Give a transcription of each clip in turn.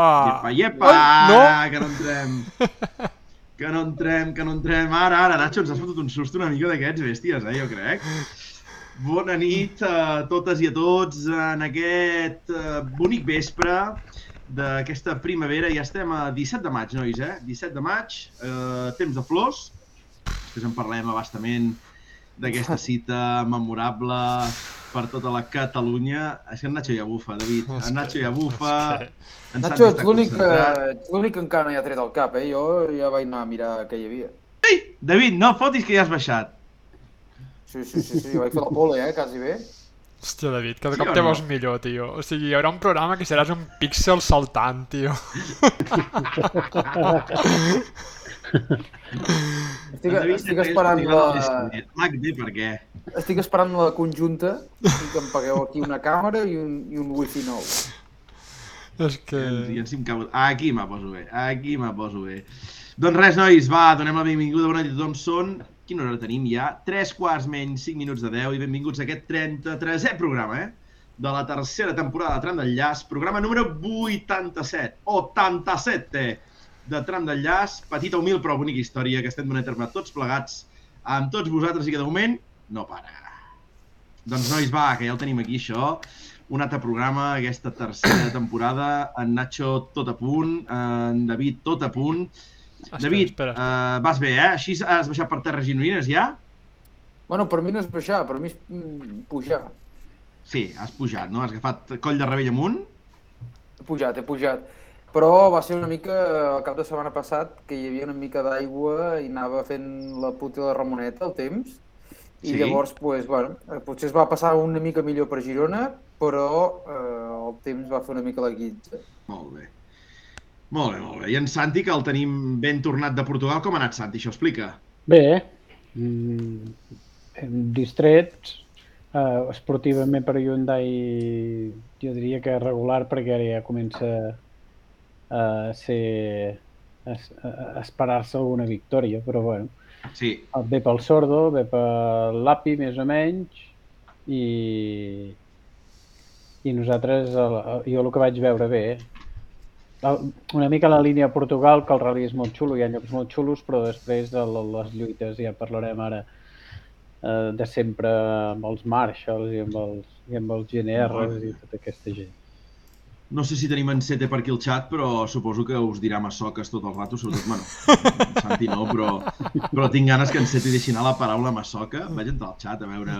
Epa! Iepa, iepa! no! Que no entrem. Que no entrem, que no entrem. Ara, ara, Nacho, ens has fotut un susto una mica d'aquests bèsties, eh, jo crec. Bona nit a totes i a tots en aquest eh, bonic vespre d'aquesta primavera. Ja estem a 17 de maig, nois, eh? 17 de maig, eh, temps de flors. Després en parlem abastament d'aquesta cita memorable per tota la Catalunya. És que en Nacho ja bufa, David. En Nacho ja bufa. En Nacho, ets l'únic que, que encara no hi ha tret el cap, eh? Jo ja vaig anar a mirar què hi havia. David, no fotis que ja has baixat. Sí, sí, sí, sí, vaig fer la pole, eh? Quasi bé. Hòstia, David, cada Sí cop te no? veus millor, tio. O sigui, hi haurà un programa que seràs un píxel saltant, tio. Estic, David estic esperant la... L'HD, per què? Estic esperant la conjunta i que em pagueu aquí una càmera i un, i un wifi nou. És que... I ens hem cabut. Aquí me poso bé, aquí me poso bé. Doncs res, nois, va, donem la benvinguda, bona nit a tothom. Són, quina hora tenim ja? 3 quarts menys 5 minuts de 10 i benvinguts a aquest 33è programa, eh? De la tercera temporada de Tram d'Enllaç, programa número 87, 87 de Tram d'Enllaç, petita, humil però bonica història que estem donant a terme tots plegats amb tots vosaltres i que de moment no para. Doncs nois, va, que ja el tenim aquí, això. Un altre programa, aquesta tercera temporada. En Nacho tot a punt, en David tot a punt. Espera, David, espera. Uh, vas bé, eh? Així has baixat per terres gironines ja? Bueno, per mi no és baixar, per mi és mm, pujar. Sí, has pujat, no? Has agafat coll de rebell amunt? He pujat, he pujat. Però va ser una mica el cap de setmana passat que hi havia una mica d'aigua i anava fent la puta de Ramoneta al temps. I Sí. llavors, pues, bueno, eh, potser es va passar una mica millor per Girona, però eh, el temps va fer una mica la guitza. Molt bé. Molt bé, molt bé. I en Santi, que el tenim ben tornat de Portugal, com ha anat, Santi? Això explica. Bé, mm, distrets, uh, esportivament per Hyundai jo diria que regular perquè ara ja comença a ser a, a esperar-se alguna victòria, però bueno, Sí, ve pel Sordo, ve per l'API més o menys i i nosaltres, el, jo el que vaig veure bé, el- una mica la línia a Portugal, que el rally és molt xulo, hi ha llocs molt xulos, però després de les lluites, ja parlarem ara, eh, de sempre amb els Marshalls i amb els, i amb els GNRs i tota aquesta gent. No sé si tenim en Sete per aquí al xat, però suposo que us dirà massoques tot el rato, sobretot, bueno, en Santi no, però, però tinc ganes que en Sete deixi anar la paraula massoca. Vaig entrar al xat a veure,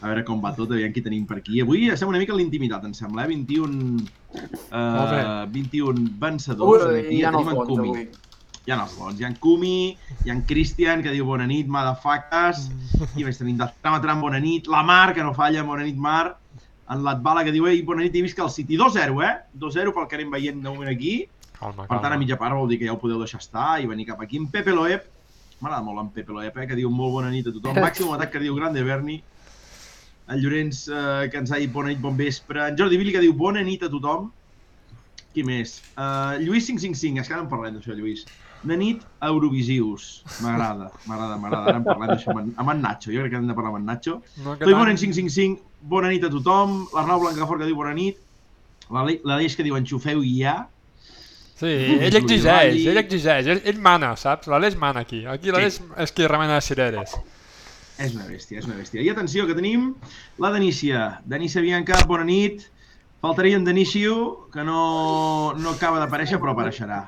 a veure com va tot, aviam qui tenim per aquí. Avui estem una mica en l'intimitat, em sembla, eh? 21, Molt bé. eh, 21 vencedors. Ui, aquí hi ha tenim els en Kumi. avui. Hi ha els bons. Hi ha en Kumi, hi ha en Christian, que diu bona nit, motherfuckers. I més tenim de Tram a Tram, bona nit. La Mar, que no falla, bona nit, Mar. En l'Atbala, que diu, ei, bona nit, he vist que el City 2-0, eh? 2-0 pel que anem veient de moment aquí. Calma, Per tant, a mitja part vol dir que ja ho podeu deixar estar i venir cap aquí. En Pepe Loeb, m'agrada molt en Pepe Loeb, eh? que diu molt bona nit a tothom. Màxim atac que diu Grande Berni. En Llorenç, eh, que ens ha dit bona nit, bon vespre. En Jordi Vili, que diu bona nit a tothom. Qui més? Uh, Lluís 555, és que ara en parlem d'això, Lluís. De nit, Eurovisius. M'agrada, m'agrada, m'agrada. Ara en parlem d'això amb, en- amb en Nacho. Jo crec que hem de parlar amb en Nacho. No, Toi Bonen 555, bona nit a tothom. L'Arnau Blancafort que diu bona nit. La l'Aleix que diu enxufeu ja. Sí, ell exigeix, ell exigeix, ell, ell mana, saps? L'Aleix mana aquí. Aquí l'Aleix és qui remena les cireres. És una bèstia, és una bèstia. I atenció, que tenim la Denícia. Denícia Bianca, bona nit. Faltaria en Denício, que no, no acaba d'aparèixer, però apareixerà.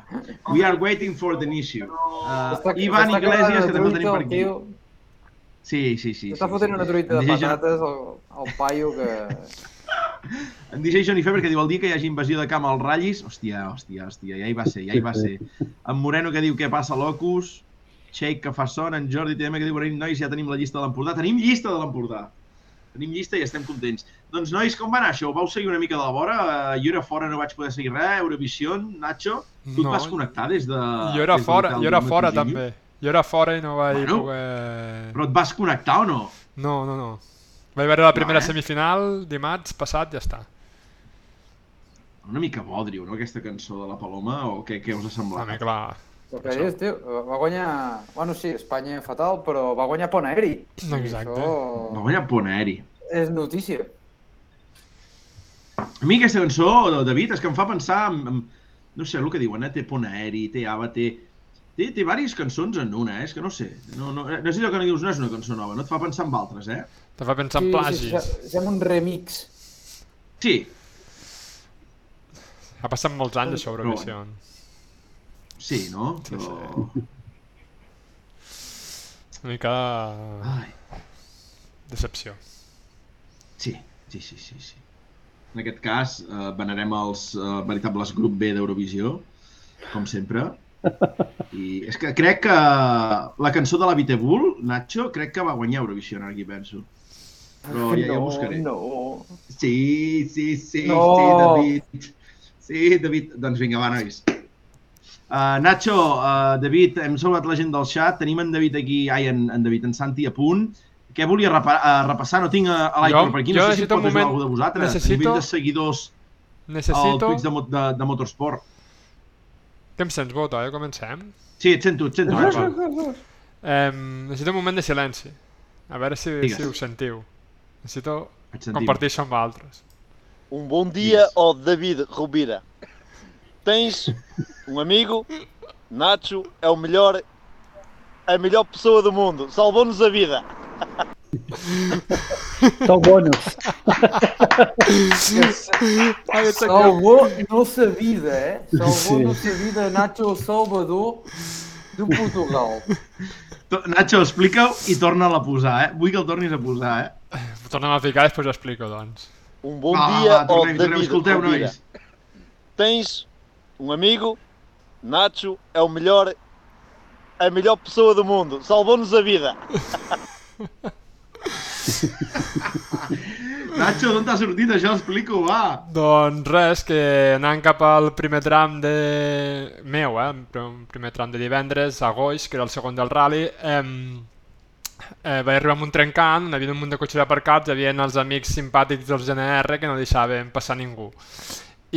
We are waiting for Denício. Uh, Està- Ivan Iglesias, que també el tenim per aquí. tio. Sí, sí, sí. Està sí, fotent sí. una truita de patates al, al paio que... En DJ Johnny Feber, que diu el dia que hi hagi invasió de camp als ratllis, hòstia, hòstia, hòstia, ja hi va ser, ja hi va ser. En Moreno que diu què passa, locus. Shake que fa son, en Jordi TM que diu nois, ja tenim la llista de l'Empordà. Tenim llista de l'Empordà. Tenim llista i estem contents. Doncs, nois, com va anar això? Ho vau seguir una mica de la vora? Eh, jo era fora, no vaig poder seguir res. Eurovision, Nacho, tu No. et vas connectar des de... Jo era fora, jo era fora també. Jo era fora i no vaig Bueno. poder... Però et vas connectar o no? No, no, no. Vaig veure la primera eh? semifinal dimarts passat, ja està. Una mica bodrio, no, aquesta cançó de la Paloma? O què, què us ha semblat? Home, clar. El que és, tio, va guanyar... Bueno, sí, Espanya fatal, però va guanyar Pont Aeri. Exacte. Va Això guanyar Pont Aeri. és notícia. A mi aquesta cançó, David, és que em fa pensar en, en no sé, el que diuen, eh? té pont aeri, té ava, té... Té, té diverses cançons en una, eh? és que no sé. No, no, no és allò que no dius, no és una cançó nova, no et fa pensar en altres, eh? Te fa pensar en plagis. Sí, sembla un remix. Sí, Ha passat molts anys això, Eurovisió. Sí, no? Sí, Però... Una mica Ai, decepció. sí, sí, sí, sí, sí. En aquest cas, eh, venerem els eh, veritables grup B d'Eurovisió, com sempre. I és que crec que la cançó de la Vitebull, Nacho, crec que va guanyar Eurovisió, ara aquí penso. Però ja, ja ho buscaré. No, Sí, sí, sí, No. sí, David. Sí, David. Doncs vinga, va, nois. Uh, Nacho, uh, David, hem salvat la gent del xat. Tenim en David aquí, ai, en, en David, en Santi a punt. Què volia repa uh, repassar? No tinc a, a l'Aitor per aquí. jo No sé si pot un ajudar moment- algú de vosaltres. necessito- A nivell de seguidors al Necessito... Twitch de, de, de Motorsport. Que em sents, Bota, eh? Comencem. Sí, et sento, et sento. Eh, necessito un moment de silenci. A veure si, Digues. si ho sentiu. Necessito compartir això amb altres. Um bom dia Yes. ao David Rubira. Tens um amigo, Nacho é o melhor, a melhor pessoa do mundo. Salvou-nos a vida. Del bonus. Ai, ets aquí. Salvou nossa vida, eh? Salvou Sí. nossa vida Nacho Salvador do Portugal. Nacho, explica-ho i torna-la a posar, eh? Vull que el tornis a posar, eh? Tornem a ficar i després ho explico, doncs. Um bom Va, va, dia va, ao tornem, tornem. David Escolteu, nois. Tens um amigo, Nacho é o melhor, a melhor pessoa do mundo. Salvou-nos a vida. Nacho, d'on t'ha sortit això? Explica-ho, va. Doncs res, que anant cap al primer tram de... meu, eh? un primer tram de divendres, a Goix, que era el segon del rally, eh, eh, vaig arribar amb un trencant, hi havia un munt de cotxes aparcats, hi havia els amics simpàtics dels GNR que no deixaven passar ningú.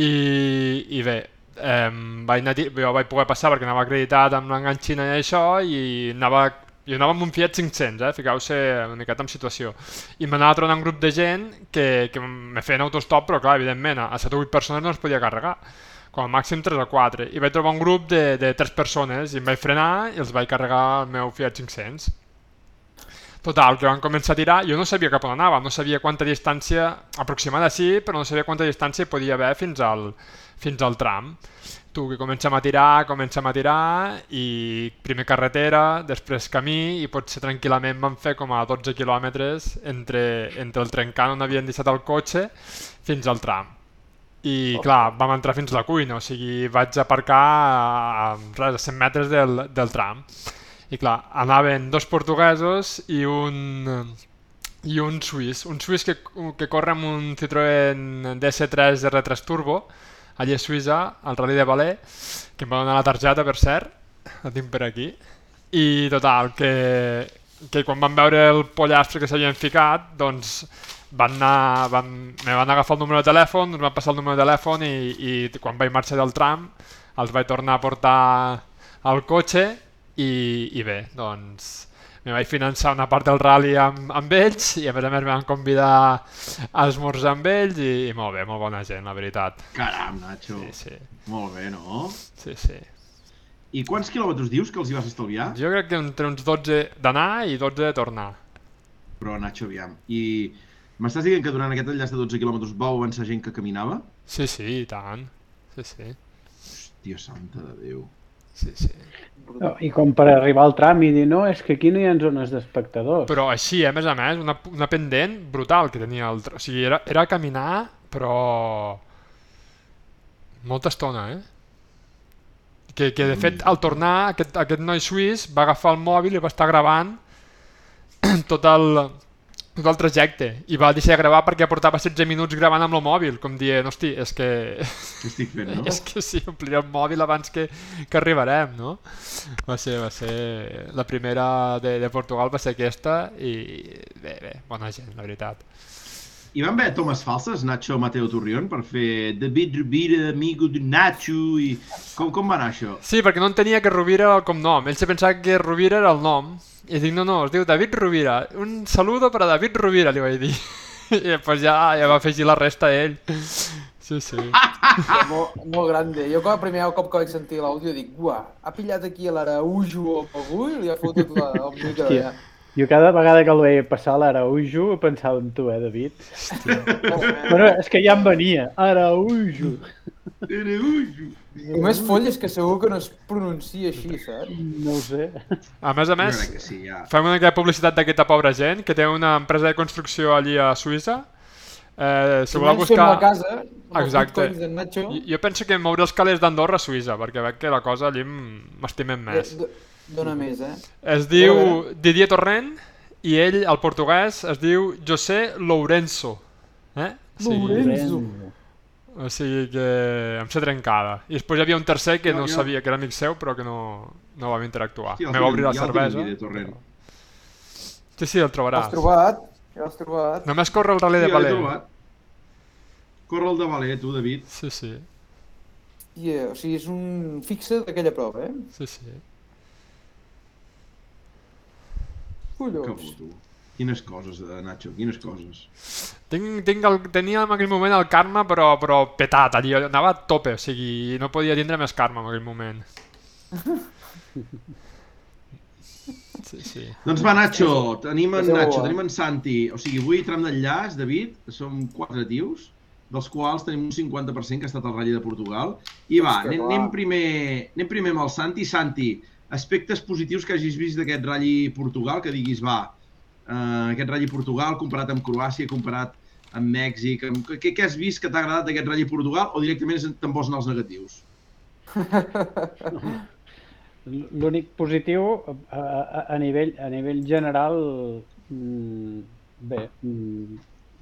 I, i bé, eh, vaig anar, jo vaig poder passar perquè anava acreditat amb l'enganxina i això, i anava, jo anava amb un Fiat 500, eh? fiqueu-se una miqueta en situació. I m'anava trobant un grup de gent que, que me feien autostop, però clar, evidentment, a 7 o 8 persones no es podia carregar com a màxim 3 o 4 i vaig trobar un grup de, de 3 persones i em vaig frenar i els vaig carregar el meu Fiat 500 Total, que van començar a tirar, jo no sabia cap on anava, no sabia quanta distància, aproximada sí, però no sabia quanta distància podia haver fins al, fins al tram. Tu que comencem a tirar, comencem a tirar, i primer carretera, després camí, i potser tranquil·lament vam fer com a 12 quilòmetres entre, entre el trencant on havien deixat el cotxe fins al tram. I clar, vam entrar fins a la cuina, o sigui, vaig aparcar a, a, a 100 metres del, del tram. I clar, anaven dos portuguesos i un, i un suís. Un suís que, que corre amb un Citroën DS3 R3 Turbo, a Suïssa, al Rally de Valais, que em va donar la targeta, per cert, la tinc per aquí. I total, que, que quan van veure el pollastre que s'havien ficat, doncs van anar, van, me van agafar el número de telèfon, ens van passar el número de telèfon i, i quan vaig marxar del tram els vaig tornar a portar al cotxe i, i bé, doncs me vaig finançar una part del rally amb, amb ells i a més a més me van convidar a esmorzar amb ells i, i molt bé, molt bona gent, la veritat. Caram, Nacho. Sí, sí, Molt bé, no? sí, sí. I quants quilòmetres dius que els hi vas estalviar? Jo crec que entre uns 12 d'anar i 12 de tornar. Però, Nacho, aviam. I m'estàs dient que durant aquest enllaç de 12 quilòmetres vau avançar gent que caminava? Sí, sí, i tant. Sí, sí. Hòstia santa de Déu. Sí, sí. No, I com per arribar al tram i dir, no, és que aquí no hi ha zones d'espectadors. Però així, eh, a més a més, una, una pendent brutal que tenia el... O sigui, era, era caminar, però... Molta estona, eh? Que, que de fet, al tornar, aquest, aquest noi suís va agafar el mòbil i va estar gravant tot el, tot el trajecte. I va deixar de gravar perquè portava 16 minuts gravant amb el mòbil, com dient, hosti, és que... Què estic fent, no? És que sí, ompliré el mòbil abans que, que arribarem, no? Va ser, va ser... La primera de, de Portugal va ser aquesta i bé, bé, bona gent, la veritat. I van haver tomes falses, Nacho Mateo Turrión, per fer David Rubira, amigo de Nacho, i... Com, com va anar això? Sí, perquè no entenia que Rovira era el cognom. Ell se pensava que Rovira era el nom. I dic, no, no, es diu David Rovira. Un saludo per a David Rovira, li vaig dir. I després ja, ja va afegir la resta ell. Sí, sí. molt, molt grande. Jo com el primer cop que vaig sentir l'àudio dic, uah, ha pillat aquí l'Araujo al Pagú i li ha fotut la, el mica d'allà. Jo cada vegada que el veia passar l'Araujo pensava en tu, eh, David? Bueno, és que ja em venia. Araujo. Era ujo. I més folles que segur que no es pronuncia així, saps? No ho sé. A més a més, que sí, ja. fem una mica de publicitat d'aquesta pobra gent que té una empresa de construcció allí a Suïssa. Eh, si voleu buscar... la casa, Exacte. Jo, jo penso que moure els calés d'Andorra a Suïssa, perquè veig que la cosa allí m'estimem més. do- dona més, eh? Es diu Didier Torrent i ell, el portuguès, es diu José Lourenço. Eh? O sigui, Lourenço. o sigui que em sé trencada. I després hi havia un tercer que no jo- sabia que era amic seu, però que no, no vam interactuar. El Me va obrir la ja cervesa. Sí, sí, el L'has trobaràs. trobat? Ja l'has trobat? Només corre el Rally Sí, de Valer. trobat. Corre el de Valer, tu, David. Sí, sí, Yeah, o sigui, és un fixe d'aquella prova, eh? sí, sí. Que Collons. tu. Quines coses, eh, Nacho, quines coses. Tinc, tinc el, tenia en aquell moment el karma, però, però petat, allí, anava a tope, o sigui, no podia tindre més karma en aquell moment. Sí, sí. Doncs va, Nacho, tenim en Nacho, tenim en Santi. O sigui, avui tram d'enllaç, David, som quatre tios, dels quals tenim un 50% que ha estat al Rally de Portugal. I va, anem, anem, primer, anem primer amb el Santi. Santi, aspectes positius que hagis vist d'aquest Rally Portugal, que diguis, va, eh, aquest Rally Portugal comparat amb Croàcia, comparat amb Mèxic, amb... Què, què has vist que t'ha agradat d'aquest Rally Portugal o directament te'n vols anar als negatius? L'únic positiu a, a, a, nivell, a nivell general, mm, bé, mm,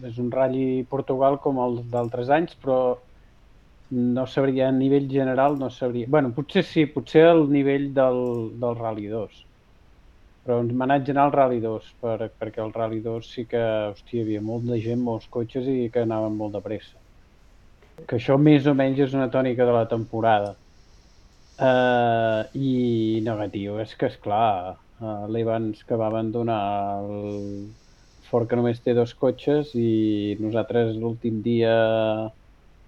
és un ratll Portugal com els d'altres anys, però no sabria, a nivell general no sabria... bueno, potser sí, potser al nivell del, del Rally 2. Però m'ha anat general al Rally 2, per, perquè el Rally 2 sí que, hòstia, hi havia molt de gent, molts cotxes i que anaven molt de pressa. Que això més o menys és una tònica de la temporada. Uh, I negatiu, és que és clar, uh, l'Evans que va abandonar el Ford que només té dos cotxes i nosaltres l'últim dia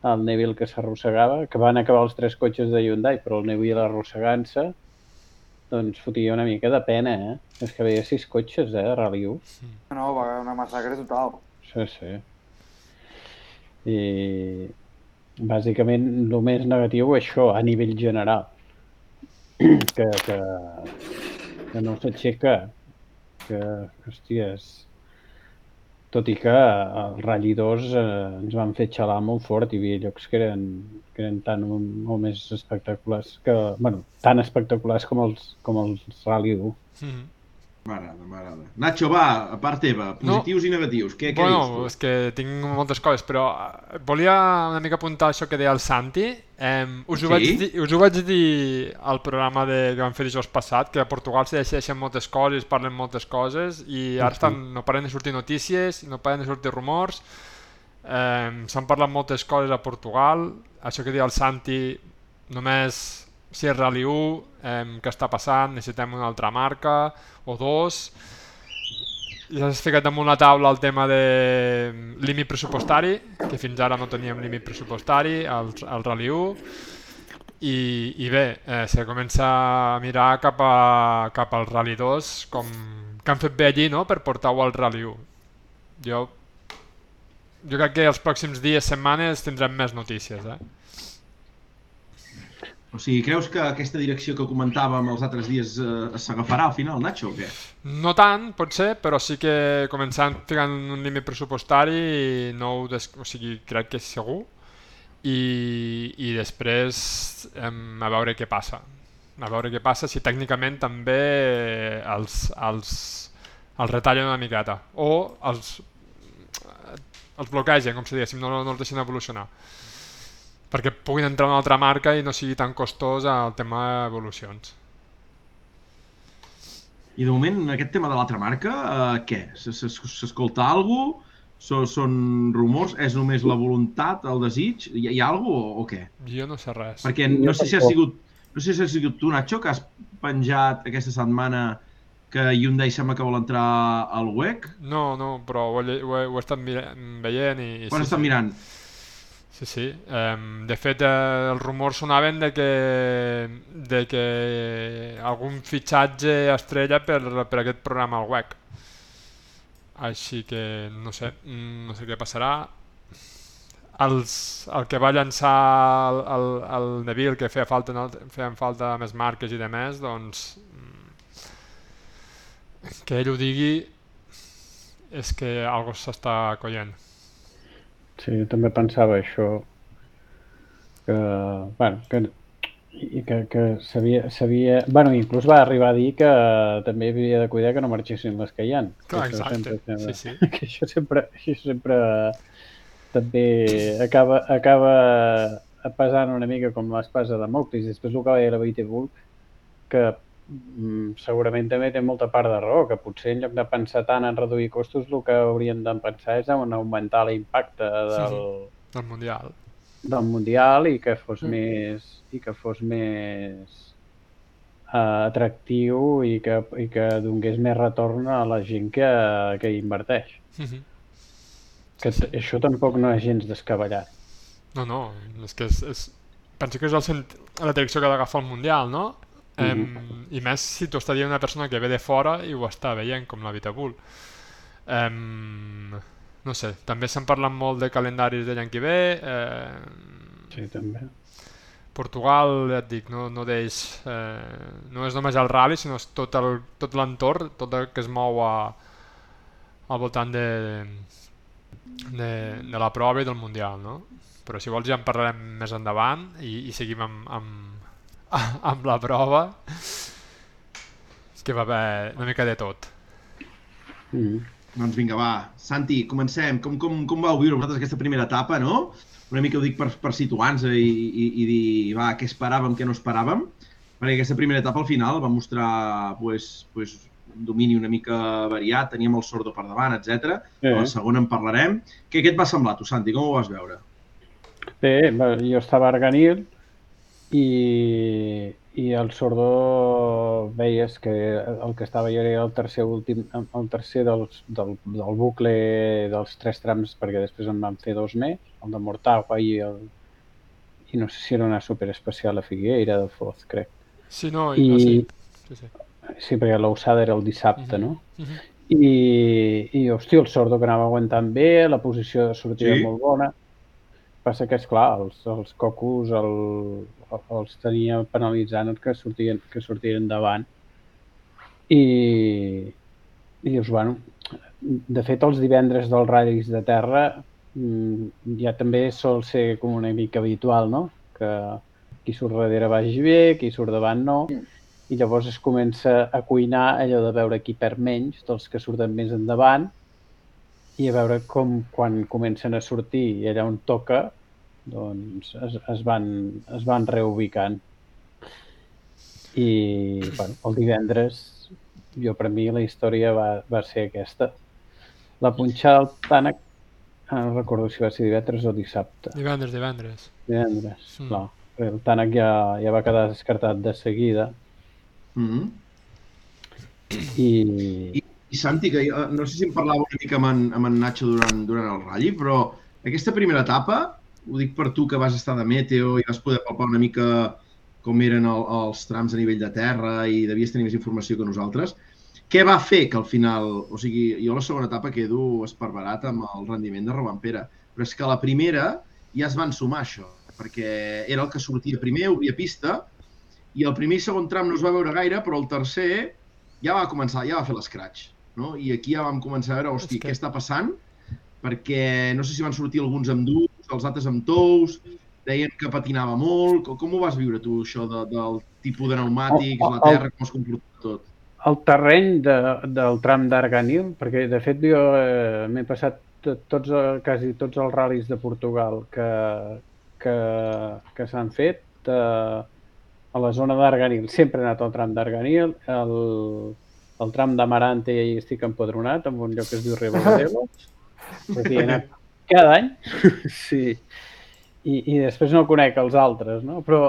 el Neville que s'arrossegava, que van acabar els tres cotxes de Hyundai, però el Neville arrossegant-se, doncs fotia una mica de pena, eh? És que veia sis cotxes, eh, de Rally 1. No, va, una massacre total. Sí, sí. I bàsicament el més negatiu això, a nivell general. que, que, que no s'aixeca, que, hòstia, és... Tot i que el Rally 2 eh, ens van fer xalar molt fort, hi havia llocs que eren, que eren tan o molt més espectaculars, que, bueno, tan espectaculars com els, com els Rally 1. Mm -hmm. M'agrada, m'agrada. Nacho, va, a part teva, positius i negatius. Què, què Bueno, dius és que tinc moltes coses, però eh, volia una mica apuntar això que deia el Santi. Eh, us, ho Sí? vaig dir, us ho vaig dir al programa de, que vam fer dijous passat, que a Portugal se decideixen moltes coses, parlen moltes coses, i ara estan, no paren de sortir notícies, no paren de sortir rumors, eh, s'han parlat moltes coses a Portugal, això que deia el Santi, només si és Rally 1, eh, què està passant, necessitem una altra marca, o dos, ja s'ha ficat damunt la taula el tema de límit pressupostari, que fins ara no teníem límit pressupostari al, al Rally 1, i, i bé, eh, se comença a mirar cap, a, cap al Rally 2, com que han fet bé allí no? per portar-ho al Rally 1. Jo, jo crec que els pròxims dies, setmanes, tindrem més notícies. Eh? O sigui, creus que aquesta direcció que comentàvem els altres dies eh, s'agafarà al final, Nacho, o què? No tant, potser, però sí que començant ficant un límit pressupostari no ho des... o sigui, crec que és segur. I, i després em, a veure què passa. A veure què passa si tècnicament també els, els, els retallen una miqueta o els, els bloquegen, com si diguéssim, no, no els deixen evolucionar perquè puguin entrar una altra marca i no sigui tan costós el tema d'evolucions. I de moment, en aquest tema de l'altra marca, eh, què? S'escolta alguna cosa? Són, són rumors? És només la voluntat, el desig? Hi, hi ha alguna cosa o, o què? Jo no sé res. Perquè Jo no sé si ha sigut, no sé si ha sigut tu, Nacho, que has penjat aquesta setmana que Hyundai sembla que vol entrar al WEC. No, no, però ho, he, ho, he, ho he estat mira, veient i... i Quan sí, estan sí. mirant? Sí, sí. Um, de fet, eh, els rumors sonaven de que, de que algun fitxatge estrella per, per aquest programa al WEC. Així que no sé, mm, no sé què passarà. Els, el que va llançar el, el, el Neville, que feia falta, no, feien falta més marques i de més, doncs mm, que ell ho digui és que algo s'està coient. Sí, jo també pensava això, que, bueno, que, i que, que s'havia, s'havia... Bueno, inclús va arribar a dir que també havia de cuidar que no marxessin les que hi ha. Clar, que exacte. sempre Sí, sí. que això sempre, això sempre també acaba, acaba pesant una mica com l'espasa de Moctis. Després el que va dir la Beatable, que mm, segurament també té molta part de raó, que potser en lloc de pensar tant en reduir costos, el que haurien de pensar és en augmentar l'impacte del, Del Mundial. del Mundial i que fos Mm. més i que fos més uh, atractiu i que, i que donés més retorn a la gent que, que hi inverteix. Mhm. Que Sí, sí. això tampoc no és gens descabellat. No, no, és que és, és... penso que és el cent... la direcció que ha d'agafar el Mundial, no? Mhm. Em, I més si t'ho està dient una persona que ve de fora i ho està veient, com la Vitabull. Em, no sé, també s'han parlat molt de calendaris de l'any que ve. Eh, Sí, també. Portugal, ja et dic, no, no deix... Eh, no és només el rally, sinó és tot el- tot l'entorn, tot, el que es mou a, al voltant de, de, de la prova i del Mundial, no? Però si vols ja en parlarem més endavant i, i seguim amb, amb, amb la prova. És que va haver una mica de tot. Mm. Doncs vinga, va. Santi, comencem. Com, com, com vau viure vosaltres aquesta primera etapa, no? Una mica ho dic per, per situar-nos i, i, i dir, va, què esperàvem, què no esperàvem. Perquè aquesta primera etapa al final va mostrar pues, pues, un domini una mica variat, teníem el sordo per davant, etc. Sí. A la segona en parlarem. Què, què et va semblar, tu, Santi? Com ho vas veure? Bé, va, jo estava a Arganil i, i el Sordo veies que el que estava jo era el tercer últim, el tercer dels, del, del bucle dels tres trams, perquè després en van fer dos més, el de Mortagua i el i no sé si era una superespecial a Figueira de Foz, crec. Sí, no, i, I- no, sí. sí, sí. Sí, perquè l'Ossada era el dissabte, Mhm. no? Mhm. I, i hòstia, el Sordo que anava aguantant bé, la posició de sortida Sí. molt bona. Passa que, és clar, els, els cocos el, els tenia penalitzant que sortien, que sortien endavant. I, i dius, bueno, de fet, els divendres dels ratllis de terra mm, ja també sol ser com una mica habitual, no? Que qui surt darrere vagi bé, qui surt davant no, i llavors es comença a cuinar allò de veure qui perd menys dels que surten més endavant i a veure com quan comencen a sortir i allà on toca doncs es, es, van, es van reubicant i bueno, el divendres jo per mi la història va, va ser aquesta la punxada del Tànec ah, no recordo si va ser divendres o dissabte Divendres, divendres. divendres, Mm. clar el Tànec ja, ja va quedar descartat de seguida Mm -hmm. i, I Santi, que jo, no sé si em parlava una mica amb en, amb en Nacho durant, durant el ratll, però aquesta primera etapa, ho dic per tu que vas estar de meteo i vas poder palpar una mica com eren el, els trams a nivell de terra i devies tenir més informació que nosaltres, què va fer que al final, o sigui, jo a la segona etapa quedo esparverat amb el rendiment de Robampera, però és que a la primera ja es van sumar això, perquè era el que sortia primer, obria pista, i el primer i segon tram no es va veure gaire, però el tercer ja va començar, ja va fer l'escratx. No? I aquí ja vam començar a veure, hosti, que- què està passant? Perquè no sé si van sortir alguns amb durs, els altres amb tous, deien que patinava molt. Com, com ho vas viure tu, això de, del tipus de pneumàtics, El- la terra, com es comporta tot? el terreny de, del tram d'Arganil, perquè de fet jo eh, m'he passat to- tots, eh, quasi tots els ral·lis de Portugal que, que, que s'han fet eh, a la zona d'Arganil. Sempre he anat al tram d'Arganil, el, el tram d'Amarante hi estic empadronat, en un lloc que es diu Ribadeo. Perquè hi he anat cada any. sí. I, I després no conec els altres, no? Però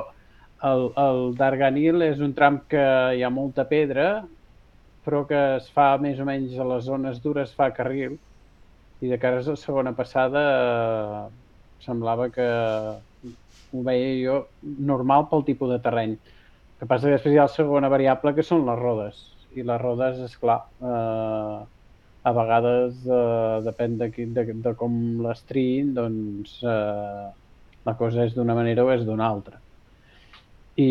el, el d'Arganil és un tram que hi ha molta pedra però que es fa més o menys a les zones dures fa carril i de cara a la segona passada eh, semblava que ho veia jo normal pel tipus de terreny. El que passa que després hi ha la segona variable que són les rodes i les rodes, és clar, eh, a vegades eh, depèn de, qui, de, de com les triïn, doncs eh, la cosa és d'una manera o és d'una altra. I,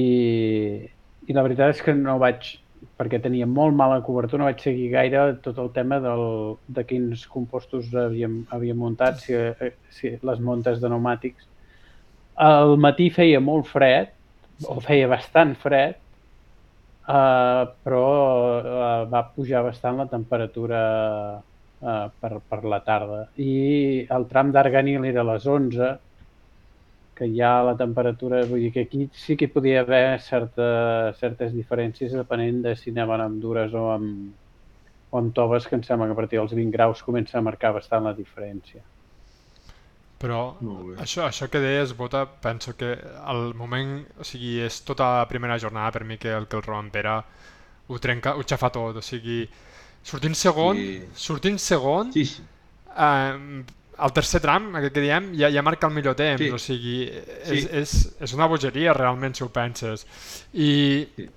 I la veritat és que no vaig, perquè tenia molt mala cobertura, no vaig seguir gaire tot el tema del, de quins compostos havíem, havíem muntat, si, eh, si les montes de pneumàtics. Al matí feia molt fred, o feia bastant fred, Uh, però uh, va pujar bastant la temperatura uh, per, per la tarda. I el tram d'Arganil era a les 11, que ja la temperatura, vull dir que aquí sí que hi podia haver certa, certes diferències depenent de si anaven amb dures o amb, o amb toves, que em sembla que a partir dels 20 graus comença a marcar bastant la diferència. Però això, això que deies, Bota, penso que al moment, o sigui, és tota la primera jornada per mi que el, que el Roman Pere ho trenca, ho xafa tot, o sigui, sortint segon, Sí. sortint segon, Sí, sí. eh, el tercer tram, aquest que diem, ja, ja marca el millor temps, Sí. o sigui, és, Sí. és, és una bogeria realment si ho penses. I, Sí.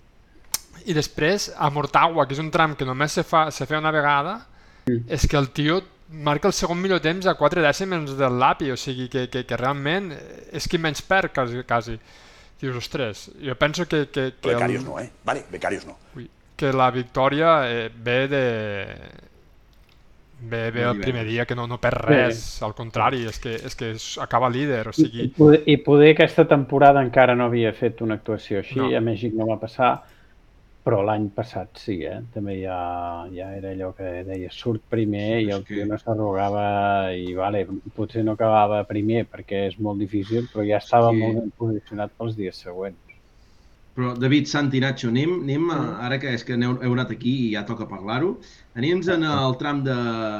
i després, a Mortagua, que és un tram que només se fa, se fa una vegada, és que el tio marca el segon millor temps a 4 dècimes del l'API, o sigui que, que, que realment és qui menys perd quasi. quasi. Dius, ostres, jo penso que, que, que, Becarios el, no, ¿eh? Vale, becarios no. ui, que la victòria eh, ve de... Ve, ve el primer dia que no, no perd res, al contrari, és que, és que és, acaba líder, o I, sigui... poder, I poder aquesta temporada encara no havia fet una actuació així, No. a Mèxic no va passar, però l'any passat sí, eh? també ja, ja era allò que deia surt primer i És el que- tio no s'arrogava i vale, potser no acabava primer perquè és molt difícil, però ja estava Sí. molt ben posicionat pels dies següents. Però, David, Santi, Nacho, anem, anem a, ara que és que aneu, heu anat aquí i ja toca parlar-ho, anem en el tram de,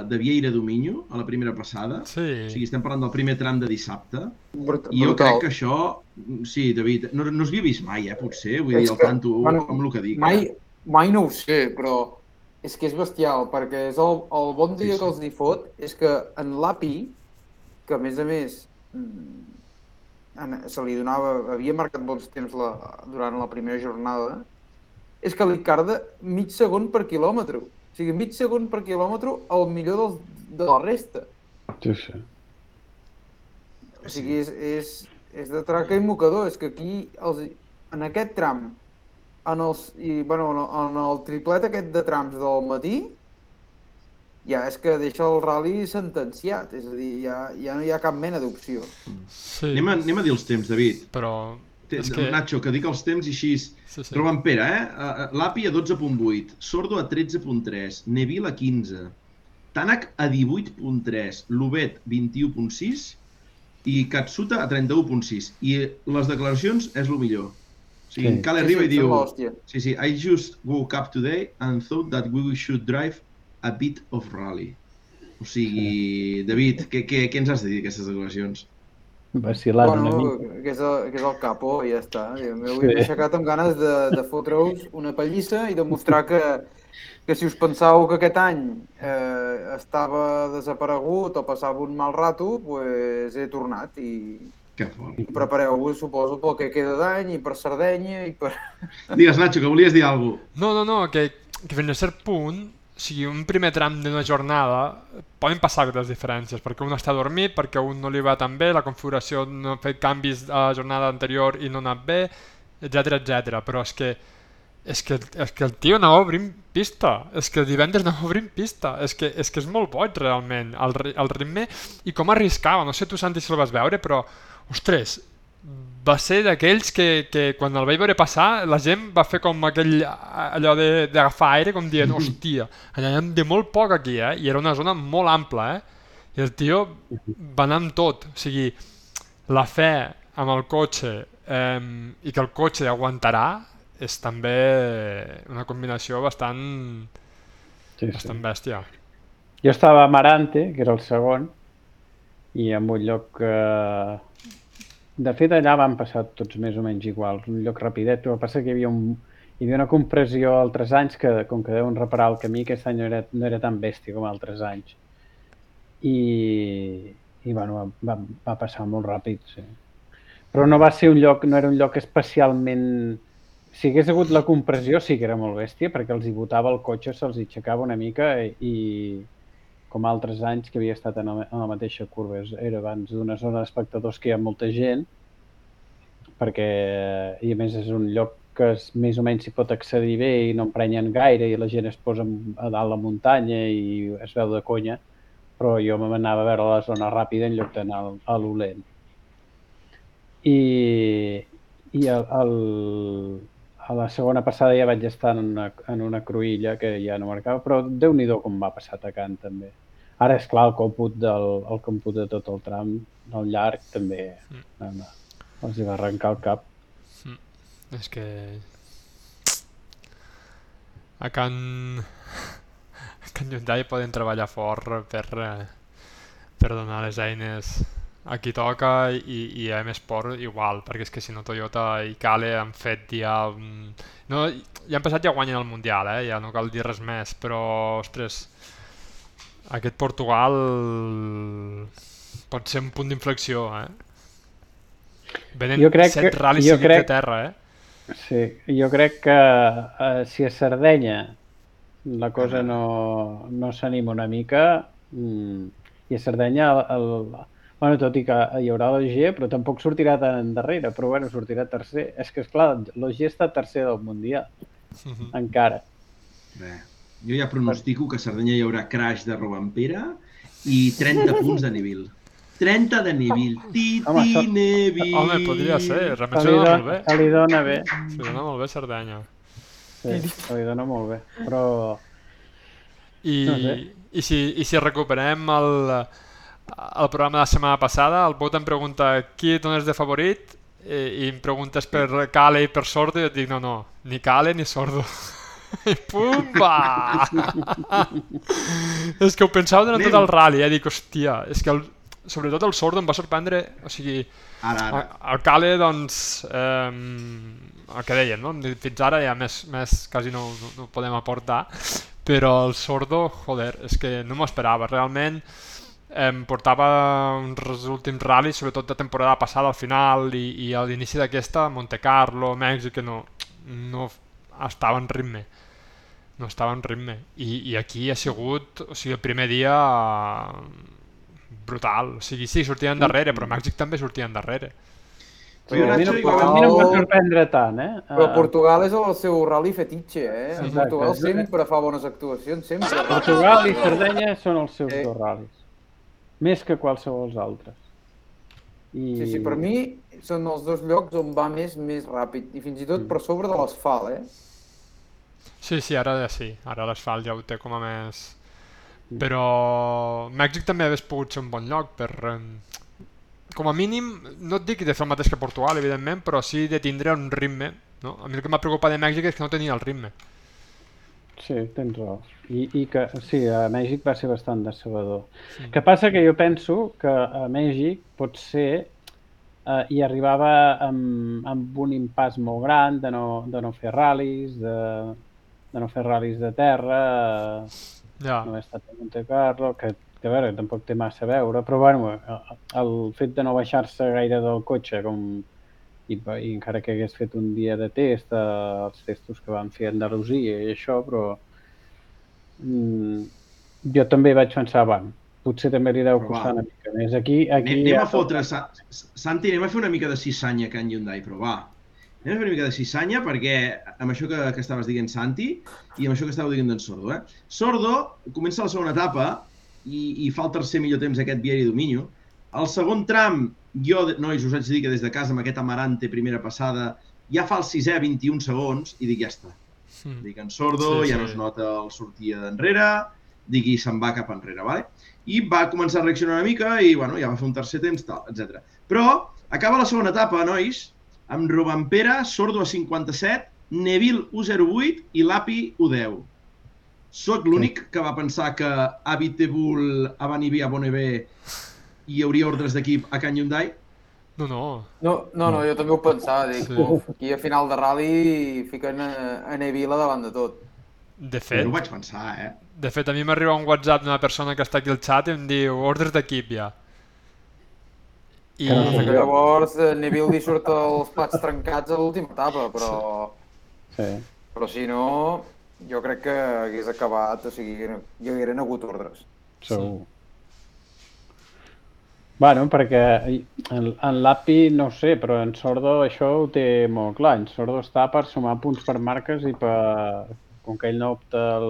de Vieira Dominyo, a la primera passada. Sí, O sigui, estem parlant del primer tram de dissabte. Brut I jo brutal. crec que això... Sí, David, no, no s'havia vist mai, eh, potser, vull És dir, al que, tanto bueno, amb el que dic. Mai, Eh? mai no ho sé, però és que és bestial, perquè és el, el bon dia Sí, sí. que els hi fot és que en l'API, que a més a més mm, se li donava, havia marcat bons temps la, durant la primera jornada, és que li carda mig segon per quilòmetre. O sigui, mig segon per quilòmetre el millor dels, de la resta. Sí, sí. O sigui, és, és, és de traca i mocador. És que aquí, els, en aquest tram, en, els, i, bueno, en, el, en el triplet aquest de trams del matí, ja és que deixa el rally sentenciat. És a dir, ja, ja no hi ha cap mena d'opció. sí, Anem, a, anem a dir els temps, David. però... És que... Nacho, que dic els temps i així... Sí, sí. Roman Pere, eh? L'API a 12.8, Sordo a 13.3, Neville a 15, Tanak a 18.3, Lubet 21.6 i Katsuta a 31.6. I les declaracions és el millor. O sigui, Sí. Cal Sí, arriba sí, i diu... Sí, sí, I just woke up today and thought that we should drive a bit of rally. O sigui, David, què, què, què ens has de dir d'aquestes declaracions? Vacilant una Bueno, mica. que és, el, que és el capo i ja està. I M'he Sí. aixecat amb ganes de, de fotre-us una pallissa i demostrar que, que si us pensàveu que aquest any eh, estava desaparegut o passava un mal rato, pues he tornat i, Que fort. i prepareu-vos, suposo, pel que queda d'any i per Sardenya i per... Digues, Nacho, que volies dir alguna cosa. No, no, no, que, que fins a cert punt, o sigui, un primer tram d'una jornada poden passar aquestes diferències, perquè un està dormit, perquè un no li va tan bé, la configuració no ha fet canvis a la jornada anterior i no ha anat bé, etc etc. però és que és que, és que el tio anava obrint pista, és que el divendres anava obrint pista, és que és, que és molt boig realment, el, el ritme i com arriscava, no sé tu Santi si el vas veure, però ostres, va ser d'aquells que, que quan el vaig veure passar la gent va fer com aquell allò de- d'agafar aire com dient hòstia, anàvem de molt poc aquí eh? i era una zona molt ampla eh? i el tio va anar amb tot o sigui, la fe amb el cotxe eh, i que el cotxe aguantarà és també una combinació bastant, Sí, sí. bastant bèstia Jo estava a Marante, que era el segon, i en un lloc que... De fet, allà van passar tots més o menys iguals, un lloc rapidet, però passa que hi havia un, hi havia una compressió altres anys que, com que deuen reparar el camí, aquest any no era, no era tan bèstia com altres anys. I, i bueno, va, va, va passar molt ràpid, sí. Però no va ser un lloc, no era un lloc especialment... Si hagués hagut la compressió sí que era molt bèstia, perquè els hi botava el cotxe, se'ls aixecava una mica i com altres anys que havia estat en en la mateixa curva. Era abans d'una zona d'espectadors que hi ha molta gent, perquè, i a més és un lloc que es, més o menys s'hi pot accedir bé i no emprenyen gaire i la gent es posa a dalt la muntanya i es veu de conya, però jo m'anava a veure la zona ràpida en lloc d'anar a lo lent. I, i el, el, a la segona passada ja vaig estar en una, en una cruïlla que ja no marcava, però déu nhi com va passar atacant també. Ara, és clar, el còmput, del, el còmput de tot el tram, del llarg, també Mm. els hi va arrencar el cap. És que... A Can... A Can Hyundai poden treballar fort per, eh, per donar les eines a qui toca i, i a més Sport igual, perquè és que si no Toyota i Kale han fet ja... No, ja han passat ja guanyen el Mundial, eh? ja no cal dir res més, però, ostres, aquest Portugal pot ser un punt d'inflexió, eh? Venen Jo crec set que- ral·lis jo seguits crec- de terra, eh? Sí, jo crec que eh, si a Sardenya la cosa no, no s'anima una mica mm, i a Sardenya el, el, bueno, tot i que hi haurà l'OG però tampoc sortirà tan endarrere però bueno, sortirà tercer és que esclar, l'OG està tercer del Mundial Mhm. encara Bé, jo ja pronostico que a Sardenya hi haurà crash de Robampera i 30 punts de Neville. 30 de Neville. Titi Home, això- Neville. Home, podria ser, realment se li, dona molt bé. se li dona bé Se dona molt bé Cerdanya. sí, se li dona molt bé però I, No sé. i, si, I si recuperem el, el programa de la setmana passada, el Bot em pregunta qui et dones de favorit i, i em preguntes per Cale i per Sordo i et dic no, no, ni Cale ni Sordo. I pumba! és que ho pensava durant tot Anem. el rally, eh? Dic, hòstia, és que el, sobretot el Sordo em va sorprendre, o sigui, Ara, ara. el el Cale, doncs, eh, el que deien, no? Fins ara ja més, més quasi no, no, no podem aportar, però el Sordo, joder, és que no m'ho esperava, realment em portava uns últims ral·lis, sobretot de temporada passada al final i, i a l'inici d'aquesta, Monte Carlo, Mèxic, que no, no estava en ritme no estava en ritme I, i aquí ha sigut, o sigui, el primer dia brutal, o sigui, sí, sortien darrere, però Mèxic també sortien darrere. Però a mi no, Nacho, a mi no em va sorprendre tant eh? Però Eh, Portugal és el seu rally fetitxe, eh? Exacte. Portugal sempre fa bones actuacions, sempre. Portugal i Sardenya són els seus Eh. dos ral·lis. Més que qualsevol altres. I... Sí, sí, per mi són els dos llocs on va més, més ràpid. I fins i tot per sobre de l'asfalt, eh? Sí, sí, ara ja sí, ara l'asfalt ja ho té com a més... Però Mèxic també hagués pogut ser un bon lloc per... Com a mínim, no et dic de fer el mateix que Portugal, evidentment, però sí de tindre un ritme. No? A mi el que m'ha preocupat de Mèxic és que no tenia el ritme. Sí, tens raó. I, I que, sí, a Mèxic va ser bastant decebedor. Sí. que passa que jo penso que a Mèxic potser eh, hi arribava amb, amb un impàs molt gran de no, de no fer ral·lis, de, de no fer ral·lis de terra, eh, Ja, no he estat a Monte Carlo, que, que a veure, tampoc té massa a veure, però bueno, el fet de no baixar-se gaire del cotxe, com i, i encara que hagués fet un dia de test, eh, els testos que van fer a Andalusia i això, però mm, jo també vaig pensar, bueno, potser també li deu costar una mica més. Aquí, aquí Anem, anem ja a fotre... Sa Santi, anem a fer una mica de cissanya a Can Hyundai, però va. Anem a fer una mica de cissanya perquè amb això que, que estaves dient Santi i amb això que estàveu dient d'en Sordo, eh? Sordo comença la segona etapa i, i fa el tercer millor temps aquest Vieri Dominio. El segon tram, jo, nois, us haig de dir que des de casa amb aquest Amarante primera passada ja fa el sisè 21 segons i dic, ja està. mm. Dic, en Sordo Sí, ja sí. no es nota el sortia d'enrere, dic, i se'n va cap enrere, vale? I va començar a reaccionar una mica i, bueno, ja va fer un tercer temps, tal, etc. Però acaba la segona etapa, nois, amb Robampera, Sordo a 57, Neville U08 i l'API U10. Soc l'únic que va pensar que Abitebul, Abanibi, Abonebe hi hauria ordres d'equip a Can Hyundai? No, no. No, no, no, jo també ho pensava, dic, Sí. uf, aquí a final de rally fiquen a, a Neville davant de tot. De Jo fet, ho vaig pensar, eh? de fet, a mi m'arriba un WhatsApp d'una persona que està aquí al xat i em diu ordres d'equip ja. I... Que no Passa sé que llavors eh, Neville li surt els plats trencats a l'última etapa, però, Sí. però si no, jo crec que hagués acabat, o sigui, hi hagueren hagut ordres. Segur. Bueno, perquè en, en l'API no sé, però en Sordo això ho té molt clar. En Sordo està per sumar punts per marques i per... Com que ell no opta al,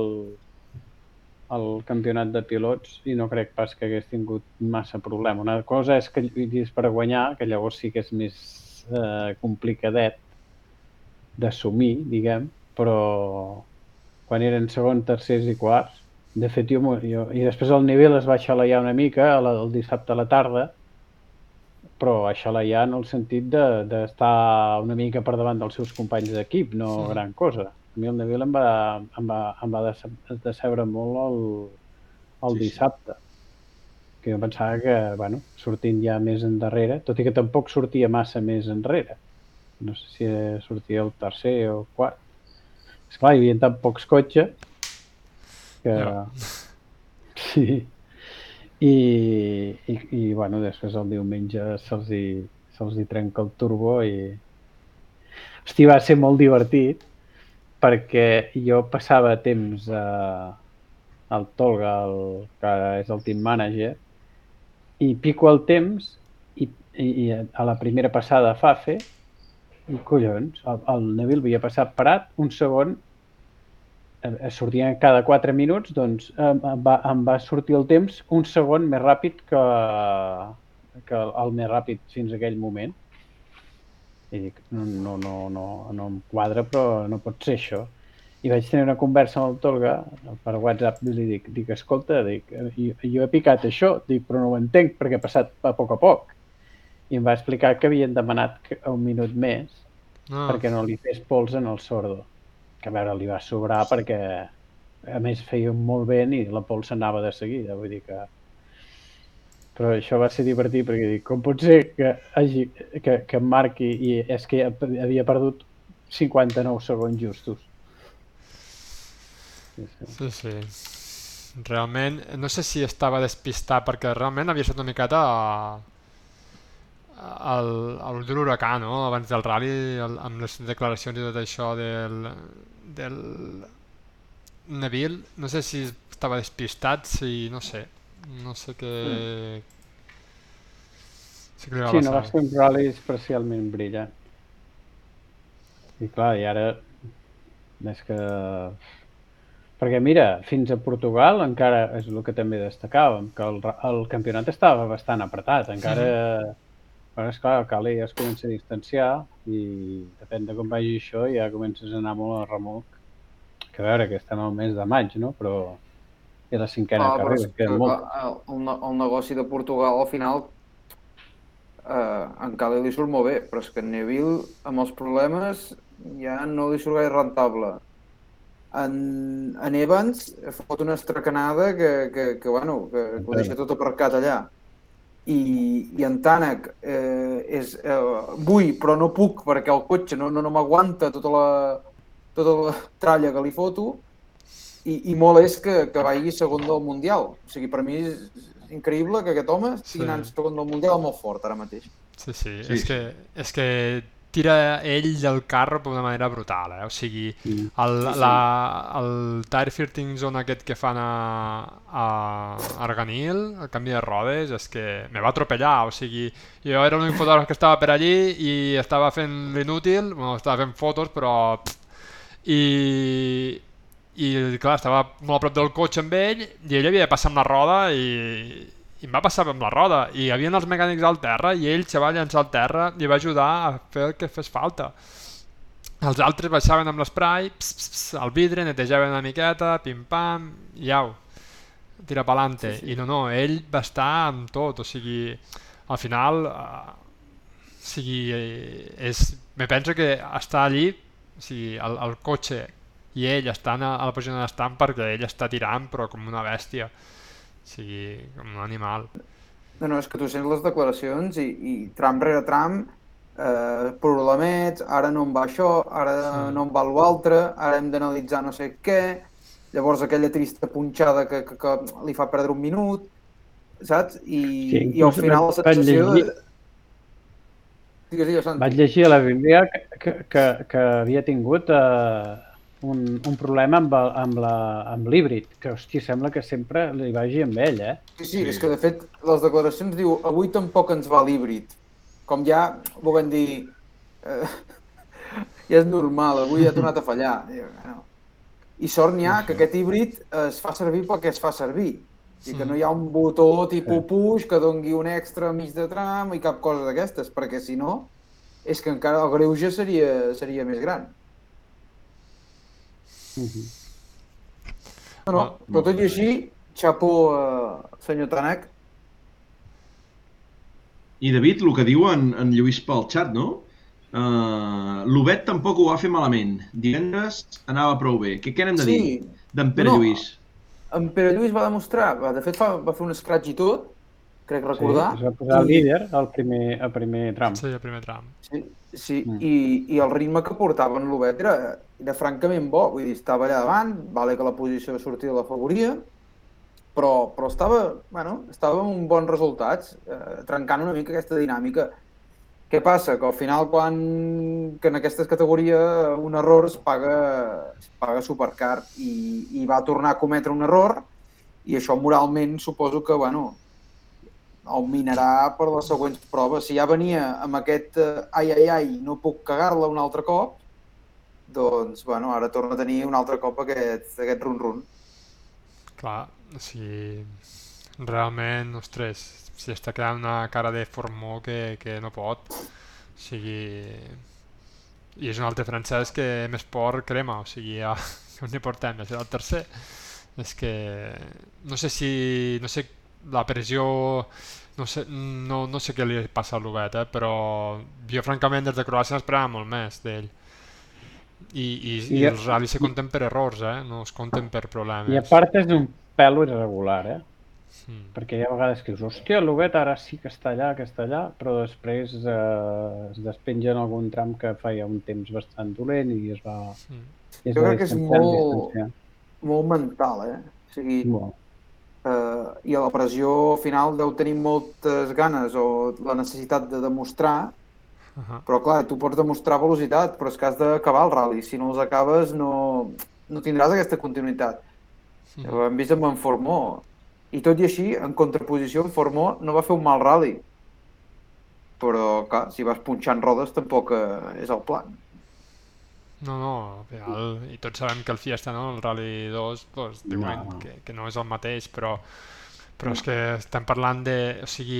al campionat de pilots i no crec pas que hagués tingut massa problema. Una cosa és que lluitis per guanyar, que llavors sí que és més eh, complicadet d'assumir, diguem, però quan eren segon, tercers i quarts, de fet, jo, jo, i després el nivell es va xaleiar una mica el, el dissabte a la tarda, però a xaleiar en el sentit de- d'estar de, una mica per davant dels seus companys d'equip, no Sí. gran cosa. A mi el Neville em va, em va, em va dece- decebre molt el, el Sí, sí. dissabte. Que jo pensava que, bueno, sortint ja més endarrere, tot i que tampoc sortia massa més enrere. No sé si sortia el tercer o quart. Esclar, hi havia tan pocs cotxes que... Ja. Sí. I, i, i, bueno, després el diumenge se'ls hi, se'ls hi trenca el turbo i... Hosti, va ser molt divertit perquè jo passava temps a, al Tolga, el, que és el team manager, i pico el temps i, i, i a la primera passada a Fafe i collons, el, el Neville havia passat parat un segon eh, sortien cada 4 minuts, doncs em, em, va, em va sortir el temps un segon més ràpid que, que el, més ràpid fins aquell moment. I dic, no, no, no, no, no em quadra, però no pot ser això. I vaig tenir una conversa amb el Tolga per WhatsApp i li dic, dic escolta, dic, jo, jo he picat això, dic, però no ho entenc perquè ha passat a poc a poc. I em va explicar que havien demanat un minut més No. perquè no li fes pols en el sordo. Que a veure, li va sobrar perquè a més feia molt vent i la pols s'anava de seguida, vull dir que... Però això va ser divertit perquè dic, com pot ser que, hagi, que, que em marqui i és que havia perdut 59 segons justos. Sí, sí. Sí, sí. Realment, no sé si estava despistat perquè realment havia estat una miqueta a- al, al de l'huracà, no? Abans del rally, el, amb les declaracions i tot això del, del Neville. No sé si estava despistat, si... no sé. No sé què... Sí que Sí, no va ser un rally especialment brillant. I clar, i ara és que... Perquè mira, fins a Portugal encara és el que també destacàvem, que el, el campionat estava bastant apretat, encara... Però és clar, el Cali ja es comença a distanciar i depèn de com vagi això ja comences a anar molt a remolc. Que a veure, que estem al mes de maig, no? Però és la cinquena Ah, que que, queda molt. el, el, ne- el negoci de Portugal al final eh, en Cali li surt molt bé, però és que en Neville amb els problemes ja no li surt gaire rentable. En, en Evans fot una estracanada que, que, que, bueno, que, que ho deixa tot aparcat allà. I, i en Tànec eh, és, eh, vull però no puc perquè el cotxe no, no, no m'aguanta tota la, tota la tralla que li foto i, i molt és que, que vagi segon del Mundial. O sigui, per mi és increïble que aquest home estigui Sí. anant segon del Mundial molt fort ara mateix. Sí, sí, Sí, és, que, és que tira ell del carro d'una manera brutal, eh? O sigui, Mm. el, la, el tire firting zone aquest que fan a, a Arganil, el canvi de rodes, és que me va atropellar, o sigui, jo era l'únic fotògraf que estava per allí i estava fent l'inútil, bueno, estava fent fotos, però... I, i clar, estava molt a prop del cotxe amb ell i ell havia de passar amb la roda i, i em va passar amb la roda. I hi havia els mecànics al terra i ell se va llançar al terra i va ajudar a fer el que fes falta. Els altres baixaven amb l'esprai al vidre, netejaven una miqueta pim-pam, i au tira pa'lante. Sí, sí. i no, no, ell va estar amb tot, o sigui al final eh, o sigui, eh, és, me penso que està allí o sigui, el, el cotxe i ell estan a, a la posició on estan perquè ell està tirant però com una bèstia sigui, com un animal No, no, és que tu sents les declaracions i, i tram rere tram, eh, problemets, ara no em va això, ara Sí. no em va l'altre, ara hem d'analitzar no sé què, llavors aquella trista punxada que, que, que li fa perdre un minut, saps? I, Sí, i al final la sensació... llegir-. Digues, digues, Santi. Vaig llegir a la Bíblia que, que, que havia tingut eh, un, un problema amb, el- amb la- amb l'híbrid, que, hòstia, sembla que sempre li vagi amb ell, eh? Sí, sí, és que de fet les declaracions diu avui tampoc ens va l'híbrid. Com ja volem dir... Eh, ja és normal, avui ha tornat a fallar. I sort n'hi ha que aquest híbrid es fa servir pel que es fa servir. I que no hi ha un botó tipus push que dongui un extra mig de tram i cap cosa d'aquestes, perquè si no és que encara el greuge seria, seria més gran. No, no, però tot i així, xapó, eh, senyor Tanak, I David, el que diu en, en Lluís pel xat, no? Uh, L'Obet tampoc ho va fer malament. Divendres anava prou bé. Què, què n'hem de Sí. dir d'en Pere No. Lluís? En Pere Lluís va demostrar, va, de fet fa, va fer un scratch i tot, crec recordar. Sí, es va posar I- líder al primer, al primer tram. Sí, el primer tram. Sí, sí Mm. i, i el ritme que portava en l'Obet era, era francament bo, vull dir, estava allà davant, vale que la posició de sortida l'afavoria, però, però estava, bueno, estava amb bons resultats, eh, trencant una mica aquesta dinàmica. Què passa? Que al final, quan que en aquestes categories un error es paga, es paga supercar i, i va tornar a cometre un error i això moralment suposo que, bueno, el minarà per les següents proves. Si ja venia amb aquest eh, ai, ai, ai, no puc cagar-la un altre cop, doncs, bueno, ara torna a tenir un altre cop aquest, aquest run-run. Clar, sigui, realment, ostres, si està quedant una cara de formó que, que no pot. O sigui... I és un altre francès que més por crema, o sigui, ja, on hi portem? Serà el tercer. És que no sé si... no sé la pressió... No sé, no, no sé què li passa a l'Ubet, eh? però jo francament des de Croàcia esperava molt més d'ell. I, i, i I- els ral·lis se compten per errors, eh? no es compten per problemes. I a part és un pèl irregular, eh? Mm. Perquè hi ha vegades que dius, hòstia, l'Ubet ara sí que està allà, que està allà, però després eh, es despenja en algun tram que feia un temps bastant dolent i es va... Mm. I es Jo va crec que és molt-. Molt mental, eh? O sigui, Molt. Eh, i a la pressió final deu tenir moltes ganes o la necessitat de demostrar, Ahà. però clar, tu pots demostrar velocitat, però és que has d'acabar el rally. Si no els acabes no, no tindràs aquesta continuïtat. Mhm. Ho hem vist amb en Formó. I tot i així, en contraposició, en Formó no va fer un mal rally. Però, clar, si vas punxant rodes tampoc eh, és el plan. No, no, al final, i tots sabem que el Fiesta, no? el Rally 2, doncs, diuen No. que, que no és el mateix, però, però és que estem parlant de... O sigui,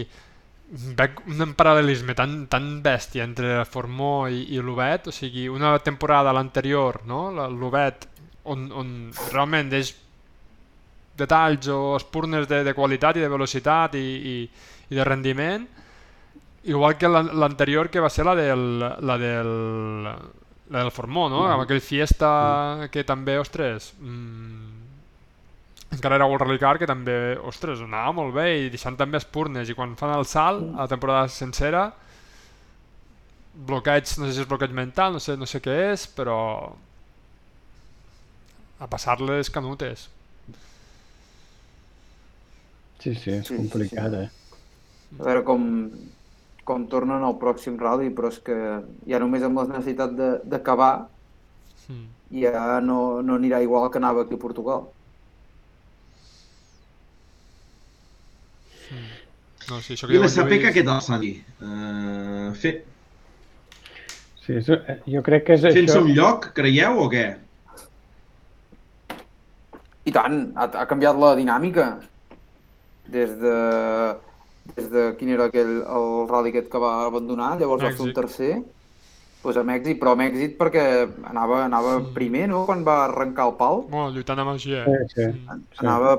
veig un paral·lelisme tan, tan bèstia entre Formó i, i l'Ubet, o sigui, una temporada l'anterior, no? La- l'Ubet, on, on realment és detalls o espurnes de, de qualitat i de velocitat i, i, i de rendiment, igual que l'an- l'anterior que va ser la del, la del, la del Formó, no? Amb aquell Fiesta que també, ostres, mm, encara era World Rally Car que també, ostres, anava molt bé i deixant també espurnes i quan fan el salt a la temporada sencera bloqueig, no sé si és bloqueig mental, no sé, no sé què és, però a passar-les canutes. Sí, sí, és sí, complicat, sí. eh? A veure com, com tornen al pròxim rally, però és que ja només amb la necessitat de- d'acabar Mm. ja no, no anirà igual que anava aquí a Portugal. No, sí, això que I la Sapeca, què tal, Santi? Uh, fe, Sí, és, eh, jo crec que és Fent-se això... un lloc, creieu, o què? I tant, ha, ha canviat la dinàmica. Des de, des de quin era aquell, el rally aquest que va abandonar, llavors va fer un Mèxic. tercer, doncs a Mèxic, però a Mèxic perquè anava, anava primer, no?, quan va arrencar el pal. Bueno, lluitant amb el GE. Sí, sí. Mm. Anava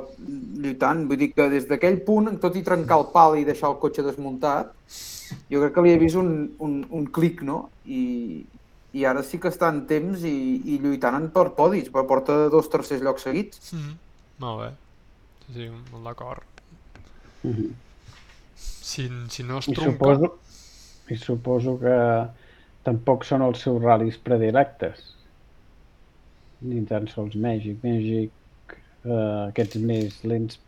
lluitant, vull dir que des d'aquell punt, tot i trencar el pal i deixar el cotxe desmuntat, jo crec que li he vist un, un, un clic, no? I, I ara sí que està en temps i, i lluitant en per podis, però porta dos tercers llocs seguits. Mm. Molt bé. Sí, sí, molt d'acord. Mhm. Si, si no es I trunca... suposo, I suposo que tampoc són els seus ral·lis predilectes. Ni tan sols Mèxic. Mèxic, eh, aquests més lents,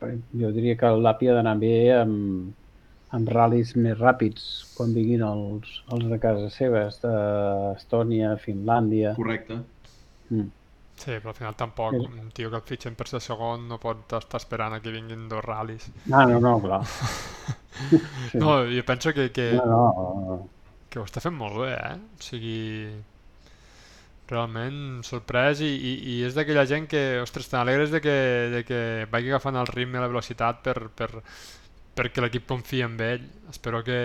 jo diria que l'API ha d'anar bé amb, amb ral·lis més ràpids quan vinguin els, els de casa seves, d'Estònia, Finlàndia... Correcte. Mm. Sí, però al final tampoc Sí. un tio que el fitxen per ser segon no pot estar esperant a que vinguin dos ral·lis. Ah, no, no, clar. Sí. No, jo penso que, que, no, no, que ho està fent molt bé, eh? O sigui, realment sorprès i, i, i és d'aquella gent que, ostres, te n'alegres de que, de que vagi agafant el ritme i la velocitat per, per, perquè l'equip confia en ell. Espero que,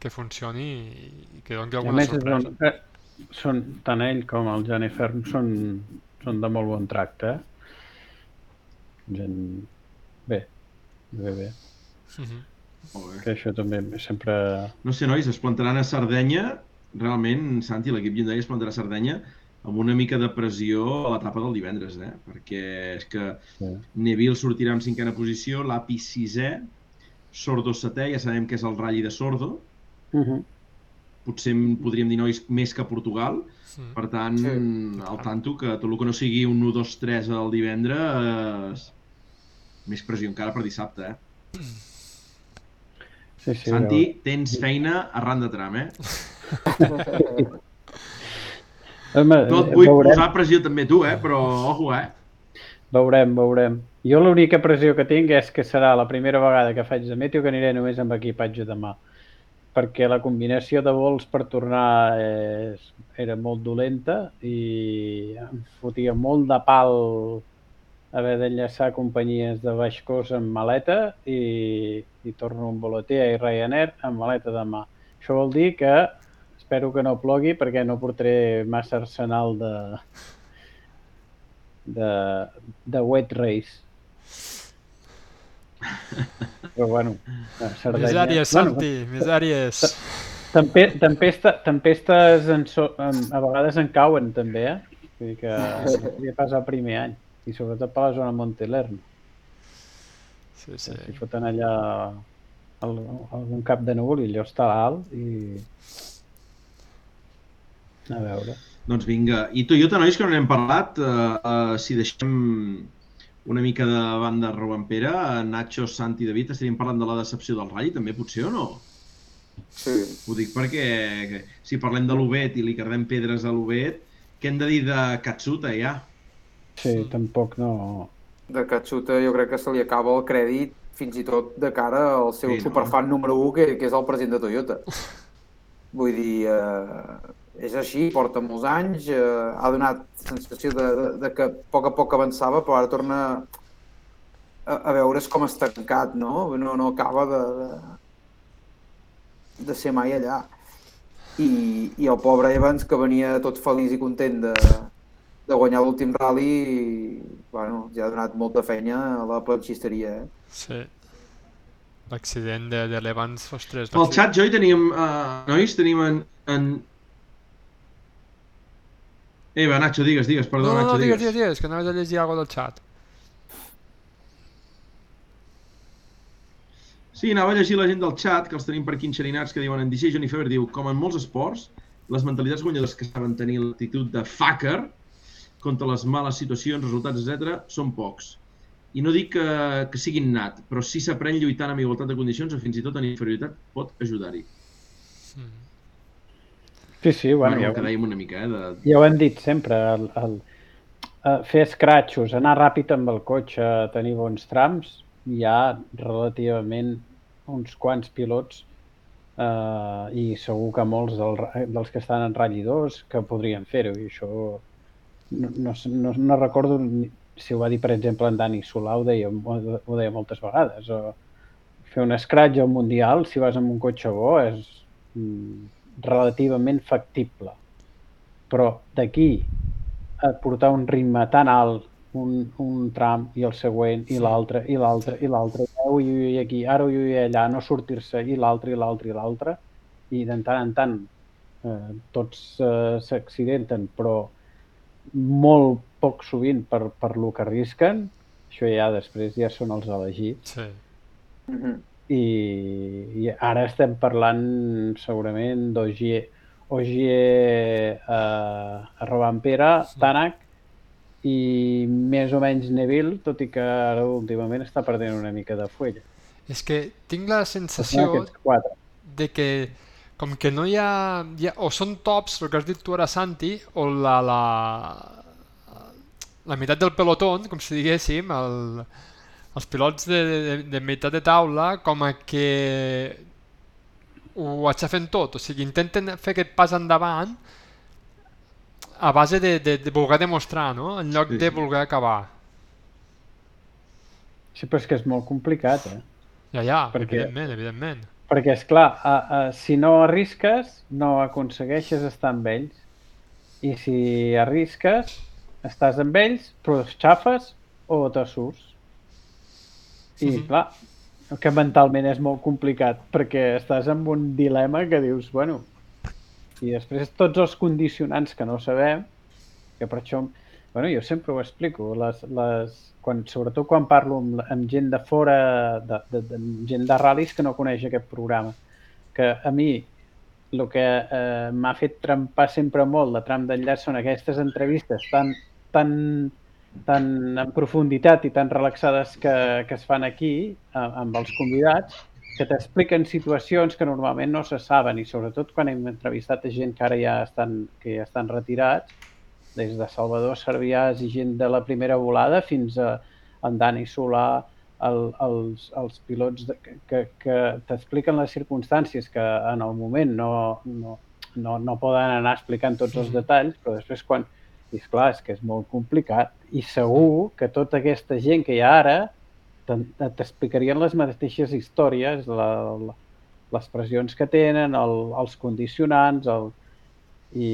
que funcioni i, que doni alguna sorpresa. eh, són, tant ell com el Jennifer són, són de molt bon tracte. eh? Gent... Bé, bé, bé. Mhm. Molt bé. Que això també sempre... No sé, nois, es plantaran a Sardenya, realment, Santi, l'equip Hyundai es plantarà a Sardenya amb una mica de pressió a l'etapa del divendres, eh? perquè és que Sí. Neville sortirà en cinquena posició, l'API sisè, Sordo setè, ja sabem que és el ratll de Sordo, Uh -huh. Potser en podríem dir nois més que Portugal, Mm. per tant, Sí. al tanto que tot el que no sigui un 1, 2, 3 el divendres, més pressió encara per dissabte, eh? Sí, sí, Santi, tens feina arran de tram, eh? Home, No et vull veurem, posar pressió també tu, eh? Però, ojo, eh? veurem, veurem. Jo l'única pressió que tinc és que serà la primera vegada que faig de meteo que aniré només amb equipatge de mà. Perquè la combinació de vols per tornar és, era molt dolenta i em fotia molt de pal haver d'enllaçar companyies de baix cost amb maleta i, i torno amb Volotea i Ryanair amb maleta de mà. Això vol dir que espero que no plogui perquè no portaré massa arsenal de, de, de wet race. Però bueno, a Sardenya... Bueno, Santi, misèries. Tempe, tempesta, tempestes en so, en, a vegades en cauen també, eh? Vull dir que no podia passar el primer any. I sobretot per la zona de Montelerno. Sí, sí. Si foten allà algun cap de núvol i allò està alt i... A veure. Doncs vinga. I Toyota, nois, que no n'hem parlat, uh, uh, si deixem una mica de banda Robampera, Nacho, Santi i David, estaríem parlant de la decepció del Rally, també, potser, o no? Sí. Ho dic perquè si parlem de l'Ubet i li cardem pedres a l'Ubet, què hem de dir de Katsuta, ja? Sí, tampoc no... De Katsuta jo crec que se li acaba el crèdit fins i tot de cara al seu Sí, sí, no? superfan número 1, que, que és el president de Toyota. Vull dir, eh, és així, porta molts anys, eh, ha donat sensació de, de, de que a poc a poc avançava, però ara torna a, a veure's com estancat, no? No, no acaba de, de, de ser mai allà. I, I el pobre Evans, que venia tot feliç i content de, de guanyar l'últim rally, i, bueno, ja ha donat molta feina a la planxisteria, eh? Sí. L'accident de, de l'Evans, ostres... Pel xat, Joy, teníem, uh, nois, tenim en... en... Ei, va, Nacho, digues, digues, perdó, No, no, Nacho, no, digues, digues. digues, digues, que anaves a llegir alguna del xat. Sí, anava a llegir la gent del xat, que els tenim per aquí enxerinats, que diuen en DJ Johnny Fever, diu, com en molts esports, les mentalitats guanyadores que saben tenir l'actitud de fucker contra les males situacions, resultats, etc, són pocs. I no dic que, que siguin nat, però si s'aprèn lluitant amb igualtat de condicions o fins i tot en inferioritat pot ajudar-hi. Sí, sí, bueno, Bueno, ja, el que ho, dèiem una mica, eh? De... ja ho hem dit sempre. El, el, eh, fer escratxos, anar ràpid amb el cotxe, tenir bons trams, hi ha relativament uns quants pilots eh, i segur que molts del, dels que estan en Rally 2 que podrien fer-ho i això no, no, no, no recordo si ho va dir per exemple en Dani Solà ho deia, ho, ho deia moltes vegades o fer un scratch al Mundial si vas amb un cotxe bo és mm, relativament factible però d'aquí a portar un ritme tan alt un, un tram i el següent i l'altre i l'altre i l'altre ui, ui, ui, aquí, ara ui, ui, allà, no sortir-se i l'altre i l'altre i l'altre i de tant en tant eh, tots eh, s'accidenten però molt poc sovint per, per lo que arrisquen això ja després ja són els elegits Sí. Mhm. I, i ara estem parlant segurament d'Ogier Ogier a Robampera, Tanak i més o menys Neville, tot i que ara últimament està perdent una mica de fuella. És que tinc la sensació de que com que no hi ha, hi ha... O són tops, el que has dit tu ara, Santi, o la, la, la meitat del pelotón, com si diguéssim, el, els pilots de, de, de meitat de taula, com a que ho aixafen tot, o sigui, intenten fer aquest pas endavant a base de, de, de voler demostrar, no? En lloc Sí, de voler acabar. Sí, però és que és molt complicat, eh? Ja, ja, Perquè- evidentment, evidentment. Perquè, és clar, a, a, si no arrisques, no aconsegueixes estar amb ells. I si arrisques, estàs amb ells, però els xafes o te surts. I, Mhm. clar, que mentalment és molt complicat, perquè estàs amb un dilema que dius, bueno, i després tots els condicionants que no sabem, que per això, bueno, jo sempre ho explico, les, les, quan, sobretot quan parlo amb, amb gent de fora, de, de, de, gent de ral·lis que no coneix aquest programa, que a mi el que eh, m'ha fet trempar sempre molt de tram d'enllaç són aquestes entrevistes tan, tan, tan en profunditat i tan relaxades que, que es fan aquí amb els convidats, que t'expliquen situacions que normalment no se saben. I sobretot quan hem entrevistat a gent que ara ja estan, que ja estan retirats, des de Salvador Serviàs i gent de la primera volada fins a en Dani Solà, el, els, els pilots de, que, que, que t'expliquen les circumstàncies que en el moment no, no, no, no poden anar explicant tots els detalls, però després quan... I esclar, és que és molt complicat i segur que tota aquesta gent que hi ha ara t'explicarien les mateixes històries, la, la, les pressions que tenen, el, els condicionants, el, i,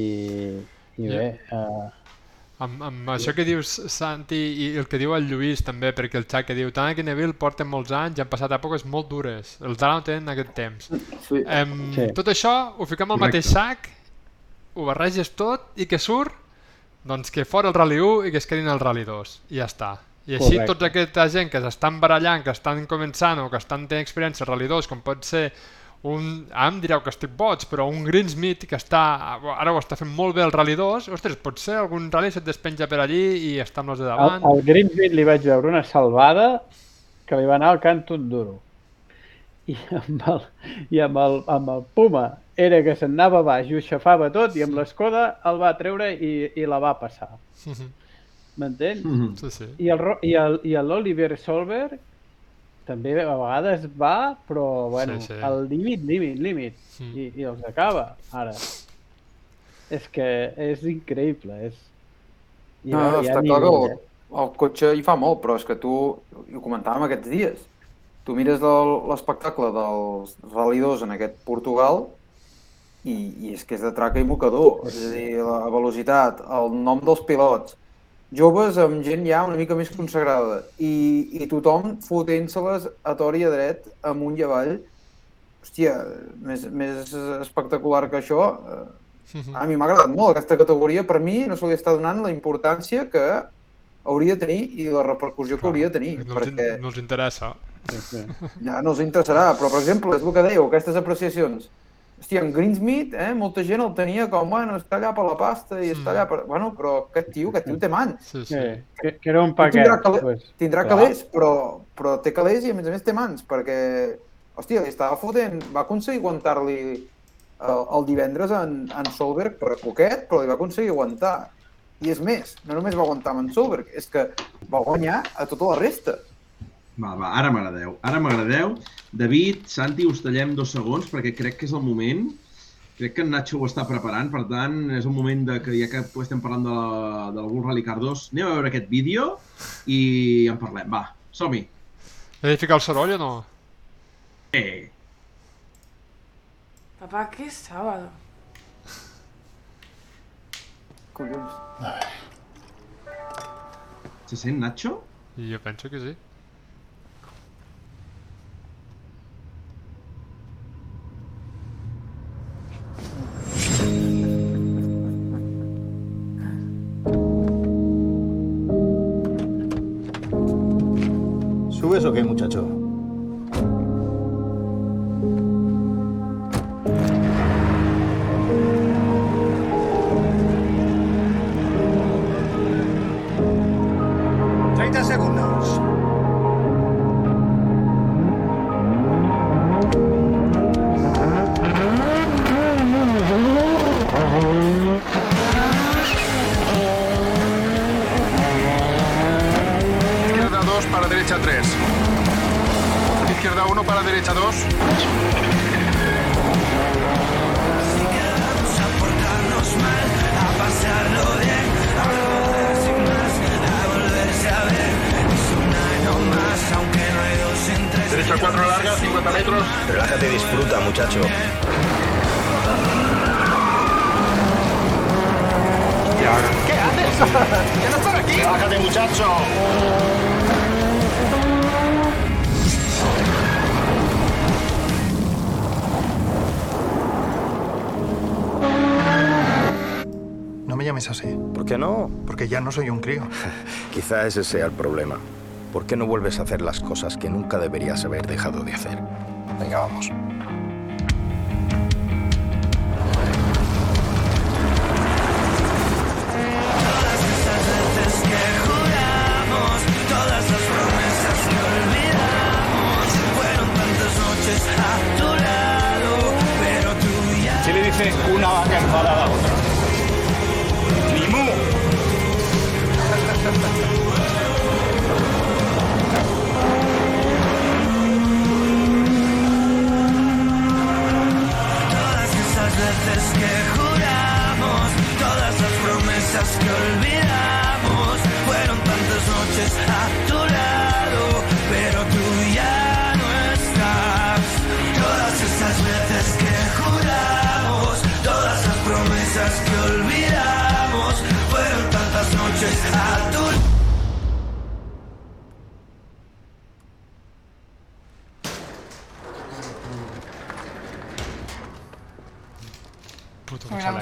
i Ja. bé, eh, Amb, amb això que dius, Santi, i el que diu el Lluís també, perquè el xat que diu Tanak i Neville porten molts anys i han passat èpoques molt dures. Els d'ara no tenen aquest temps. Sí. Em, Sí. Tot això ho fiquem al Correcte. mateix sac, ho barreges tot i que surt? Doncs que fora el Rally 1 i que es quedin al Rally 2. I ja està. I així Correcte. tota aquesta gent que s'estan barallant, que estan començant o que estan tenint experiència al Rally 2, com pot ser un, ara em direu que estic boig, però un Greensmith que està, ara ho està fent molt bé el Rally 2, ostres, potser algun rally se't despenja per allí i està amb els de davant. al Greensmith li vaig veure una salvada que li va anar al cant tot duro. I amb el, i amb el, amb el Puma era que se'n anava baix i ho xafava tot i amb l'escoda el va treure i, i la va passar. M'entens? Mhm. Sí, sí. I el, i el, i l'Oliver Solberg també a vegades va, però bueno, Sí, sí. al límit, límit, límit. Mm. I, I els acaba, ara. És que és increïble, és... I No, veure, està clar que el, el cotxe hi fa molt, però és que tu, i ho comentàvem aquests dies, tu mires el- l'espectacle dels 2 en aquest Portugal i, i és que és de traca i mocador, és a dir, la velocitat, el nom dels pilots, joves amb gent ja una mica més consagrada i, i tothom fotent-se-les a tor i a dret, amunt i avall. Hòstia, més, més espectacular que això, Mhm. a mi m'ha agradat molt aquesta categoria. Per mi no se li està donant la importància que hauria de tenir i la repercussió que hauria de tenir. No els, perquè no els interessa. Sí, sí. ja no els interessarà. Però, per exemple, és el que dèieu, aquestes apreciacions. Hòstia, en Greensmith, eh, molta gent el tenia com, bueno, està allà per la pasta i està allà per... Bueno, però aquest tio, aquest tio té mans. Sí, sí. Sí, que, que era un tindrà paquet. cale- Pues, Tindrà clar. calés, però, però té calés i a més a més té mans, perquè, hòstia, li estava fotent, va aconseguir aguantar-li el, el divendres en, en Solberg per poquet, però li va aconseguir aguantar. I és més, no només va aguantar amb en Solberg, és que va guanyar a tota la resta. Va, va, ara m'agradeu. Ara m'agradeu. David, Santi, us tallem dos segons perquè crec que és el moment. Crec que en Nacho ho està preparant, per tant, és un moment de que ja que estem parlant de, la, del Bull Rally Car 2, anem a veure aquest vídeo i en parlem. Va, som-hi. He de ficar el soroll o no? Eh, Papá, ¿qué es sábado? Collons. se sent, Nacho? Jo penso que sí. ¿Subes o qué, muchacho? Ya no soy un crío. Quizá ese sea el problema. ¿Por qué no vuelves a hacer las cosas que nunca deberías haber dejado de hacer? Venga, vamos.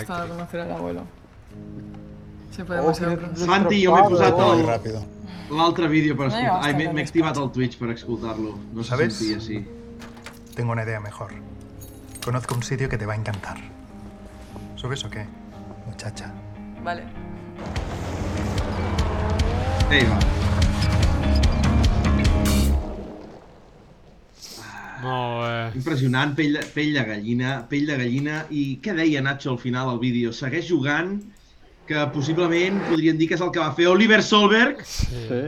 Gustado conocer al abuelo. Se puede Oh, pronto. Santi, jo m'he posat el- rápido. l'altre vídeo per No escoltar. Ai, m'he activat el Twitch per escoltar-lo. No se ¿Sabes? sentia així. Tengo una idea mejor. Conozco un sitio que te va a encantar. ¿Subes o qué? Muchacha. Vale. Ei, va. Molt bé. Impressionant, pell de, pell de gallina, pell de gallina. I què deia Nacho al final del vídeo? Segueix jugant, que possiblement podrien dir que és el que va fer Oliver Solberg Sí. Sí.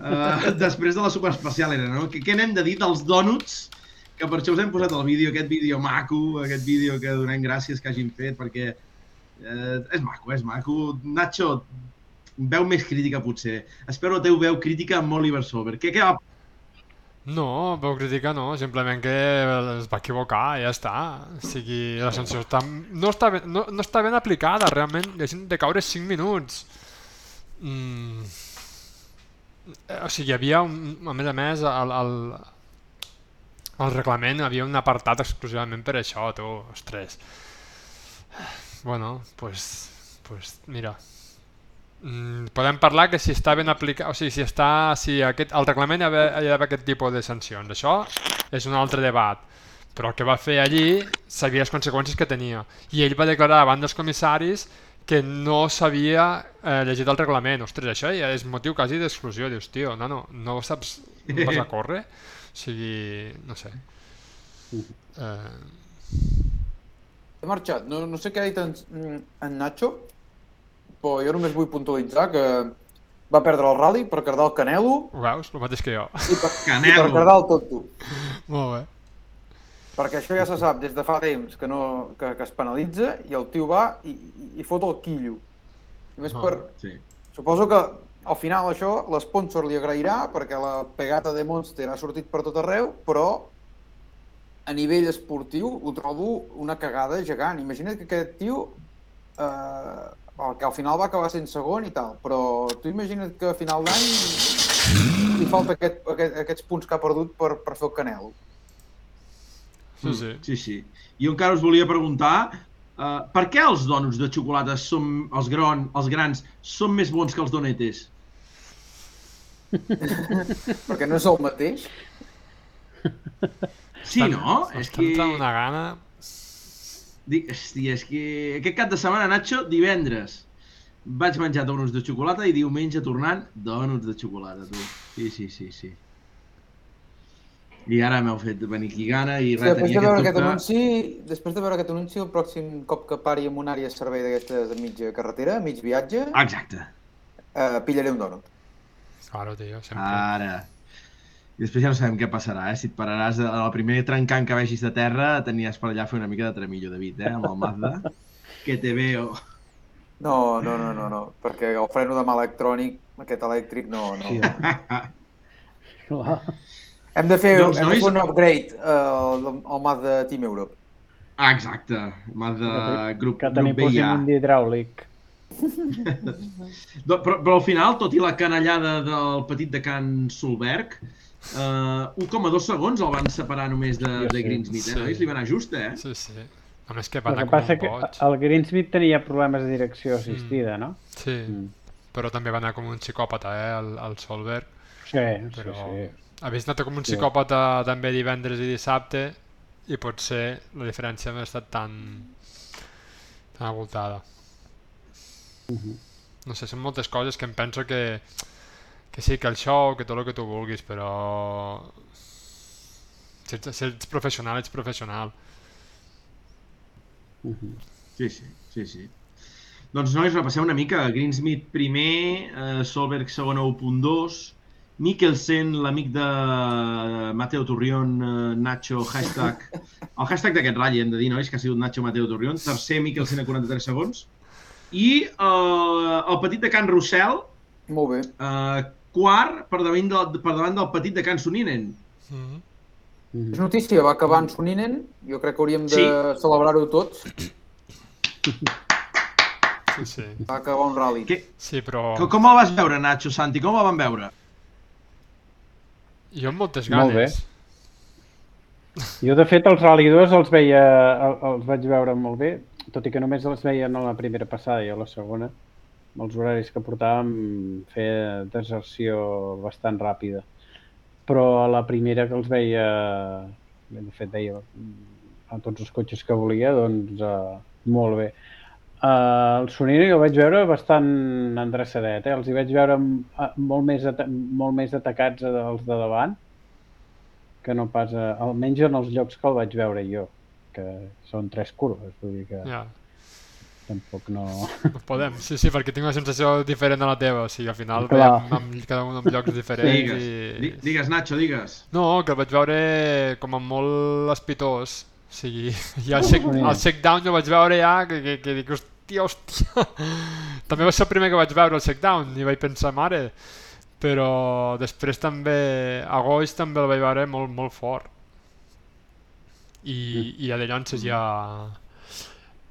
uh, després de la superespecial, era, no? Què, què n'hem de dir dels dònuts? Que per això us hem posat el vídeo, aquest vídeo maco, aquest vídeo que donem gràcies que hagin fet, perquè eh, és maco, és maco. Nacho, veu més crítica potser. Espero la teva veu crítica amb Oliver Solberg. Què, què va No, veu crítica no, simplement que es va equivocar i ja està. O sigui, la sanció està, no, està ben, no, no està ben aplicada, realment deixen de caure 5 minuts. Mm. O sigui, hi havia, un, a més a més, el, el, el reglament havia un apartat exclusivament per això, tu, ostres. Bueno, pues, pues mira, Mm, podem parlar que si està ben aplicat, o sigui, si està, si aquest, el reglament hi ha d'haver- aquest tipus de sancions. Això és un altre debat. Però el que va fer allí sabia les conseqüències que tenia. I ell va declarar davant dels comissaris que no s'havia eh, llegit el reglament. Ostres, això ja és motiu quasi d'exclusió. Dius, tio, no, no, no saps, no vas a córrer? O sigui, no sé. Eh, He marxat. No, no sé què ha dit en, en Nacho, però jo només vull puntualitzar que va perdre el rally per cardar el Canelo ho veus? El mateix que jo. i per, i Canelo. per cardar el Tonto. Molt bé. Perquè això ja se sap des de fa temps que, no, que, que es penalitza i el tio va i, i, i fot el quillo. I més Ah. per... Sí. Suposo que al final això l'esponsor li agrairà perquè la pegata de Monster ha sortit per tot arreu, però a nivell esportiu ho trobo una cagada gegant. Imagina't que aquest tio eh, que al final va acabar sent segon i tal, però tu imagina't que a final d'any li falta aquest, aquest, aquests punts que ha perdut per, per fer el Canelo. Sí, sí. Sí, sí. Jo encara us volia preguntar uh, per què els dònuts de xocolata són, els, gron, els grans són més bons que els donetes? Perquè no és el mateix. Sí, no? És que... entrant una gana... Dic, hòstia, és que aquest cap de setmana, Nacho, divendres vaig menjar dònuts de xocolata i diumenge tornant, dònuts de xocolata, tu. Sí, sí, sí, sí. I ara m'heu fet venir aquí gana i res, Després de tenia veure aquest aquest dubte. anunci, després de veure aquest anunci, el pròxim cop que pari en una àrea de servei d'aquestes de mitja carretera, mig viatge, Exacte. eh, pillaré un dònut. Claro, tio, sempre. Ara. I després ja no sabem què passarà, eh? Si et pararàs a el primer trencant que vegis de terra, tenies per allà a fer una mica de tremillo, David, eh? Amb el Mazda. que te veo. No, no, no, no, no, perquè el freno de mà electrònic, aquest elèctric, no, no. Sí. Hem de fer, Doncs, hem de nois- fer un upgrade uh, al, al mas de Team Europe. Ah, exacte. Mazda grup, Que grup BIA. un d'hidràulic. Do- Però, però al final, tot i la canallada del petit de Can Solberg, eh, 1,2 segons el van separar només de, Jo de. Greensmith, eh? Sí. Nois? Li va anar just, eh? Sí, sí. A més que va anar que com passa un que boig. el Greensmith tenia problemes de direcció assistida, no? Sí, Mm. però també va anar com un psicòpata, eh, el, el Solberg. Sí, sí, Però sí. havies anat com un Sí. psicòpata també divendres i dissabte i potser la diferència no ha estat tan, tan avoltada. Mhm. No sé, són moltes coses que em penso que, que sí, que el show, que tot el que tu vulguis, però si ets, si ets professional, ets professional. Mhm. Sí, sí, sí, sí. Doncs, nois, repassem una mica. Greensmith primer, eh, Solberg segon a 1.2, Mikkelsen, l'amic de Mateo Turrión, eh, Nacho, hashtag... El hashtag d'aquest ratll, hem de dir, nois, que ha sigut Nacho Mateo Turrión. Tercer, Mikkelsen a 43 segons. I eh, el petit de Can Rossell, Molt bé. eh, quart, per davant, del, per davant del petit de Can Soninen. Mm Mhm. És notícia, va acabar en Soninen. Jo crec que hauríem de Sí. celebrar-ho tots. Sí, sí. Va acabar un rally. Què, Sí, però com, com el vas veure, Nacho, Santi? Com el van veure? jo amb moltes Molt bé. ganes. Jo, de fet, els Rally 2 els veia, el- els vaig veure molt bé, tot i que només els veia no la primera passada i a la segona. Els horaris que portàvem fer deserció bastant ràpida. Però a la primera que els veia, de fet veia mm, a tots els cotxes que volia, doncs uh, molt bé. Uh, el Sonino jo el vaig veure bastant endreçadet, eh? els hi vaig veure molt més, molt més atacats als de davant, que no pas, a, almenys en els llocs que el vaig veure jo, que són tres curves, vull dir que Ja, tampoc no... no podem. Sí, sí, perquè tinc una sensació diferent a la teva. O sigui, al final Clar. veiem amb, cada un en llocs diferents Digues, i... di- digues, Nacho, digues. No, que el vaig veure com a molt espitós. O sigui, ja el, shake, el shakedown jo vaig veure ja que, que, que dic, hòstia, hòstia. També va ser el primer que vaig veure el shakedown i vaig pensar, mare. Però després també, a Goix també el vaig veure molt, molt fort. I, i a de llances ja...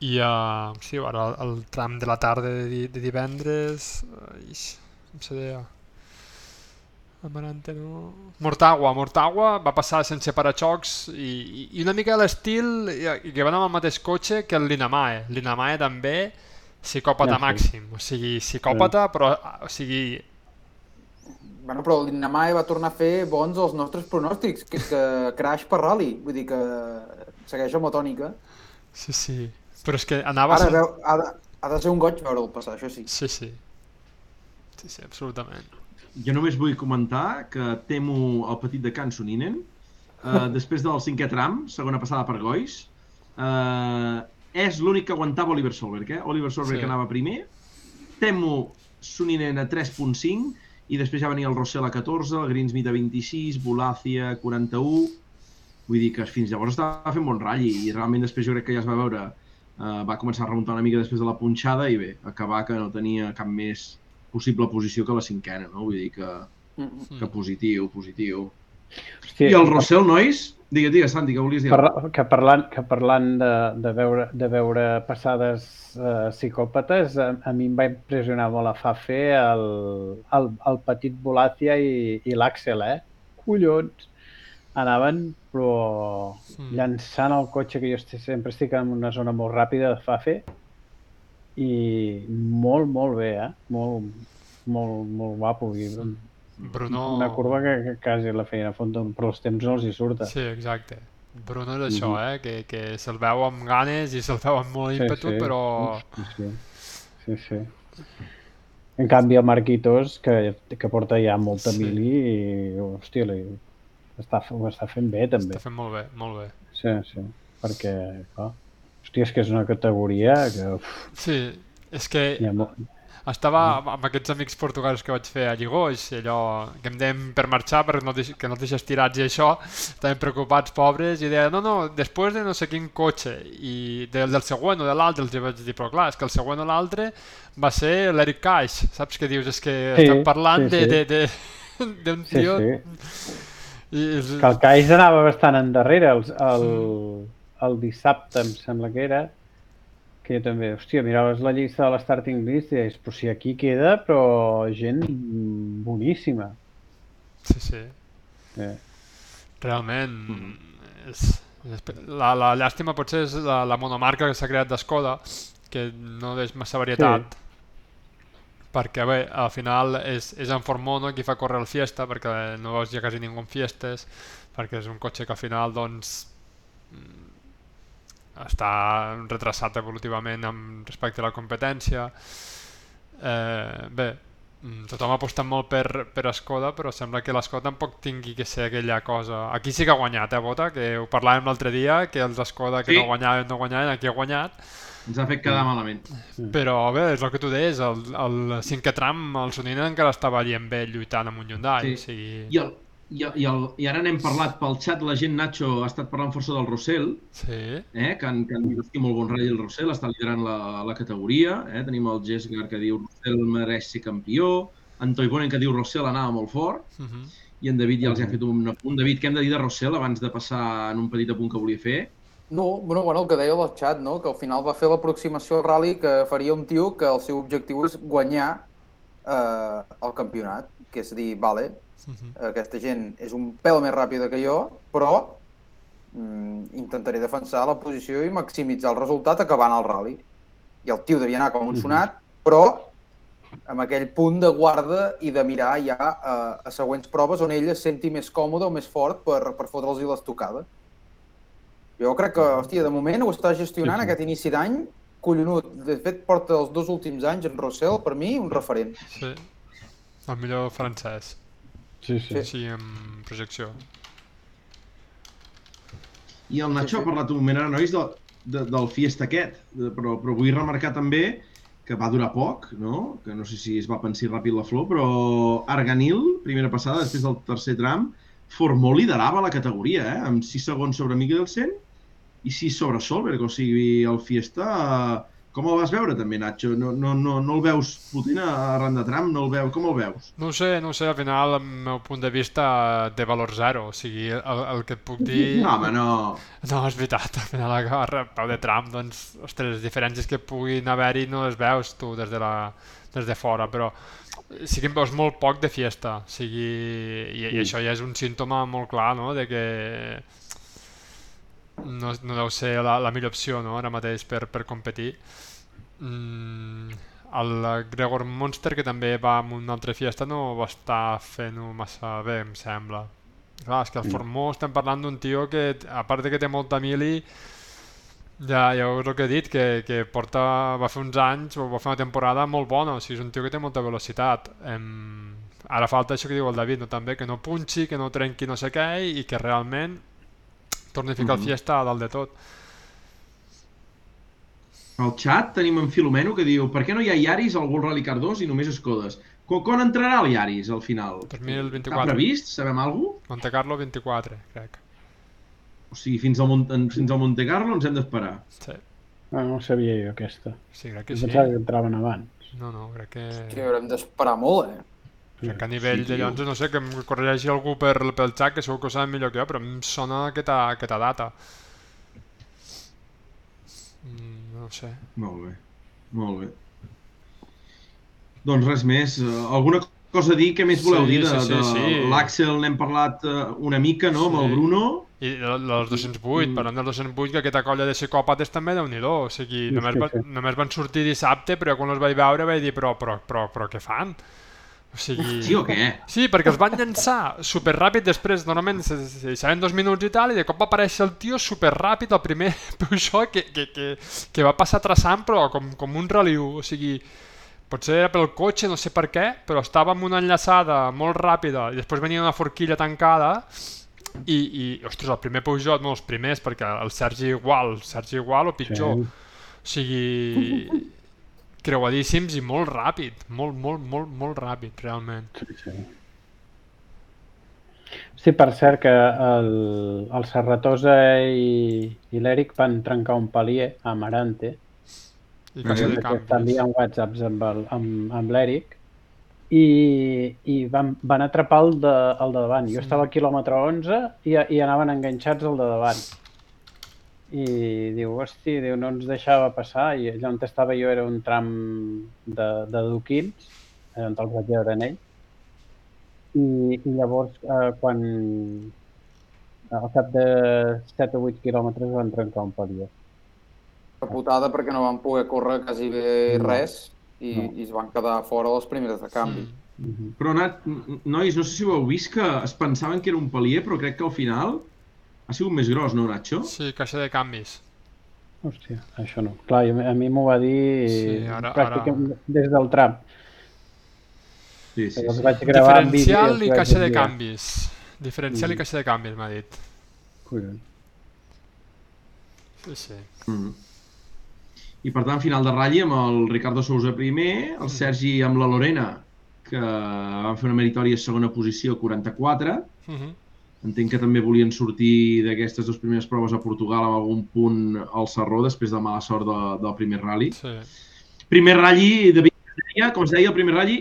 I a, sí, ara el, el tram de la tarda de, di- de divendres... Ai, com se deia? Amarante no... Mortagua, Mortagua va passar sense paraxocs i, i, i una mica l'estil que van amb el mateix cotxe que el Linamae. Linamae també psicòpata Ja, sí. màxim, o sigui, psicòpata però, o sigui, Bueno, però el Dinamae va tornar a fer bons els nostres pronòstics, que, que crash per rally. Vull dir que segueix amb la tònica. sí, sí, però és que anava... Ara veu, ha, de, ha de ser un goig veure'l passar, això sí. Sí, sí. Sí, sí, absolutament. Jo només vull comentar que temo el petit de Can Soninen. Uh, després del cinquè tram, segona passada per Gois, uh, és l'únic que aguantava Oliver Solberg, eh? Oliver Solberg Sí. que anava primer. Temo Soninen a 3.5 i després ja venia el Rossell a 14, el Greensmith a 26, Bolacia a 41... Vull dir que fins llavors estava fent bon ratll i realment després jo crec que ja es va veure uh, va començar a remuntar una mica després de la punxada i bé, acabar que no tenia cap més possible posició que la cinquena, no? Vull dir que, Mm -hmm. que positiu, positiu. Hòstia, I el Rossell, nois? Digues, digues, Santi, que volies dir? Parla, que parlant, que parlant de, de, veure, de veure passades uh, psicòpates, a, a mi em va impressionar molt a Fafe el, el, el petit Bolacia i, i l'Àxel, eh? Collons! Anaven, però Mm. llançant el cotxe, que jo estic, sempre estic en una zona molt ràpida de Fafe, i molt, molt bé, eh? Molt, molt, molt guapo. I Bruno... Una curva que, que quasi la feina fonda, però els temps no els hi surten. Sí, exacte. Bruno és això, eh? Que, que se'l veu amb ganes i se'l veu amb molt ímpetu, però... Sí, sí. sí, sí. En canvi, el Marquitos, que, que porta ja molta Sí. sí. mili, i, hòstia, li, està, ho està fent bé, també. Està fent molt bé, molt bé. Sí, sí, perquè, clar, hòstia, és que és una categoria que uf, Sí, és que hi ha molt... estava amb aquests amics portuguesos que vaig fer a Lligoix, allò que em deien per marxar perquè no deix, que no et deixes tirats i això, estaven preocupats, pobres, i deien, no, no, després de no sé quin cotxe, i del, del següent o de l'altre, els vaig dir, però clar, és que el següent o l'altre va ser l'Eric Caix, saps què dius? És que Sí, estem parlant sí, de, sí. de, de, d'un Sí, tio... sí. I, és, Que el Caix anava bastant endarrere, el, el, el dissabte em sembla que era, que jo també, hòstia, miraves la llista de l'Starting List i deies, però si aquí queda, però gent boníssima. sí, sí. Eh. Realment, és, és, la, la llàstima potser és la, la monomarca que s'ha creat d'Escoda, que no és massa varietat, perquè bé, al final és, és en Ford Mono qui fa córrer el Fiesta, perquè no veus ja quasi ningú en Fiestes, perquè és un cotxe que al final doncs mm, està retrasat evolutivament amb respecte a la competència. Eh, bé, mm, tothom ha apostat molt per, per Skoda, però sembla que l'Skoda tampoc tingui que ser aquella cosa... Aquí sí que ha guanyat, eh, Bota? Que ho parlàvem l'altre dia, que els Skoda que Sí. no guanyaven, no guanyaven, aquí ha guanyat. Ens ha fet quedar malament. Però bé, és el que tu deies, el, el cinquè tram, el Sonina encara estava allí amb ell lluitant amb un Hyundai. Sí. O sigui... I, el, i, el, i, el, I ara n'hem parlat pel xat, la gent, Nacho, ha estat parlant força del Rossell, Sí, eh, que, han, que han dit, molt bon ratll el Rossell, està liderant la, la categoria, eh? tenim el Gesgar que diu Rossell mereix ser campió, en Toivonen que diu Rossell anava molt fort, uh -huh. i en David ja els ha fet un apunt. David, què hem de dir de Rossell abans de passar en un petit apunt que volia fer? No, bueno, bueno, el que deia al xat, no? que al final va fer l'aproximació al rally que faria un tio que el seu objectiu és guanyar eh, el campionat, que és dir, vale, Uh -huh. aquesta gent és un pèl més ràpida que jo, però mm, intentaré defensar la posició i maximitzar el resultat acabant el rally. I el tio devia anar com un sonat, però amb aquell punt de guarda i de mirar ja a, a següents proves on ell es senti més còmode o més fort per, per fotre'ls l'estocada. Jo crec que, hòstia, de moment ho està gestionant Sí, sí. aquest inici d'any collonut. De fet, porta els dos últims anys en Rossell, per mi, un referent. sí. El millor francès, Sí, sí. així en projecció. I el Nacho ha parlat un moment ara, nois, de, de, del Fiesta aquest, de, però, però vull remarcar també que va durar poc, no? que no sé si es va pensar ràpid la flor, però Arganil, primera passada, després del tercer tram, Formó liderava la categoria, eh? amb 6 segons sobre Mikkelsen i 6 sobre Solberg, o sigui, el Fiesta... eh, Com el vas veure també, Nacho? No, no, no, no el veus potent arran de tram? No el veus? Com el veus? No sé, no sé, al final, el meu punt de vista té valor zero, o sigui, el, el que et puc dir... No, home, no. No, és veritat, al final a a peu de tram, doncs, ostres, les diferències que puguin haver-hi no les veus tu des de, la, des de fora, però sí que en veus molt poc de fiesta, o sigui, i, i això ja és un símptoma molt clar, no?, de que no, no deu ser la, la millor opció, no?, ara mateix per, per competir. Mm, el Gregor Monster, que també va amb una altra fiesta, no va estar fent-ho massa bé, em sembla. Clar, és que el Formó estem parlant d'un tio que, a part de que té molta mili, ja, ja és el que he dit, que, que porta, va fer uns anys, o va fer una temporada molt bona, o sigui, és un tio que té molta velocitat. Em, ara falta això que diu el David, no? també, que no punxi, que no trenqui no sé què, i que realment torni a ficar Mhm. el fiesta a dalt de tot. Al xat tenim en Filomeno que diu per què no hi ha Yaris al World Rally Car 2 i només Skodes? Quan, entrarà el Yaris al final? 2024. Està previst? Sabem alguna cosa? Monte Carlo 24, crec. O sigui, fins al, Mont fins al Monte Carlo ens hem d'esperar. Sí, Ah, no ho sabia jo, aquesta. sí crec que sí. pensava que entraven abans. No, no, crec que... Que haurem d'esperar molt, eh? Crec que a nivell Sí, de tio. llocs, no sé, que em corregeixi algú per, pel xat, que segur que ho saben millor que jo, però em sona aquesta, aquesta data. Mm, no sé. Molt bé, molt bé. Doncs res més. Uh, alguna cosa a dir? Què més voleu Sí, dir? De, sí, sí, de sí. l'Àxel n'hem parlat uh, una mica, no?, amb el Sí. Bruno. I el- dels 208, Mm. parlant del 208, que aquesta colla de psicòpates també déu nhi o sigui, Sí, només, sí, va, sí. només van sortir dissabte, però quan els vaig veure vaig dir, però, però, però, però què fan? O sigui... Sí o què? Sí, perquè els van llançar superràpid després, normalment se, se deixaven dos minuts i tal, i de cop va aparèixer el tio superràpid, el primer Peugeot, que, que, que, que va passar traçant, però com, com un reliu, o sigui, potser era pel cotxe, no sé per què, però estava amb una enllaçada molt ràpida, i després venia una forquilla tancada, i, i ostres, el primer Peugeot, no els primers, perquè el Sergi igual, el Sergi igual o pitjor, Sí. o sigui, creuadíssims i molt ràpid, molt, molt, molt, molt ràpid, realment. Sí, sí. Sí, per cert que el, el Serratosa i, i l'Eric van trencar un palier a Amarante. I que enviant whatsapps amb, el- amb, amb l'Eric i, i van, van atrapar el de, el de davant. Jo estava a quilòmetre 11 i, i anaven enganxats al de davant. I diu, hosti, diu, no ens deixava passar i allà on estava jo era un tram de, de Duquins, allà on els vaig veure en ell. I, i llavors, eh, quan al cap de 7 o 8 quilòmetres van trencar un palier. La putada perquè no van poder córrer quasi bé No. res i, No. i es van quedar fora les primeres de canvi. Mm. Mhm. Però, Nat, nois, no sé si ho heu vist, que es pensaven que era un palier, però crec que al final ha sigut més gros, no, Nacho? Sí, caixa de canvis. Hòstia, això no. Clar, i a mi m'ho va dir Sí, ara- pràcticament des del tram. Sí, sí, sí. vaig gravar vídeo. Diferencial els i vaig caixa de canvis. Diferencial i Mm. caixa de canvis, m'ha dit. Collons. Sí, sí. Mm. I per tant, final de ratlla amb el Ricardo Sousa primer, el Sergi amb la Lorena, que van fer una meritòria segona posició, 44. Mhm. Entenc que també volien sortir d'aquestes dues primeres proves a Portugal amb algun punt al Sarró després de mala sort de, del primer rally. Sí. Primer rally, David, com es deia, com es deia el primer rally?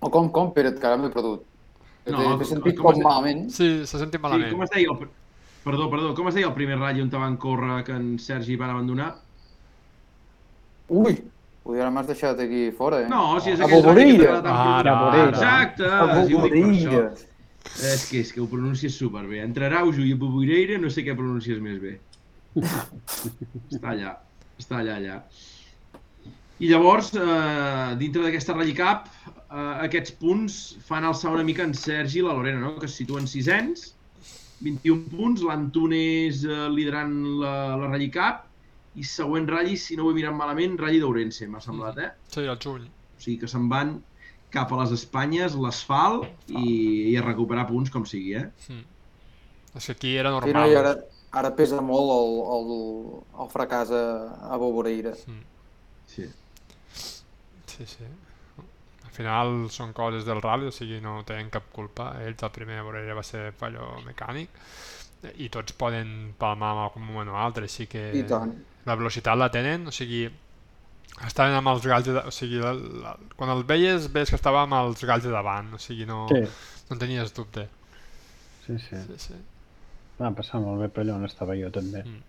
O com, com, Pere, que ara m'he perdut. No, No, T'he sentit com com malament. Sí, s'ha sentit Sí, malament. com es deia el... Perdó, perdó, com es deia el primer rally on te van córrer que en Sergi van abandonar? Ui, ui, ara m'has deixat aquí fora, eh? No, si és A aquell rally que t'agrada tant Ara, ara. Exacte, A sí. Boborilla. És que, és que ho pronuncies superbé. Entre Araujo i Boboreira no sé què pronuncies més bé. està allà, està allà, allà. I llavors, eh, dintre d'aquesta Rally Cup, eh, aquests punts fan alçar una mica en Sergi i la Lorena, no? que es situen sisens, 21 punts, l'Antunes eh, liderant la, la Rally Cup, i següent ratll, si no ho he mirat malament, Rally d'Ourense, m'ha semblat, eh? Sí, al juny. O sigui que se'n van cap a les Espanyes, l'asfalt i, i a recuperar punts com sigui, eh? Mm. És que aquí era Sí, normal. no, i ara, ara pesa molt el, el, el fracàs a, a Boboreira. Mm. Sí. Sí, sí. Al final són coses del rally, o sigui, no tenen cap culpa. Ells, el primer Borrella va ser fallo mecànic i tots poden palmar amb algun moment o altre, així que I tant. la velocitat la tenen, o sigui, estaven amb els galls de, o sigui, la, la, quan el veies, veies que estava amb els galls de davant, o sigui, no, Sí, no en tenies dubte. sí, sí. Sí, sí. Va passar molt bé per allà on estava jo també. Mm.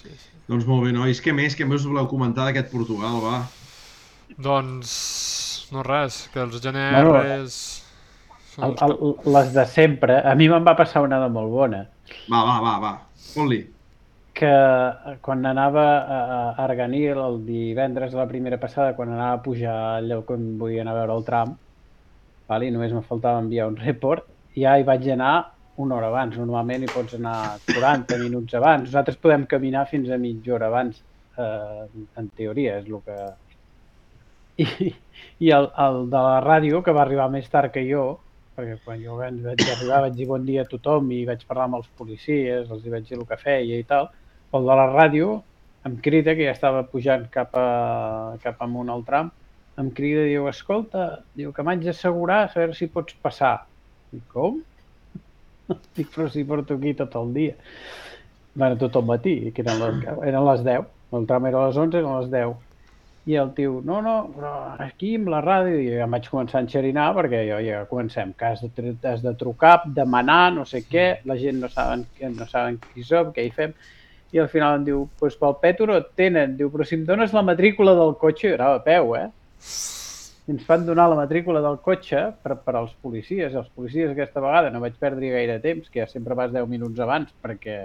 Sí, sí. Doncs molt bé, nois. Què més? Què més us voleu comentar d'aquest Portugal, va? Doncs, no res, que els Bueno, GNRs... són El, el, les de sempre, a mi me'n va passar una de molt bona, Va, va, va, va. Fot-li. Que quan anava a Arganil el divendres de la primera passada, quan anava a pujar al lloc on volia anar a veure el tram, vale? i només me faltava enviar un report, ja hi vaig anar una hora abans. Normalment hi pots anar 40 minuts abans. Nosaltres podem caminar fins a mitja hora abans, eh, en teoria, és el que... I, i el, el de la ràdio, que va arribar més tard que jo, perquè quan jo vaig arribar vaig dir bon dia a tothom i vaig parlar amb els policies, els vaig dir el que feia i tal, el de la ràdio em crida, que ja estava pujant cap, a, cap amunt al tram, em crida i diu, escolta, diu que m'haig d'assegurar a veure si pots passar. Dic, com? Dic, però si porto aquí tot el dia. Bueno, tot el matí, que eren les, eren les 10. El tram era a les 11, eren les 10. I el tio, no, no, però aquí amb la ràdio, i ja em vaig començar a enxerinar perquè jo ja comencem, que has de, has de trucar, demanar, no sé què, la gent no saben, no saben qui som, què hi fem, i al final em diu, doncs pues pel Petro et tenen, diu, però si em dones la matrícula del cotxe, anava a peu, eh? I ens van donar la matrícula del cotxe per, per als policies. Els policies aquesta vegada no vaig perdre gaire temps, que ja sempre vas 10 minuts abans perquè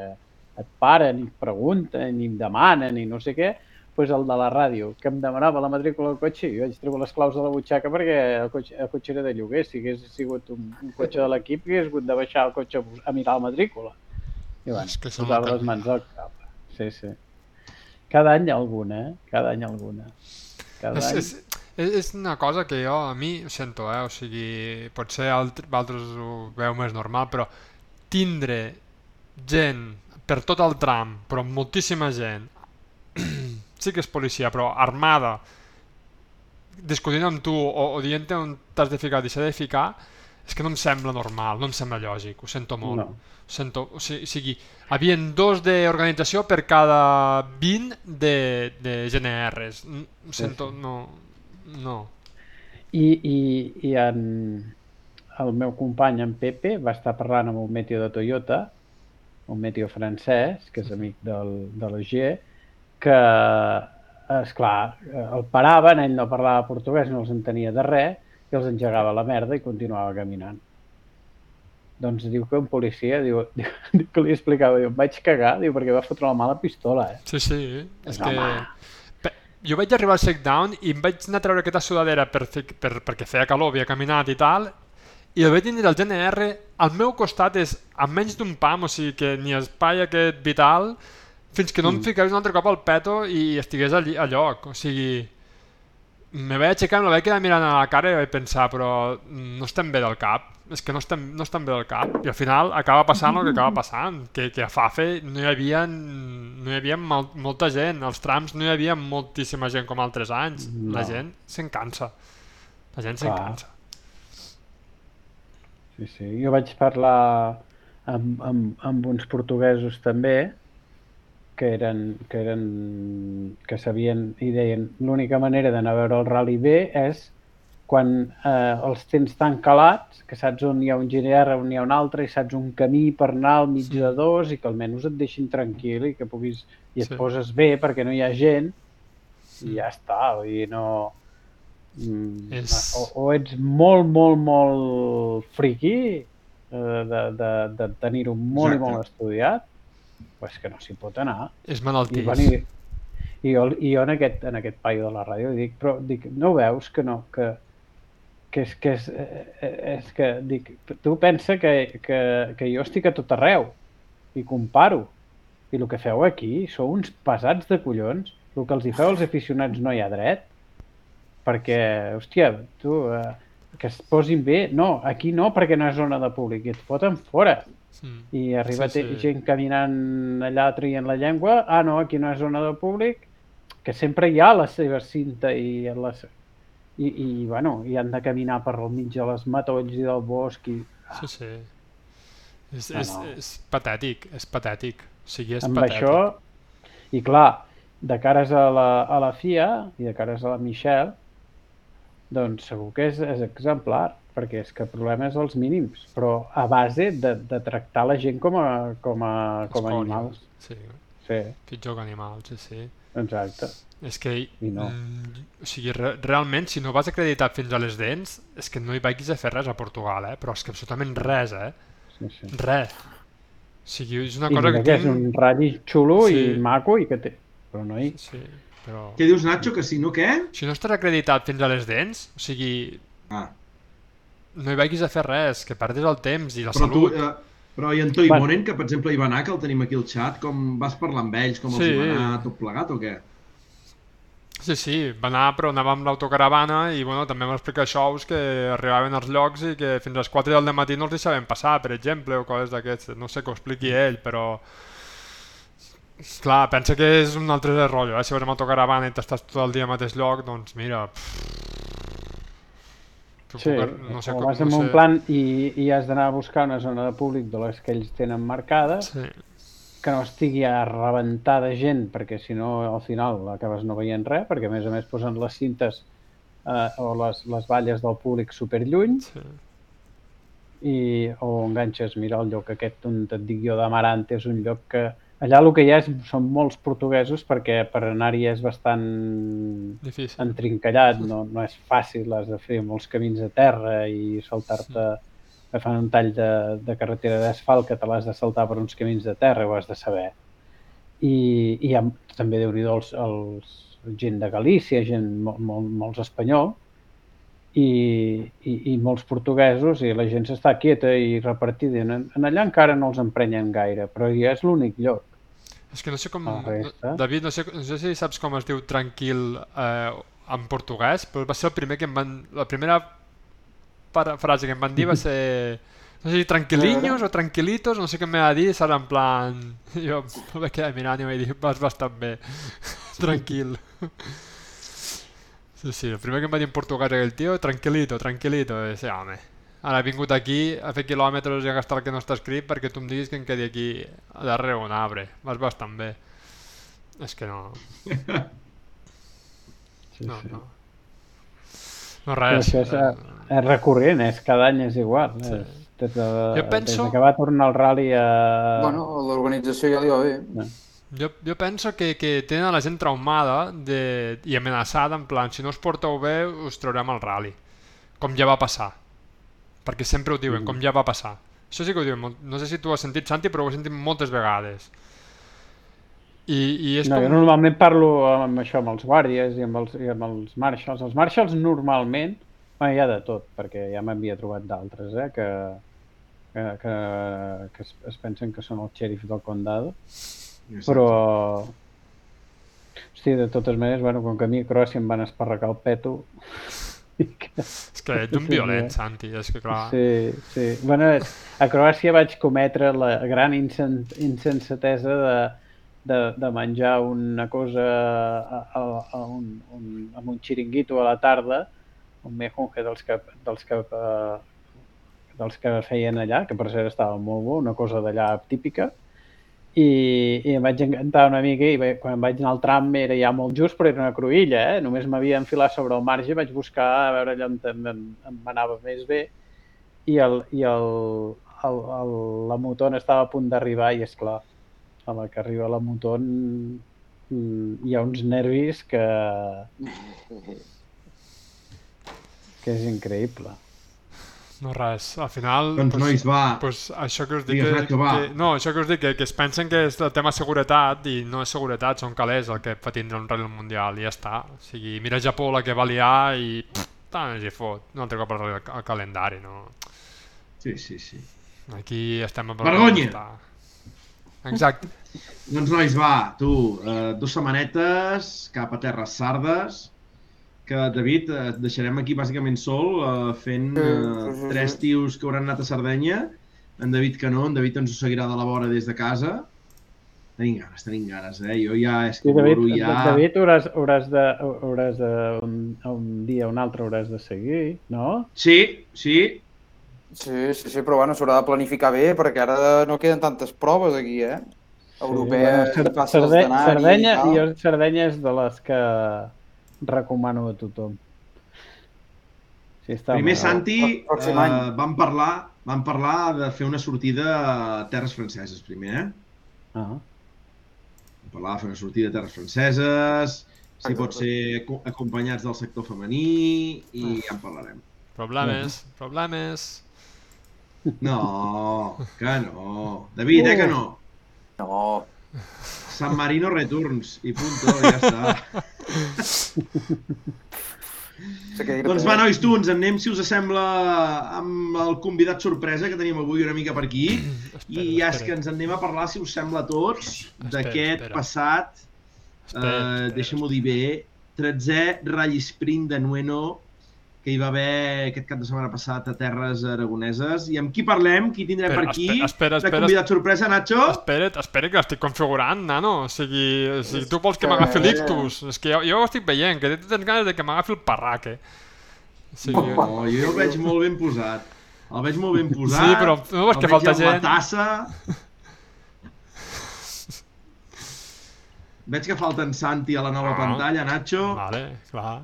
et paren i pregunten i em demanen i no sé què, doncs el de la ràdio, que em demanava la matrícula del cotxe, i jo vaig treure les claus de la butxaca perquè el cotxe, el cotxe era de lloguer. Si hagués sigut un, un cotxe de l'equip, hagués hagut de baixar el cotxe a mirar la matrícula. I bueno, És que el les mans al cap. Sí, sí. Cada any alguna, eh? Cada any alguna. Cada És, any... és, és, és una cosa que jo, a mi, ho sento, eh? o sigui, potser alt, altres ho veu més normal, però tindre gent per tot el tram, però moltíssima gent, sí que és policia, però armada, discutint amb tu o, o dient on t'has de ficar o deixar de ficar, és que no em sembla normal, no em sembla lògic, ho sento molt. No. Ho sento, o sigui, sigui havien dos d'organització per cada 20 de, de GNRs. Ho sento, sí. no, no. I, i, i en, el meu company, en Pepe, va estar parlant amb un meteo de Toyota, un meteo francès, que és amic del, de l'OG, que, és clar, el paraven, ell no parlava portuguès, no els entenia de res, i els engegava a la merda i continuava caminant. Doncs diu que un policia, diu, diu que li explicava, diu, em vaig cagar, diu, perquè va fotre la mala pistola, eh? Sí, sí, és Home. que... Pe- Jo vaig arribar al shakedown i em vaig anar a treure aquesta sudadera per, fer, per, perquè feia calor, havia caminat i tal, i el vaig tindre al GNR, al meu costat és a menys d'un pam, o sigui que ni espai aquest vital, fins que no em fiqués un altre cop al peto i estigués a, lli- a lloc, o sigui... Me vaig aixecar, me la vaig quedar mirant a la cara i vaig pensar, però no estem bé del cap, és que no estem, no estem bé del cap. I al final acaba passant el que acaba passant, que, que a Fafe no hi havia, no hi havia mol, molta gent, als trams no hi havia moltíssima gent com altres anys. La No. gent se'n cansa. La gent se'n cansa. Sí, sí. Jo vaig parlar amb, amb, amb uns portuguesos també que eren, que eren que sabien i deien l'única manera d'anar a veure el Rally B és quan eh, els tens tan calats que saps on hi ha un GNR, on hi ha un altre i saps un camí per anar al mig Sí. de dos i que almenys et deixin tranquil i que puguis i et Sí. poses bé perquè no hi ha gent i ja està, vull dir, no... Mm, És- o, o ets molt, molt, molt friqui eh, de, de, de tenir-ho molt Exacte. i molt estudiat, pues que no s'hi pot anar. És I, malaltís. bueno, i, i, jo, i jo en aquest, en aquest paio de la ràdio dic, però dic, no veus que no, que, que és que, és, eh, eh, és que dic, tu pensa que, que, que jo estic a tot arreu i comparo. I el que feu aquí sou uns pesats de collons. El que els hi feu als aficionats no hi ha dret. Perquè, hòstia, tu, eh, que es posin bé. No, aquí no, perquè no és zona de públic. I et foten fora. Mm. I arriba Sí, sí, gent caminant allà traient la llengua. Ah, no, aquí no és zona de públic. Que sempre hi ha la seva cinta i les... I, i, bueno, i han de caminar per al mig de les matolls i del bosc i Sí, sí. És, No, és, no. és patètic, és patètic. O sigui, és amb patètic. això... I clar, de cares a la, a la FIA i de cares a la Michelle, doncs segur que és, és exemplar, perquè és que el problema és els mínims, però a base de, de tractar la gent com a, com a, com a animals. Sí, Sí, pitjor que animals, sí, sí. exacte. És que, I no. mm, o sigui, re realment, si no vas acreditat fins a les dents, és que no hi vagis a fer res a Portugal, eh? Però és que absolutament res, eh? Sí, sí. Res. O sigui, és una I cosa que que és tinc... un ratll xulo Sí. i maco i que té... Però no hi... Sí, però... Què dius, Nacho, que si no què? Si no estàs acreditat fins a les dents, o sigui, Ah, no hi vagis a fer res, que perdis el temps i la però tu, salut. eh, però i en Toi Bueno. Moren, que per exemple hi va anar, que el tenim aquí al xat, com vas parlar amb ells, com els Sí. hi va anar tot plegat o què? Sí, sí, va anar, però anava amb l'autocaravana i bueno, també m'ha explicat xous que arribaven als llocs i que fins a les 4 del matí no els deixaven passar, per exemple, o coses d'aquestes. No sé que ho expliqui ell, però... Clar, pensa que és un altre rotllo, eh? Si vas amb autocaravana i t'estàs tot el dia al mateix lloc, doncs mira... Pff, Sí, no sé o com... vas no amb un sé... plan i, i has d'anar a buscar una zona de públic de les que ells tenen marcades, Sí, que no estigui a rebentar de gent, perquè si no al final acabes no veient res, perquè a més a més posen les cintes eh, o les, les valles del públic superlluny sí. i, o enganxes, mira el lloc aquest on et dic jo d'Amarante, és un lloc que allà el que hi ha és, són molts portuguesos perquè per anar-hi és bastant Difícil. entrincallat, no, no és fàcil, has de fer molts camins a terra i saltar-te, agafant un tall de, de carretera d'asfalt que te l'has de saltar per uns camins de terra, ho has de saber. I, i hi ha també, déu nhi els, els, gent de Galícia, gent molt, molt, molts espanyol, i, i, i molts portuguesos, i la gent s'està quieta i repartida. En, en allà encara no els emprenyen gaire, però ja és l'únic lloc. És que no sé com... Resta. David, no sé, no sé si saps com es diu tranquil eh, en portuguès, però va ser el primer que em van... La primera frase que em van dir va ser... No sé si tranquiliños o tranquilitos, no sé què em va dir, serà en plan... Jo em vaig quedar mirant i vaig dir, vas bastant bé. Tranquil. Sí, sí, el primer que em va dir en portuguès aquell tio, tranquilito, tranquilito, i sí, home. Ara he vingut aquí a fer quilòmetres i a gastar el que no està escrit perquè tu em diguis que em quedi aquí a darrere un arbre. Vas bastant bé. És que no... Sí, No, sí. no. No Però res. això és, eh, és recurrent, és cada any és igual. Sí. És, des, de, Jo penso- des de que va tornar el rally a... Bueno, l'organització ja li va bé. Jo, jo penso que, que tenen la gent traumada de, i amenaçada, en plan, si no us porteu bé, us traurem al rally. Com ja va passar. Perquè sempre ho diuen, com ja va passar. Això sí que ho diuen, molt- no sé si tu ho has sentit, Santi, però ho he sentit moltes vegades. I, i és No, jo com... normalment parlo amb això, amb els guàrdies i amb els, i amb els marshals. Els marshals normalment, bueno, hi ha de tot, perquè ja m'havia trobat d'altres, eh, que, que, que, que es, es pensen que són el xèrif del condado, però... Hosti, de totes maneres, bueno, com que a mi a Croàcia em van esparracar el peto... És que ets un Sí, violent, eh? Santi, és que clar... Sí, sí. Bueno, a Croàcia vaig cometre la gran insen insensatesa de, de, de menjar una cosa a, a, a un, un, amb un xiringuito a la tarda, un mejunge dels que, dels que, eh, dels que feien allà, que per cert estava molt bo, una cosa d'allà típica, i, i em vaig encantar una mica i quan vaig anar al tram era ja molt just però era una cruïlla, eh? només m'havia enfilat sobre el marge, vaig buscar a veure allà on em, em, em anava més bé i, el, i el, el, el, la Muton estava a punt d'arribar i és clar, a la que arriba la Muton mm, hi ha uns nervis que que és increïble. No res, al final... Doncs, nois, va. Pues, això que us dic Digues, que, Nacho, va. que, no, això que us dic, que, que es pensen que és el tema seguretat i no és seguretat, són calés el que fa tindre un rally mundial i ja està. O sigui, mira Japó la que va liar i pff, tant els hi fot. Un altre cop rally- al calendari, no? Sí, sí, sí. Aquí estem amb Vergonya! Exacte. Doncs, nois, va, tu, eh, dues setmanetes cap a Terres Sardes, que, David, eh, et deixarem aquí bàsicament sol, eh, fent sí, tres tios que hauran anat a Sardenya, en David que no, en David ens ho seguirà de la vora des de casa. Tenim ganes, tenim ganes, eh? Jo ja és que Sí, David, ja... David hauràs, hauràs de, hauràs de un, un dia o un altre hauràs de seguir, no? Sí, sí, Sí, sí, sí, però bueno, s'haurà de planificar bé perquè ara no queden tantes proves aquí, eh? Europees, Sí, fàcils Sarde d'anar-hi Sardenya, i jo Sardenya és de les que recomano a tothom. Sí, està Primer. Santi, eh, vam, parlar, vam parlar de fer una sortida a terres franceses, primer, eh? Ah. Vam parlar de fer una sortida a terres franceses, si Exacte. pot ser aco- acompanyats del sector femení, i ja en parlarem. Problemes, problemes. No, que no. David, eh, que no. No, San Marino Returns, i punto, ja està. Doncs va, nois, tu, ens en anem, si us sembla, amb el convidat sorpresa que tenim avui una mica per aquí. I ja és que ens en anem a parlar, si us sembla a tots, d'aquest passat, Espera, eh, deixa-m'ho dir bé, 13è Rally Sprint de Nueno, que hi va haver aquest cap de setmana passat a Terres Aragoneses. I amb qui parlem? Qui tindrem Espera, per aquí? espera, espera, De espera. convidat sorpresa, Nacho? Espera't, espera, que l'estic configurant, nano. O sigui, o sigui tu vols que m'agafi l'ictus. És que jo, jo ho estic veient, que tens ganes de que m'agafi el parraque. O sigui, Oh, jo el veig molt ben posat. El veig molt ben posat. Sí, però no veus que veig falta gent? La tassa. Veig que falta en Santi a la nova Ah. pantalla, Nacho. Vale, clar.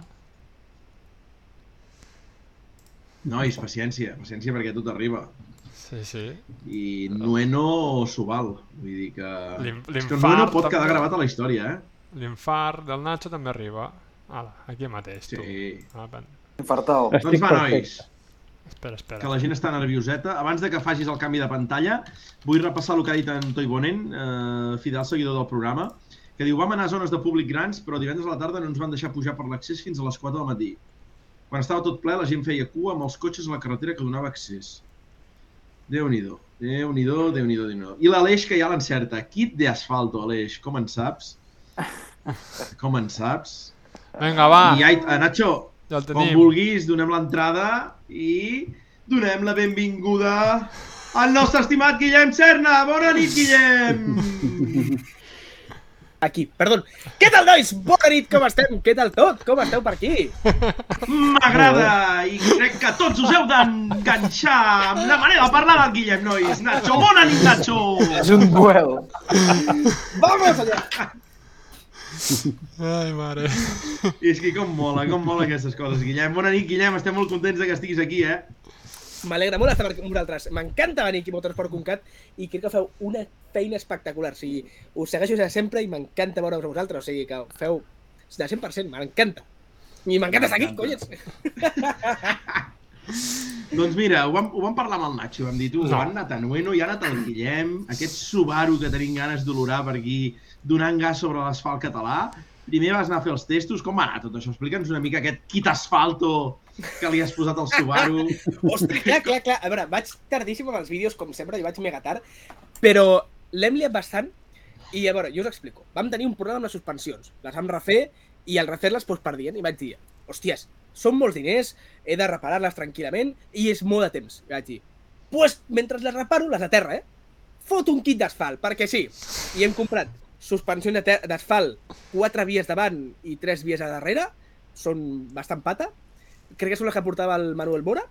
Nois, paciència, paciència perquè tot arriba. Sí, sí. I Nueno s'ho val. Vull dir que... És que l'infart Nueno pot quedar també. gravat a la història, eh? L'infart del Nacho també arriba. Ala, aquí mateix, tu. Sí. Ah, ben. Infartal. Doncs va, perfecte. nois. Espera, espera. que la gent està nervioseta. Abans de que facis el canvi de pantalla, vull repassar el que ha dit en Toi Bonen, eh, fidel seguidor del programa, que diu, vam anar a zones de públic grans, però divendres a la tarda no ens van deixar pujar per l'accés fins a les 4 del matí. Quan estava tot ple, la gent feia cua amb els cotxes a la carretera que donava accés. Déu-n'hi-do, Déu-n'hi-do, Déu-n'hi-do, déu I l'Aleix que ja l'encerta. Kit de asfalto, Aleix, com en saps? Com en saps? Vinga, va, I ai, eh, Nacho, ja el com tenim. vulguis, donem l'entrada i donem la benvinguda al nostre estimat Guillem Serna. Bona nit, Guillem! aquí, perdó. Què tal, nois? Bona nit, com estem? Què tal tot? Com esteu per aquí? M'agrada i crec que tots us heu d'enganxar amb la manera de parlar del Guillem, nois. Nacho, bona nit, Nacho! És un duel. Vamos allà! Ai, mare. I és que com mola, com mola aquestes coses, Guillem. Bona nit, Guillem, estem molt contents de que estiguis aquí, eh? M'alegra molt estar amb vosaltres. M'encanta venir aquí a Motorsport.cat i crec que feu una feina espectacular. O sigui, us segueixo des de sempre i m'encanta veure-us a vosaltres. O sigui, que feu de 100%, m'encanta. I m'encanta estar aquí, collons. Doncs mira, ho vam, ho vam parlar amb el Nacho, vam dir, tu, No. no. han anat a Nueno i ha anat el Guillem, aquest Subaru que tenim ganes d'olorar per aquí, donant gas sobre l'asfalt català. Primer vas anar a fer els testos, com va anar tot això? Explica'ns una mica aquest kit asfalto que li has posat al Subaru. Ostres, clar, clar, clar. A veure, vaig tardíssim amb els vídeos, com sempre, i vaig mega tard, però l'hem liat bastant i, a veure, jo us explico. Vam tenir un problema amb les suspensions. Les vam refer i al refer-les doncs, perdien i vaig dir, hòsties, són molts diners, he de reparar-les tranquil·lament i és molt de temps. I vaig dir, pues, mentre les reparo, les aterra, eh? Fot un kit d'asfalt, perquè sí. I hem comprat ter- d'asfalt, quatre vies davant i tres vies a darrere, són bastant pata. Crec que són les que portava el Manuel Mora.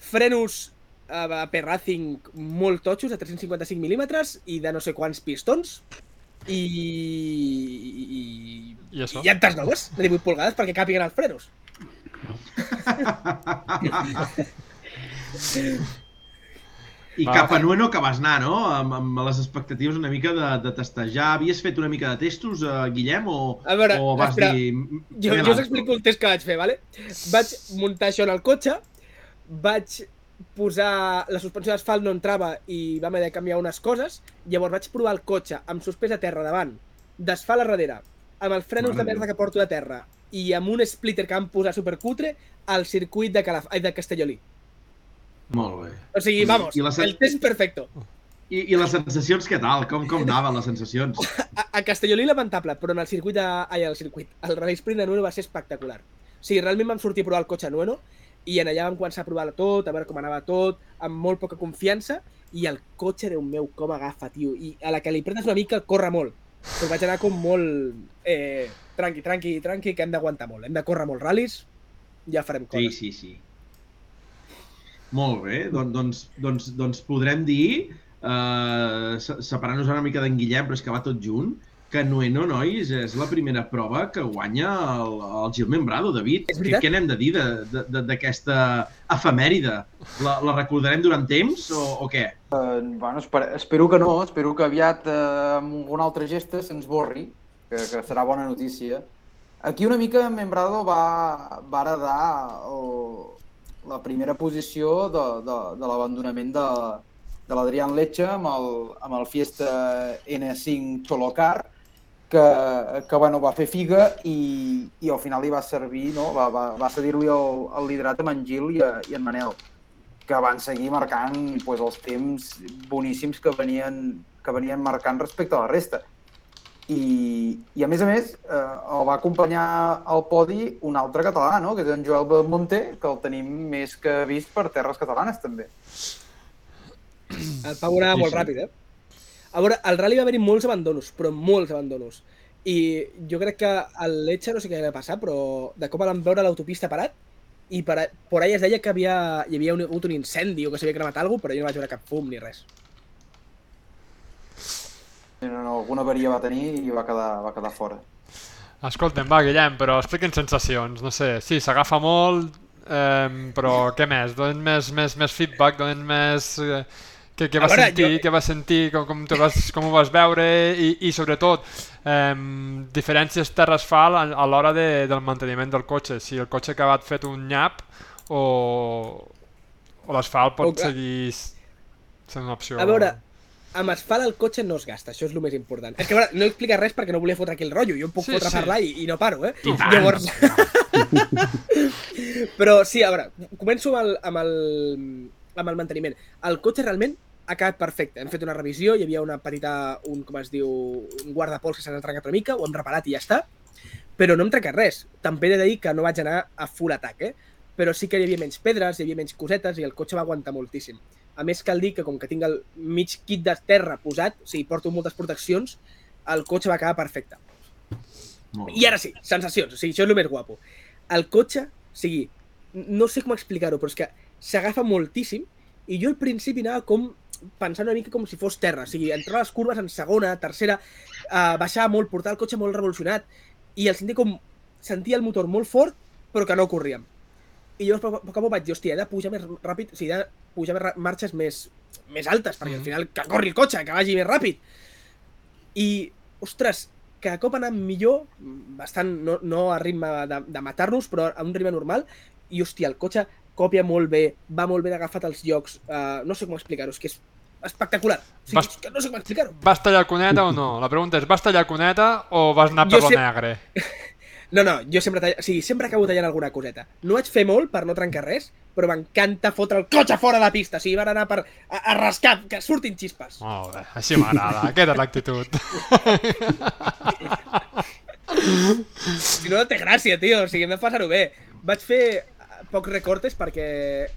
Frenos a per Racing molt totxos, de 355 mil·límetres i de no sé quants pistons. I, i, I això? i llantes noves de 18 polgades perquè càpiguen els frenos. I Va. cap a Nueno que vas anar, no? Amb, amb les expectatives una mica de, de testejar. Havies fet una mica de testos, uh, Guillem, o, A veure, o vas espera, dir... Jo, jo us explico el test que vaig fer, vale? Vaig muntar això en el cotxe, vaig posar... La suspensió d'asfalt no entrava i vam haver de canviar unes coses, llavors vaig provar el cotxe amb suspès a terra davant, d'asfalt a darrere, amb els frenos Mare de merda que porto a terra i amb un splitter que vam posar supercutre al circuit de, Calaf de Castellolí. Molt bé. O sigui, vamos, I la el test perfecto. I, I les sensacions, què tal? Com, com anaven les sensacions? A, a Castellolí lamentable, però en el circuit de... Ai, el circuit. El Rally Sprint de Nueno va ser espectacular. O sigui, realment vam sortir a provar el cotxe a Nueno i en allà vam començar a provar tot, a veure com anava tot, amb molt poca confiança, i el cotxe, Déu meu, com agafa, tio. I a la que li pretes una mica, corre molt. Però vaig anar com molt... Eh, tranqui, tranqui, tranqui, que hem d'aguantar molt. Hem de córrer molt ral·lis, ja farem Sí, coses. sí, sí. Molt bé, doncs, doncs, doncs, doncs podrem dir, eh, se- separant-nos ara una mica d'en Guillem, però és que va tot junt, que Nueno, nois, és la primera prova que guanya el, el Gil Membrado, David. Què, què n'hem de dir de- de- de- d'aquesta efemèride? La, la recordarem durant temps o, o què? Eh, bueno, espero, espero que no, espero que aviat eh, amb alguna altra gesta se'ns borri, que, que serà bona notícia. Aquí una mica Membrado va, va heredar el, la primera posició de, de, de l'abandonament de, de l'Adrián Letxa amb el, amb el Fiesta N5 Cholocar, que, que bueno, va fer figa i, i al final li va servir, no? va, va, va cedir-li el, el liderat a en Gil i, a, i en Manel que van seguir marcant pues, els temps boníssims que venien, que venien marcant respecte a la resta. I, i a més a més, eh, el va acompanyar al podi un altre català, no? que és en Joel Belmonte, que el tenim més que vist per terres catalanes, també. El Pau anava Sí, molt sí. ràpid, eh? A veure, al rally va haver-hi molts abandonos, però molts abandonos. I jo crec que al Letxa no sé què va passar, però de cop el vam veure a l'autopista parat i per, a- por ahí es deia que havia, hi havia un, hagut un incendi o que s'havia cremat alguna cosa, però jo no vaig veure cap fum ni res. No, no, alguna avaria va tenir i va quedar, va quedar fora. Escolta'm, va, Guillem, però expliqui'ns sensacions. No sé, sí, s'agafa molt, eh, però què més? Donen més, més, més feedback, donen més... Eh, què, què A vas veure, sentir, jo- què vas sentir, com, com, te vas, com ho vas veure i, i sobretot, eh, diferències terra-asfalt a, a l'hora de, del manteniment del cotxe. Si el cotxe ha acabat fet un nyap o, o l'asfalt pot O que- seguir sent una opció. A veure, amb asfalt el cotxe no es gasta, això és el més important. És que, veure, no explica res perquè no volia fotre aquí el rotllo, jo em puc Sí, fotre a sí. parlar i, i no paro, eh? I tant. Llavors... Però sí, a veure, començo amb el, amb el, amb el manteniment. El cotxe realment ha quedat perfecte. Hem fet una revisió, hi havia una petita, un, com es diu, un guardapols que s'ha trencat una mica, ho hem reparat i ja està. Però no hem trencat res. També he de dir que no vaig anar a full atac, eh? Però sí que hi havia menys pedres, hi havia menys cosetes i el cotxe va aguantar moltíssim. A més, cal dir que com que tinc el mig kit de terra posat, o sigui, porto moltes proteccions, el cotxe va acabar perfecte. Molt I ara sí, sensacions, o sigui, això és el més guapo. El cotxe, o sigui, no sé com explicar-ho, però és que s'agafa moltíssim i jo al principi anava com pensant una mica com si fos terra, o sigui, entrar les curves en segona, tercera, uh, baixava molt, portar el cotxe molt revolucionat i el sentia com, sentia el motor molt fort però que no corríem. I llavors a poc a poc vaig dir, hòstia, he de pujar més ràpid, o sigui, he de pujar més marxes més, més altes, perquè al Mhm. final que corri el cotxe, que vagi més ràpid. I, ostres, cada cop anant millor, bastant, no, no a ritme de, de matar-nos, però a un ritme normal, i hòstia, el cotxe copia molt bé, va molt ben agafat els llocs, uh, no sé com explicar-ho, és que és espectacular. O sigui, Vas- no sé com explicar-ho. Vas tallar cuneta o no? La pregunta és, vas tallar cuneta o vas anar Jo per lo sé- negre? No, no, jo sempre, talla... o sigui, sempre acabo tallant alguna coseta. No vaig fer molt per no trencar res, però m'encanta fotre el cotxe fora de la pista. O sigui, van anar per a, a rascar, que surtin xispes. Molt bé, així m'agrada, aquesta és l'actitud. Si no, no té gràcia, tio. O sigui, hem de passar-ho bé. Vaig fer eh, pocs recortes perquè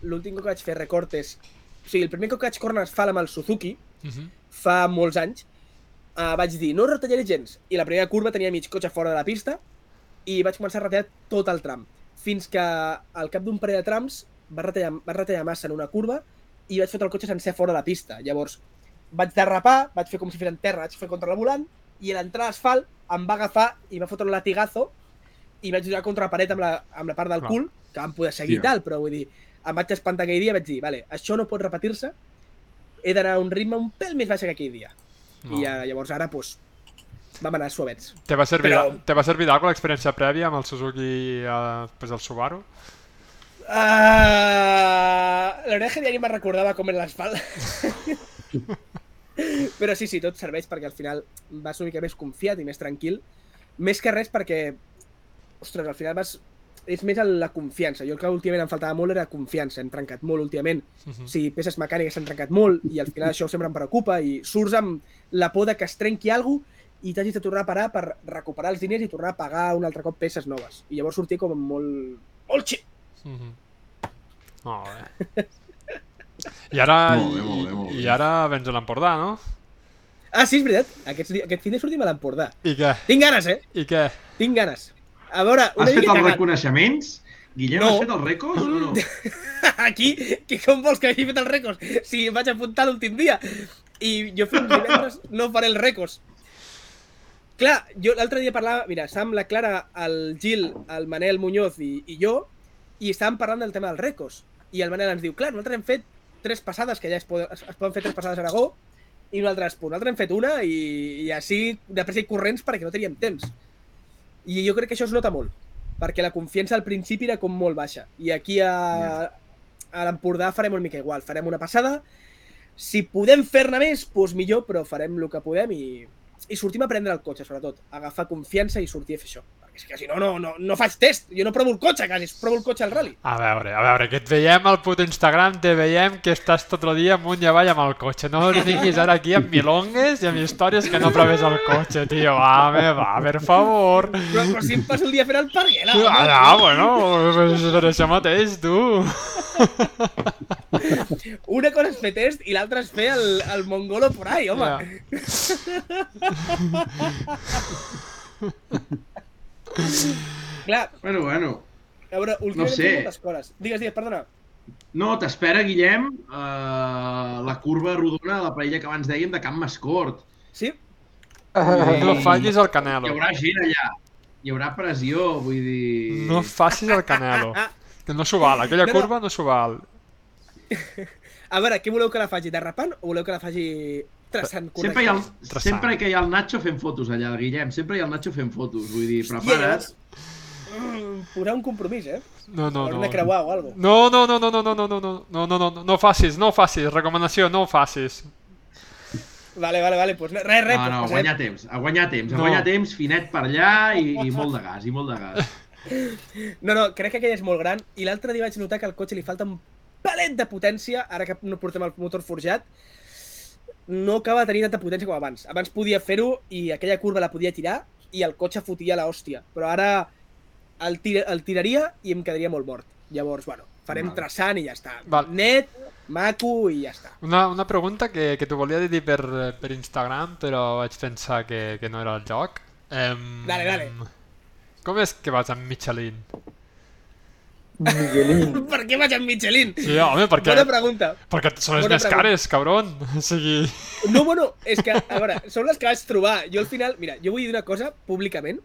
l'últim cop que vaig fer recortes... O sigui, el primer cop que vaig córrer es fa amb el Suzuki, Mhm. fa molts anys, uh, vaig dir, no retallaré gens. I la primera curva tenia mig cotxe fora de la pista i vaig començar a retallar tot el tram. Fins que al cap d'un parell de trams va retallar, va retallar massa en una curva i vaig fotre el cotxe sencer fora de la pista. Llavors, vaig derrapar, vaig fer com si fes en terra, vaig fer contra el volant i a l'entrar a l'asfalt em va agafar i va fotre un latigazo i vaig donar contra la paret amb la, amb la part del Clar. cul, que vam poder seguir Hòstia. tal, però vull dir, em vaig espantar aquell dia i vaig dir, vale, això no pot repetir-se, he d'anar a un ritme un pèl més baix que aquell dia. No. I ja, llavors ara, doncs, vam anar suavets. Te va servir, Però- te va servir d'alguna l'experiència prèvia amb el Suzuki eh, pues el Subaru? Uh, la veritat és que ja ni me'n recordava com era l'asfalt. Però sí, sí, tot serveix perquè al final vas una mica més confiat i més tranquil. Més que res perquè, ostres, al final vas... És més la confiança. Jo el que últimament em faltava molt era confiança. Hem trencat molt últimament. Mhm. O sigui, peces mecàniques s'han trencat molt i al final això sempre em preocupa i surts amb la por de que es trenqui alguna cosa i t'hagis de tornar a parar per recuperar els diners i tornar a pagar un altre cop peces noves. I llavors sortir com molt... Molt xip! Mhm. Molt bé. I ara, Molt bé, molt bé, molt bé. i ara vens a l'Empordà, no? Ah, sí, és veritat. Aquest, aquest fin de sortim a l'Empordà. I què? Tinc ganes, eh? I què? Tinc ganes. A veure, una Has fet els reconeixements? Guillem, No. has fet els rècords o no? Aquí, que com vols que hagi fet els rècords? Si em vaig apuntar l'últim dia. I jo fins divendres no faré els rècords. Clar, jo l'altre dia parlava... Mira, estàvem la Clara, el Gil, el Manel Muñoz i, i jo, i estàvem parlant del tema dels rècords. I el Manel ens diu, clar, nosaltres hem fet tres passades, que ja es poden, es poden fer tres passades a Aragó, i nosaltres, pues, nosaltres hem fet una i, i així de pressa i corrents perquè no teníem temps. I jo crec que això es nota molt, perquè la confiança al principi era com molt baixa. I aquí a, a l'Empordà farem una mica igual, farem una passada, si podem fer-ne més, doncs millor, però farem el que podem i, i sortim a prendre el cotxe, sobretot. Agafar confiança i sortir a fer això. Perquè és que si no, no, no, no faig test. Jo no provo el cotxe, quasi, provo el cotxe al rally. A veure, a veure, que et veiem al puto Instagram, te veiem que estàs tot el dia amunt i avall amb el cotxe. No vinguis ara aquí amb milongues i amb històries que no proves el cotxe, tio. Va, me va, per favor. Però, però si em passo el dia fent el parguela. Ah, no, bueno, pues per això mateix, tu. Una cosa és fer test i l'altra és fer el, el mongolo por ahí, home. Ja. Clar, Bueno, bueno. a veure, últimament sé. tinc moltes coses. Digues, digues, perdona. No, t'espera, Guillem, uh, la curva rodona de la paella que abans dèiem de Camp Mascort. Sí? No fallis el Hi Canelo. haurà gent allà. Hi haurà pressió, vull dir... No facis el Canelo. Que no s'ho val, aquella No, no. curva no s'ho val. A veure, què voleu que la faci? Derrapant o voleu que la faci traçant Sempre hi, ha el, Traçant. sempre que hi ha el Nacho fent fotos allà, Guillem. Sempre hi ha el Nacho fent fotos. Vull dir, prepara't. Mm, posar un compromís, eh? No, no, no. de creuar o alguna No, no, no, no, no, no, no, no, no, no, no, no, no facis, no facis, recomanació, no facis. Vale, vale, vale, pues res, res. No, pues no, a passarem. guanyar temps, a guanyar temps, a No. guanyar temps, finet per allà i, i molt de gas, i molt de gas. No, no, crec que aquell és molt gran i l'altre dia vaig notar que al cotxe li falta un palet de potència, ara que no portem el motor forjat, no acaba de tenir tanta potència com abans. Abans podia fer-ho i aquella curva la podia tirar i el cotxe fotia la hòstia, però ara el, tir el tiraria i em quedaria molt mort. Llavors, bueno, farem Vale. traçant i ja està. Val. Net, maco i ja està. Una, una pregunta que, que t'ho volia dir per, per Instagram, però vaig pensar que, que no era el joc. Um, Dale, dale. Com és que vas amb Michelin? Miguelín. per què vaig amb Michelin? Sí, home, perquè, Bona pregunta. perquè són les Bona més pregunta. cares, cabron. O sigui... No, bueno, és que, a veure, són les que vaig trobar. Jo al final, mira, jo vull dir una cosa públicament.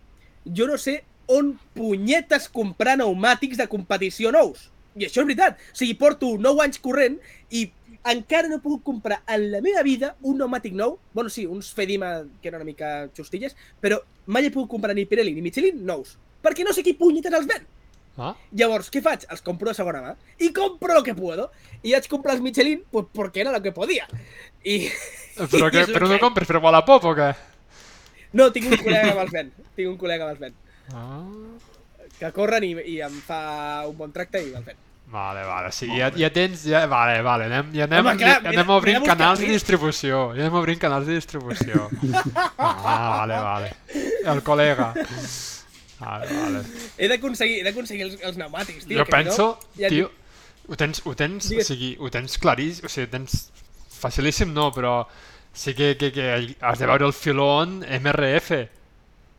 Jo no sé on punyetes comprar pneumàtics de competició nous. I això és veritat. O sigui, porto 9 anys corrent i encara no he pogut comprar en la meva vida un pneumàtic nou. Bueno, sí, uns Fedima que eren una mica xustilles, però mai he pogut comprar ni Pirelli ni Michelin nous. Perquè no sé qui punyetes els ven. Ah? Llavors, què faig? Els compro de segona mà i compro lo que puedo. I vaig comprar els Michelin pues, porque era lo que podía. I... Però, que, però no compres per Wallapop o què? No, tinc un col·lega que me'ls ven. Tinc un col·lega que me'ls ven. Ah. Que corren i, i em fa un bon tracte i me'ls ven. Vale, vale, o sigui, ja, ja tens... Ja, vale, vale, anem, ja anem, Home, clar, ja mira- anem obrint mira canals de distribució. Ja anem obrint canals de distribució. Ah, vale, vale. El col·lega. Vale, vale. He d'aconseguir els, els pneumàtics, tio. jo que penso, no, ja tio, ho tens, ho tens, o Digues. sigui, ho tens claríssim, o sigui, tens facilíssim no, però sí que, que, que has de veure el filón MRF.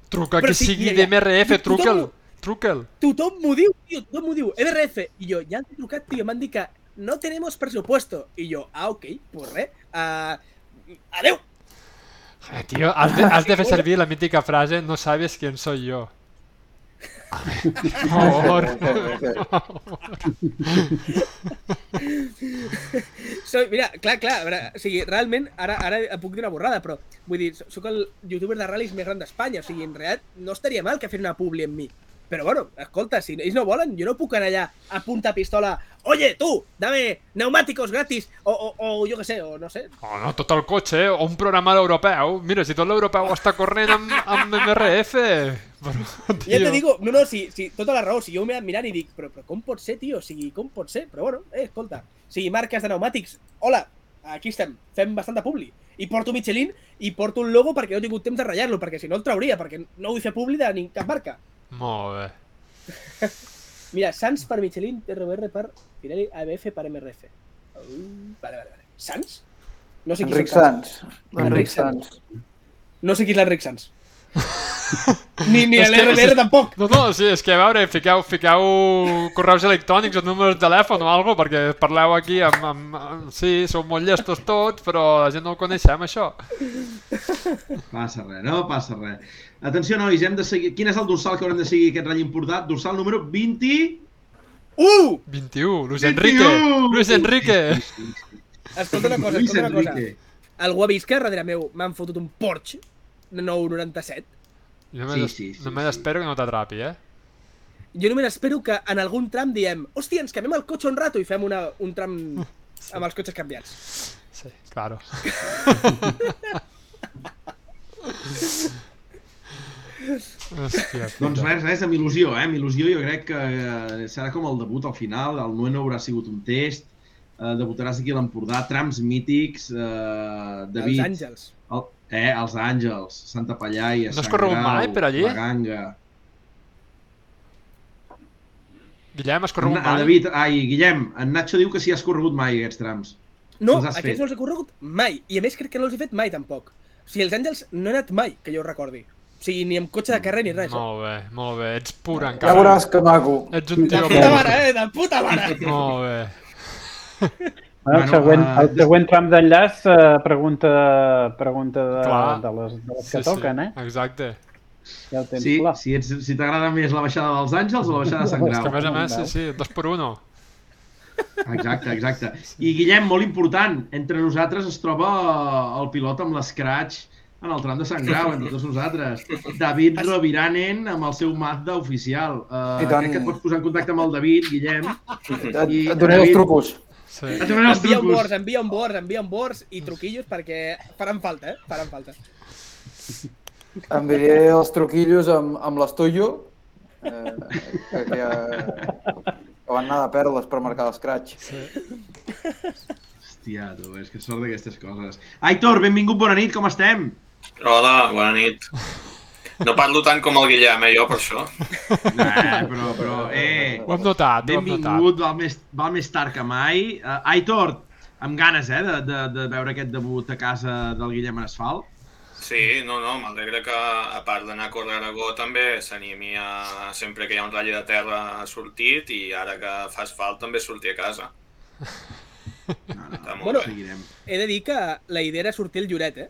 Truca Però que sí, sigui ja, ja. d'MRF, truca'l, truca'l. Tothom m'ho diu, tio, tothom m'ho diu. MRF. I jo, ja he trucat, tio, m'han dit que no tenemos presupuesto. I jo, ah, ok, pues res. Uh, adeu. Eh, tío, has de, has de fer servir la mítica frase no sabes quién soy yo. Por. Soy, mira, clar, clar, a veure, o sigui, realment, ara, ara puc dir una borrada, però vull dir, sóc el youtuber de ral·lis més gran d'Espanya, o sigui, en realitat no estaria mal que fessin una publi amb mi. Però bueno, escolta, si ells no volen, jo no puc anar allà a punta pistola Oye, tú, dame neumáticos gratis, o, o, o jo què sé, o no sé. Oh, no, tot el cotxe, o un programa europeu. Mira, si tot l'europeu està corrent amb, amb MRF. Però, Ja te digo, no, no, si, si, tota la raó, si jo m'he anat mirant i dic, però, però com pot ser, tio? O sigui, com pot ser? Però bueno, eh, escolta, o sigui, marques de pneumàtics, hola, aquí estem, fem bastant de publi. I porto Michelin i porto un logo perquè no he tingut temps de ratllar-lo, perquè si no el trauria, perquè no vull fer publi de cap marca. Molt bé. Mira, Sans per Michelin, RBR per Pirelli, ABF per MRF. Uh, vale, vale, vale. Sans? No sé qui Enric. Sans. Enric. Sans. No sé qui és l'Enric Sans. Ni ni és- tampoc. No, no, sí, és que a veure, fiqueu, fiqueu correus electrònics o números de telèfon o alguna perquè parleu aquí amb, amb, amb... Sí, sou molt llestos tots, però la gent no ho coneixem, això. Passa res, no passa res. Atenció, nois, hem de seguir... Quin és el dorsal que haurem de seguir aquest ratll importat? Dorsal número 20... Uh! 21, Luis 21! Enrique. Luis Enrique. Escolta una cosa, escolta una cosa. Algú ha vist que darrere meu m'han fotut un Porsche 997? Jo només, Sí, sí, sí, només sí. espero que no t'atrapi, eh? Jo només espero que en algun tram diem hòstia, ens canviem el cotxe un rato i fem una, un tram amb els cotxes canviats. Sí, claro. Hòstia, Doncs res, res, amb il·lusió, eh? Amb il·lusió jo crec que eh, serà com el debut al final, el Nueno haurà sigut un test, eh, debutaràs aquí a l'Empordà, trams mítics, eh, David... Els àngels. El, eh, els Àngels, Santa Pallaia, No has Sant corregut Grau, mai per allí? La Ganga... Guillem, has corregut mai? David, ai, Guillem, en Nacho diu que si has corregut mai aquests trams. No, Els has aquests fet? no els he corregut mai. I a més crec que no els he fet mai tampoc. O sigui, els àngels no he anat mai, que jo recordi. O sigui, ni amb cotxe de carrer ni res. Molt bé, molt bé. Ets pur Ja encara. veuràs que maco. Ets un De tio puta pur. mare, eh? De puta mare! Molt bé. Bueno, el, Bueno, següent, eh, el següent tram d'enllaç eh, pregunta, pregunta de, Clar. de, les, de les que Sí, toquen, sí, eh? exacte. Ja el tens Sí, clar. si, ets, si t'agrada més la baixada dels Àngels o la baixada de Sant És que a Grau. més a més, sí, sí, dos per uno. Exacte, exacte. I Guillem, molt important, entre nosaltres es troba el pilot amb l'escratx en el tram de Sant Grau, entre tots nosaltres. David Roviranen amb el seu Mazda oficial. Uh, I tant. crec que et pots posar en contacte amb el David, Guillem. Et, I, et donaré els David, trucos. Sí. Envia un bors, envia un bors, envia un bors i truquillos perquè faran falta, eh? Faran falta. Enviaré els truquillos amb, amb l'Estudio, eh, que, que, que van anar de perles per marcar l'escratx. Hòstia, tu, és que sort d'aquestes coses. Aitor, benvingut, bona nit, com estem? Hola, bona nit. No parlo tant com el Guillem, eh, jo, per això. Eh, però, però, eh... Ho hem notat, ho hem notat. Benvingut, val més, val més tard que mai. Uh, Aitor, amb ganes, eh, de, de, de veure aquest debut a casa del Guillem en asfalt. Sí, no, no, m'alegra que, a part d'anar a córrer a Aragó, també s'animi a, sempre que hi ha un ratll de terra ha sortit i ara que fa asfalt també sortir a casa. No, no, Bueno, seguirem. He de dir que la idea era sortir el Lloret, eh?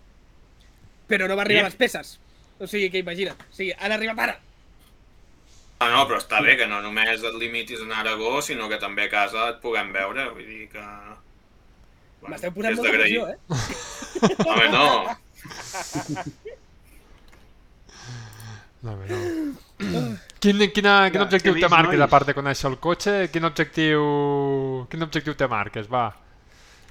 Però no va arribar a les peces. O sigui, que imagina't. O sigui, ara. Ah, no, però està bé que no només et limitis a anar a Aragó, sinó que també a casa et puguem veure, vull dir que... Bueno, M'esteu posant molta pressió, eh? Home, no. No, no. Quin, quina, quin objectiu que te marques, nois. a part de conèixer el cotxe? Quin objectiu, quin objectiu te marques, va?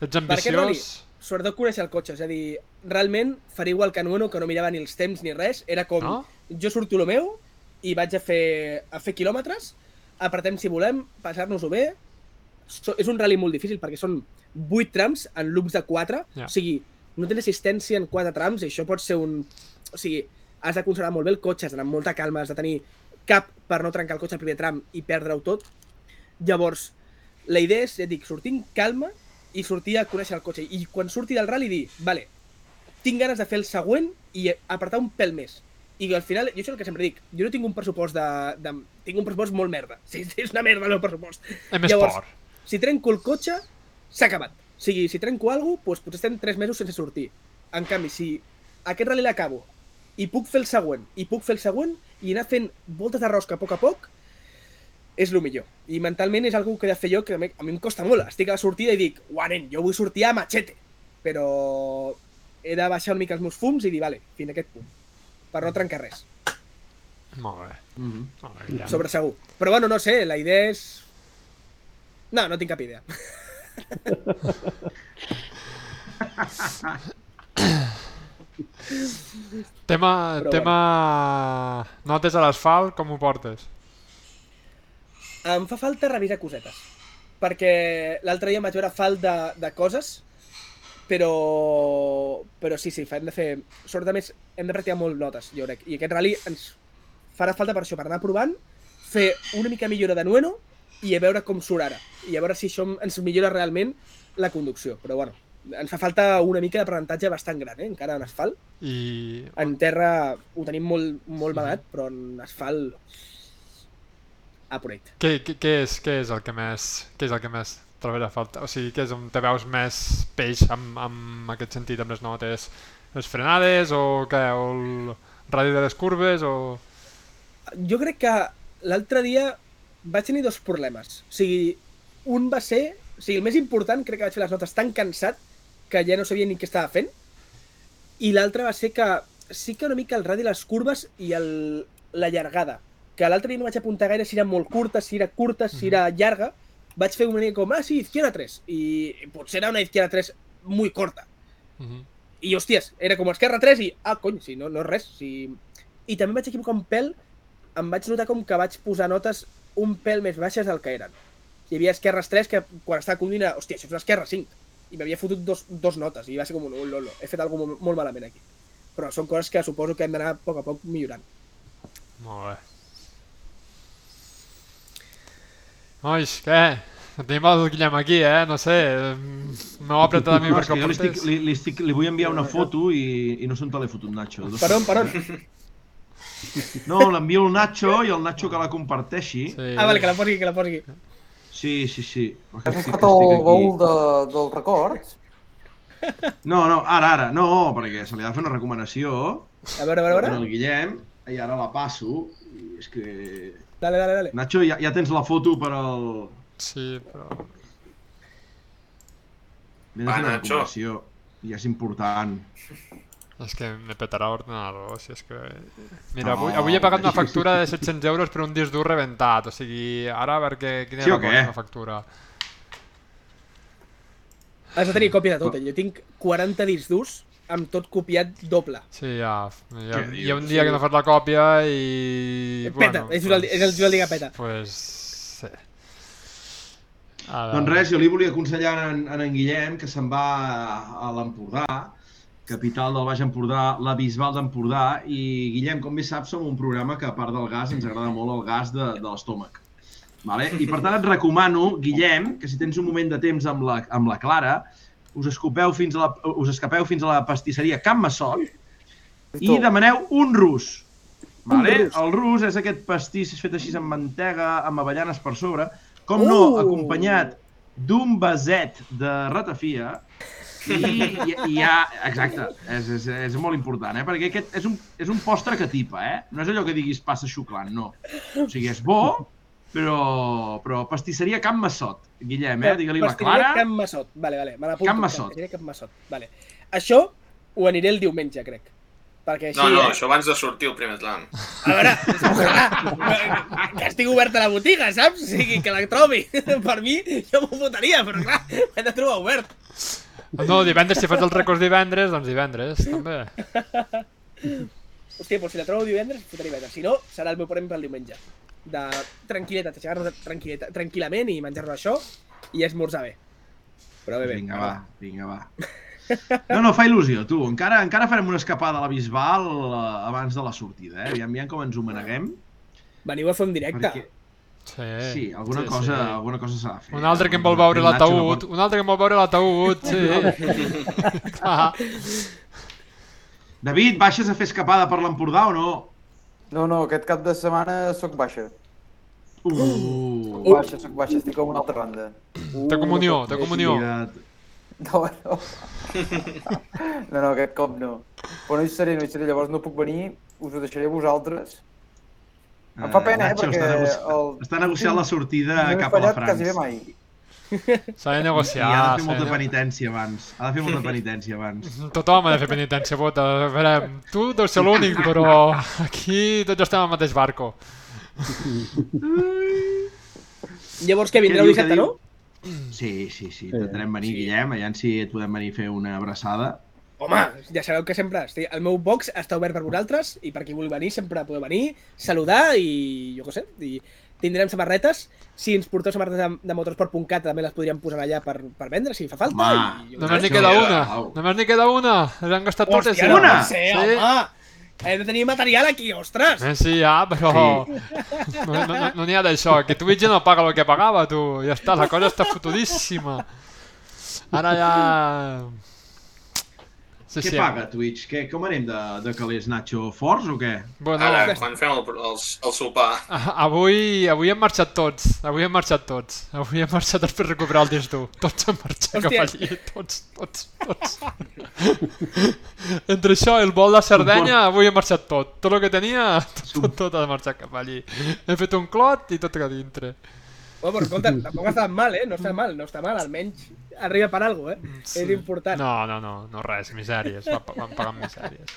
Ets ambiciós? Sobretot conèixer el cotxe. És a dir, realment faria igual que Nueno, que no mirava ni els temps ni res. Era com, No? jo surto el meu i vaig a fer, a fer quilòmetres, apretem si volem, passar-nos-ho bé. So, és un rally molt difícil perquè són 8 trams en loops de 4. Ja. O sigui, no tens assistència en 4 trams i això pot ser un... O sigui, has de conservar molt bé el cotxe, has d'anar amb molta calma, has de tenir cap per no trencar el cotxe al primer tram i perdre-ho tot. Llavors, la idea és, ja et dic, sortir amb calma i sortir a conèixer el cotxe. I quan surti del rally dir, vale, tinc ganes de fer el següent i apretar un pèl més. I al final, jo això és el que sempre dic, jo no tinc un pressupost de... de tinc un pressupost molt merda. Sí, sí, és una merda el meu pressupost. Hem Llavors, esport. si trenco el cotxe, s'ha acabat. O sigui, si trenco alguna cosa, doncs potser estem 3 mesos sense sortir. En canvi, si aquest rally l'acabo i puc fer el següent, i puc fer el següent, i anar fent voltes de rosca a poc a poc, és el millor. I mentalment és algo que he de fer jo que a mi, a mi em costa molt. Estic a la sortida i dic, uah, nen, jo vull sortir a machete. Però he de baixar una mica els meus fums i dir, vale, fins a aquest punt. Per no trencar res. Molt bé. Mm -hmm. Molt bé, ja. Sobre segur. Però bueno, no sé, la idea és... No, no tinc cap idea. Tema, Però tema... Notes a l'asfalt, com ho portes? Em fa falta revisar cosetes. Perquè l'altre dia em vaig veure falt de, de coses, però... Però sí, sí, hem de fer... Sobretot més, hem de practicar molt notes, jo crec. I aquest rally ens farà falta per això, per anar provant, fer una mica millora de Nueno i a veure com surt ara. I a veure si això ens millora realment la conducció. Però bueno, ens fa falta una mica d'aprenentatge bastant gran, eh? encara en asfalt. I... En terra ho tenim molt, molt mamat, però en asfalt... A por eight. Què, què, què, és, què és el que més, què és el que més trobes a falta? O sigui, què és on te veus més peix amb, amb aquest sentit, amb les notes? Les frenades o què? O el radi de les curves o... Jo crec que l'altre dia vaig tenir dos problemes. O sigui, un va ser... O sigui, el més important, crec que vaig fer les notes tan cansat que ja no sabia ni què estava fent. I l'altre va ser que sí que una mica el radi, les curves i el, la llargada. Que l'altre dia no vaig apuntar gaire si era molt curta, si era curta, si era llarga. Vaig fer una mica com, ah, sí, izquierda 3. I potser era una izquierda 3 muy corta. Uh -huh. I, hòsties, era com esquerra 3 i, ah, cony, si no, no és res. Si... I també vaig equivocar un pèl, em vaig notar com que vaig posar notes un pèl més baixes del que eren. Hi havia esquerres 3 que quan estava conduint era, hòstia, això és una esquerra 5. I m'havia fotut dos, dos notes i va ser com un, oh, lolo, he fet alguna molt, molt malament aquí. Però són coses que suposo que hem d'anar a poc a poc millorant. Molt bé. Nois, què? Tenim el Guillem aquí, eh? No sé, m'heu apretat a mi No, per és que jo li, estic, portés. li, li, estic, li vull enviar una foto i, i no sé on te l'he fotut, Nacho. Per on, per on? No, l'envio al Nacho i el Nacho que la comparteixi. Sí. Ah, vale, que la posi, que la posi. Sí, sí, sí. Perquè Has agafat el aquí. de, dels records? No, no, ara, ara, no, perquè se li ha de fer una recomanació A veure, a veure, a veure. el Guillem i ara la passo. I és que... Dale, dale, dale. Nacho, ja, ja tens la foto per al... Sí, però... De Va, Nacho. I és important. És que me petarà l'ordenador, si és que... Mira, avui, avui he pagat una factura de 700 euros per un disc dur rebentat, o sigui, ara a veure què, quina Sí és o la factura. Has de tenir còpia de tot, eh? Jo tinc 40 discs durs amb tot copiat doble. Sí, ja, ja Què hi ha un dia que no fas la còpia i... Peta, és, el, és el Joel que peta. Pues... Sí. A Doncs res, jo li volia aconsellar en, en, en Guillem que se'n va a, a l'Empordà capital del Baix Empordà, la Bisbal d'Empordà, i Guillem, com bé saps, som un programa que a part del gas ens agrada molt el gas de, de l'estómac. Vale? I per tant et recomano, Guillem, que si tens un moment de temps amb la, amb la Clara, us, escopeu fins a la, us escapeu fins a la pastisseria Can Massot i demaneu un rus. Vale? Un rus. El rus és aquest pastís fet així amb mantega, amb avellanes per sobre, com no, Uh! acompanyat d'un vaset de ratafia i, i, i ha... Exacte, és, és, és molt important, eh? Perquè aquest és un, és un postre que tipa, eh? No és allò que diguis passa xuclant, no. O sigui, és bo, però, però pastisseria Can Massot, Guillem, eh? Digue-li la Pastisseria Clara. Can Massot. Vale, vale, me l'apunto. Can Massot. Pastisseria Can Massot. Vale. Això ho aniré el diumenge, crec. Perquè així, No, no, eh? això abans de sortir el primer tram. A veure, ojalà, que estigui oberta la botiga, saps? O sigui, que la trobi. Per mi, jo m'ho fotaria, però clar, hem de trobar obert. No, divendres, si fas els records divendres, doncs divendres, també. Hòstia, doncs si la trobo divendres, fotré divendres. Si no, serà el meu premi pel diumenge. De tranquil·litat, aixecar-nos tranquil·lament i menjar-nos això i esmorzar bé. Però bé, bé. Vinga, va, vinga, va. No, no, fa il·lusió, tu. Encara, encara farem una escapada a la Bisbal eh, abans de la sortida, eh? Aviam, aviam com ens ho maneguem. Veniu a fer un directe. Perquè, Sí, sí, alguna sí, cosa, sí. alguna cosa s'ha de fer. Un altre que em vol El veure l'ataúd, pot- un altre que em vol veure l'ataúd, sí. David, baixes a fer escapada per l'Empordà o no? No, no, aquest cap de setmana sóc baixa. Uh, Soc baixa, soc baixa, estic a una altra banda. De comunió, de comunió. No, no. No, no, aquest cop no. Però no hi seré, no hi seré, llavors no puc venir, us ho deixaré a vosaltres. Em fa pena, eh, Nacho perquè està, negoci... el... està negociant la sortida no he cap a la fallat quasi bé França. mai. S'ha de I negociar. ha de fer molta de- penitència abans. Ha de fer molta penitència abans. Tothom ha de fer penitència, bota. A veure, tu deus ser l'únic, però aquí tots estem al mateix barco. Llavors que vindreu Què què dissabte, no? Sí, sí, sí. Intentarem venir, Guillem. Allà si et podem venir a fer una abraçada. Home, ja sabeu que sempre estic... el meu box està obert per vosaltres i per qui vulgui venir sempre podeu venir, saludar i jo què sé, i tindrem samarretes. Si ens porteu samarretes de, de motorsport.cat també les podríem posar allà per, per vendre si fa falta. Home, i, Només n'hi queda una. Au. Només n'hi queda una. Les han gastat totes. Hòstia, no Una? ser, home! Hem de tenir material aquí, ostres! Eh, sí, ja, però no n'hi no, no, n'hi ha d'això, que Twitch ja no paga el que pagava, tu. Ja està, la cosa està fotudíssima. Ara ja... Sí, Què sí. paga Twitch? Què, com anem de, de calés, Nacho? Forts o què? Bueno, Ara, quan fem el, el, el sopar. a- avui, avui hem marxat tots. Avui hem marxat tots. Avui hem marxat per recuperar el disc dur. Tots hem marxat cap Hòstia. allí. Tots, tots, tots. Entre això i el vol de Sardenya, avui he marxat tot. Tot el que tenia, tot, tot, tot ha marxat cap allí. He fet un clot i tot a dintre. Oh, però escolta, tampoc està mal, eh? No està mal, no està mal, almenys arriba per alguna cosa, eh? És important. No, no, no, no res, misèries. Va, van pagant misèries.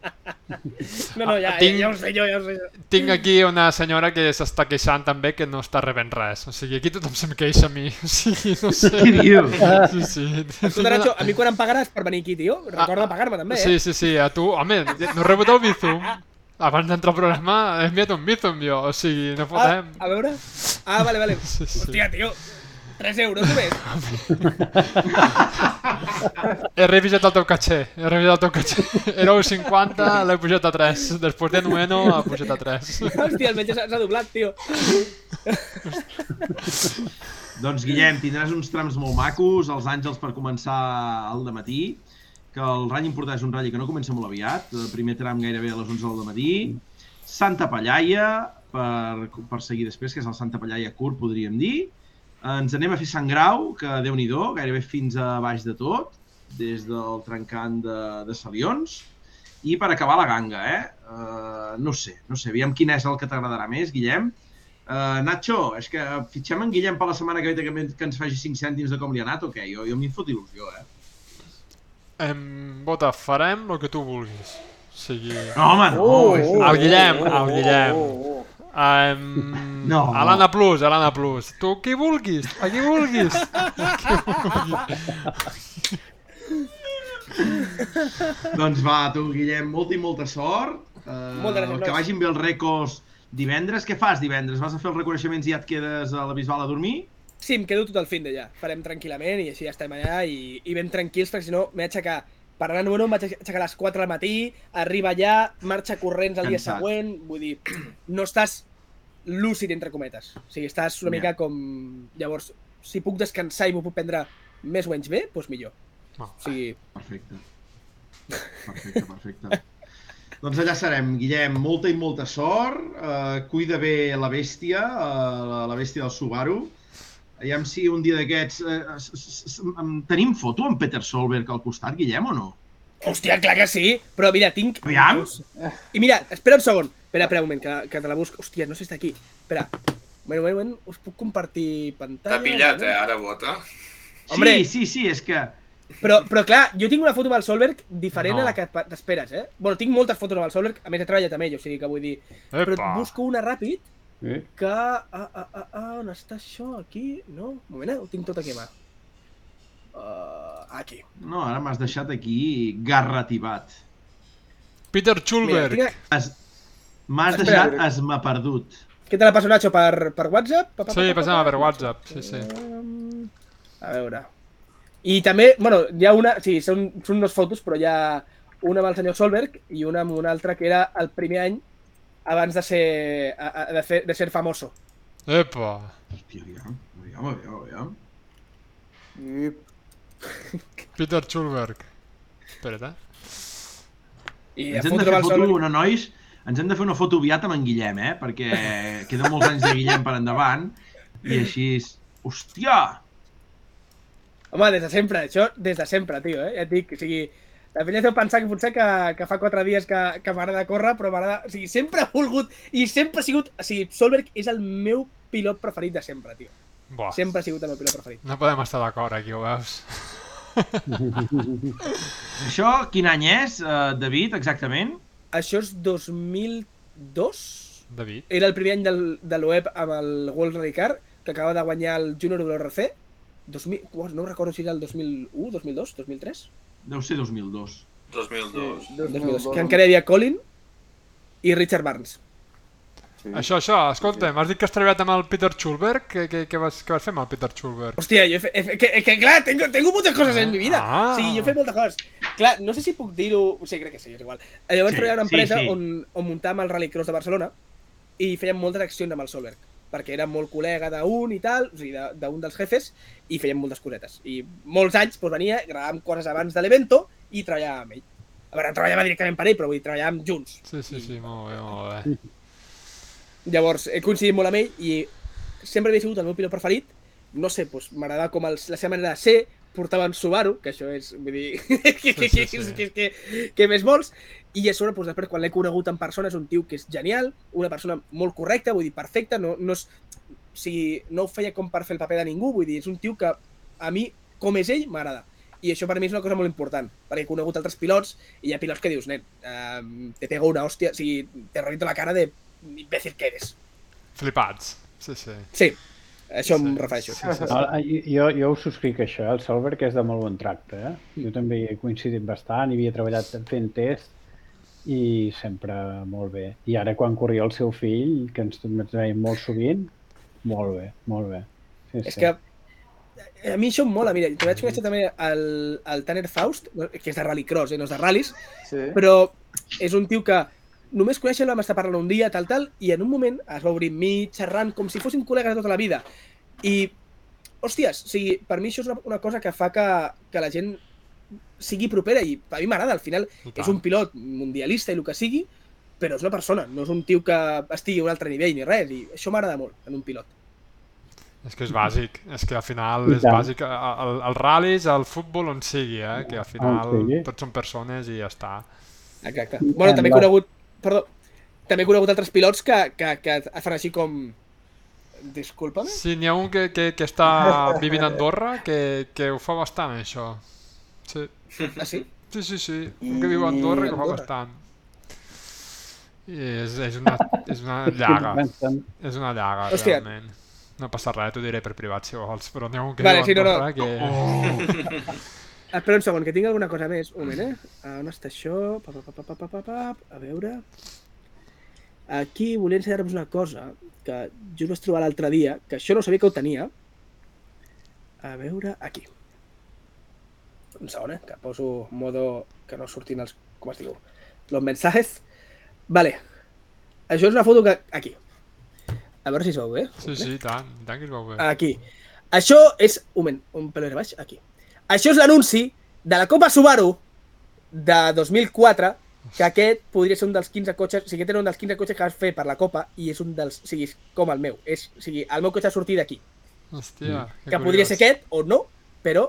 no, no ja, Tinc- ja, ja ho sé jo, ja ho sé jo. Tinc aquí una senyora que s'està queixant també que no està rebent res. O sigui, aquí tothom se'm queixa a mi. O sigui, no sé. Què dius? Sí, sí. Escolta, Nacho, a mi quan em pagaràs per venir aquí, tio? Recorda pagar-me també, eh? Sí, sí, sí, a tu, home, no he rebut el Bizum. Abans d'entrar al programa he enviat un Bizum jo, o sigui, no Ah, podem. a veure... Ah, vale, vale. Sí, sí. Hòstia, tio, 3 euros només. He revisat el teu caché, he revisat el teu caché. Era 1,50, l'he pujat a 3. Després de 9 ha pujat a 3. Hòstia, almenys s'ha s'ha doblat, tio. Doncs, Guillem, tindràs uns trams molt macos, els àngels per començar al matí, que el ratll important és un ratll que no comença molt aviat, el primer tram gairebé a les 11 del matí, Santa Pallaia, per, per seguir després, que és el Santa Pallaia curt, podríem dir. Ens anem a fer Sant Grau, que déu nhi gairebé fins a baix de tot, des del trencant de, de Salions. I per acabar la ganga, eh? Uh, no sé, no sé, aviam quin és el que t'agradarà més, Guillem. Uh, Nacho, és que fitxem en Guillem per la setmana que ve que, que ens faci 5 cèntims de com li ha anat o què? Jo, jo m'hi fot il·lusió, eh? Em, Bota, farem el que tu vulguis. O sigui... No, home, no! Oh, és... oh, El Guillem, oh, el Guillem. oh, oh, oh. Um, No. A l'Anna Plus, a l'Anna Plus. Tu qui vulguis, a qui vulguis. A qui vulguis. Doncs va, tu, Guillem, molta i molta sort. Uh, Moltes gràcies, que vagin bé els rècords divendres. Què fas divendres? Vas a fer els reconeixements i ja et quedes a la Bisbal a dormir? Sí, em quedo tot el fin de ja. Farem tranquil·lament i així ja estem allà i, i ben tranquils, perquè si no m'he d'aixecar Per anar, bueno, em vaig aixecar a les 4 del matí, arriba allà, marxa corrents el dia Cansat. següent, vull dir, no estàs lúcid, entre cometes. O sigui, estàs una mica com... Llavors, si puc descansar i m'ho puc prendre més o menys bé, doncs millor. No. O sigui, Perfecte. Perfecte, perfecte. doncs allà serem, Guillem. Molta i molta sort. Uh, cuida bé la bèstia, uh, la, la bèstia del Subaru. Aviam si un dia d'aquests... Em- tenim foto amb Peter Solberg al costat, Guillem, o no? hòstia, clar que sí, però mira, tinc... Aviam. I mira, espera un segon. Espera, espera un moment, que, que te la busco. Hòstia, no sé si està aquí. Espera. Un moment, un moment, un moment. Us puc compartir pantalla? T'ha pillat, eh? Ara vota. Hombre. Sí, sí, sí, és que... Però, però clar, jo tinc una foto amb el Solberg diferent No. a la que t'esperes, eh? Bueno, tinc moltes fotos amb el Solberg, a més he treballat amb ell, o sigui que vull dir... Però Epa! busco una ràpid Sí. que... Ah, ah, ah, ah, on està això? Aquí? No? Un moment, eh? Ho tinc tot aquí a mà. Uh, aquí. No, ara m'has deixat aquí garrativat. Peter Schulberg. tinc... Es... M'has deixat es m'ha perdut. Què te la passo, Nacho, per, per WhatsApp? Pa, pa, Sí, pa, pa, passava pa? per WhatsApp, sí, sí. Um, a veure... I també, bueno, hi ha una... Sí, són, són dues fotos, però hi ha una amb el senyor Solberg i una amb una altra que era el primer any abans de ser, de, fer, de ser famoso. Epa! Hòstia, aviam, aviam, aviam, aviam. I... Peter Schulberg. Espera't, eh? I Ens hem de fer foto, no, nois? Ens hem de fer una foto aviat amb en Guillem, eh? Perquè queden molts anys de Guillem per endavant. I així... Hòstia! Home, des de sempre, això des de sempre, tio, eh? Ja et dic, o sigui, la penya deu pensar que potser que, que fa quatre dies que, que m'agrada córrer, però m'agrada... O sigui, sempre he volgut i sempre ha sigut... O sigui, Solberg és el meu pilot preferit de sempre, tio. Buah. Sempre ha sigut el meu pilot preferit. No podem estar d'acord aquí, ho veus? Això, quin any és, uh, David, exactament? Això és 2002? David. Era el primer any del, de l'OEB amb el World Rally Car, que acaba de guanyar el Junior WRC. 2000, uah, no recordo si era el 2001, 2002, 2003? Deu ser 2002. 2002. 2002. Que encara hi havia Colin i Richard Barnes. Sí. Això, això, escolta, m'has dit que has treballat amb el Peter Schulberg? Què, què, què, vas, què vas fer amb el Peter Schulberg? Hòstia, jo he fet, he fet, que, que clar, tengo, tengo muchas cosas en mi vida. Ah. Sí, jo he fet moltes coses. Clar, no sé si puc dir-ho... O sigui, crec que sí, és igual. Eh, Jo vaig Sí, treballar a una sí, empresa sí. on, on muntàvem el Rallycross de Barcelona i fèiem moltes accions amb el Solberg perquè era molt col·lega d'un i tal, o sigui, de- d'un dels jefes, i fèiem moltes cosetes. I molts anys doncs, venia, gravàvem coses abans de l'evento i treballàvem amb ell. A veure, treballava directament per ell, però vull dir, treballàvem junts. Sí, sí, sí, molt bé, molt bé. Llavors, he coincidit molt amb ell i sempre havia sigut el meu pilot preferit. No sé, doncs, m'agradava com el, la seva manera de ser, portava en Subaru, que això és, vull dir, que, que, sí, que, sí. que, que, que més vols. I a sobre, doncs, després, quan l'he conegut en persona, és un tio que és genial, una persona molt correcta, vull dir, perfecta, no, no és... O sigui, no ho feia com per fer el paper de ningú, vull dir, és un tio que a mi, com és ell, m'agrada. I això per mi és una cosa molt important, perquè he conegut altres pilots i hi ha pilots que dius, nen, eh, te pego una hòstia, o sigui, te reviento la cara de imbècil que eres. Flipats. Sí, sí. Sí, això Sí, em refereixo. sí, sí, sí. Ah, Jo, jo ho subscric això, el Solberg és de molt bon tracte. Eh? Jo també hi he coincidit bastant, havia treballat fent test i sempre molt bé. I ara quan corria el seu fill, que ens ens veiem molt sovint, molt bé, molt bé. Sí, És que a mi això em mola, mira, te vaig conèixer també el, el Tanner Faust, que és de rallycross, eh, no és de ral·lis, Sí. però és un tio que només conèixer-lo vam estar parlant un dia, tal, tal, i en un moment es va obrir amb mi, xerrant, com si fóssim col·legues de tota la vida. I, hòsties, o sigui, per mi això és una, una cosa que fa que, que la gent sigui propera i a mi m'agrada, al final és un pilot mundialista i el que sigui, però és una persona, no és un tio que estigui a un altre nivell ni res, i això m'agrada molt en un pilot. És que és bàsic, és que al final és bàsic. El, el ral·lis, el futbol, on sigui, eh? que al final sigui. tots són persones i ja està. Exacte. Bueno, també he conegut... Perdó. També he conegut altres pilots que, que, que fan així com... Disculpa'm? Sí, n'hi ha un que, que, que està vivint a Andorra que, que ho fa bastant, això. Sí, Ah, sí? sí, sí, sí. un que viu a Andorra que ho fa bastant. És, és, una, és una llaga. És una llaga, Hòstia. realment. No passa res, t'ho diré per privat si vols, però n'hi ha un que Vale, sí, no, no. Que... Oh. Espera un segon, que tinc alguna cosa més. Un moment, eh? Ah, On està això? Pa, pa, pa, pa, pa, pa, pa, pa. A veure... Aquí volia ensenyar-vos una cosa que jo vaig trobar l'altre dia, que això no sabia que ho tenia. A veure, aquí. Un segon, eh? Que poso modo que no surtin els... Com es diu? Los mensajes. Vale. Això és una foto que... Aquí. A veure si es veu bé. Sí, sí, tant, tant que es veu bé. Aquí. Això és... Un moment, un de baix. Aquí. Això és l'anunci de la Copa Subaru de 2004 que aquest podria ser un dels 15 cotxes, o sigui, aquest era un dels 15 cotxes que vas fer per la Copa i és un dels, o sigui, com el meu. És, o sigui, el meu cotxe ha sortit d'aquí. Hòstia, que, Que podria ser aquest o no, però...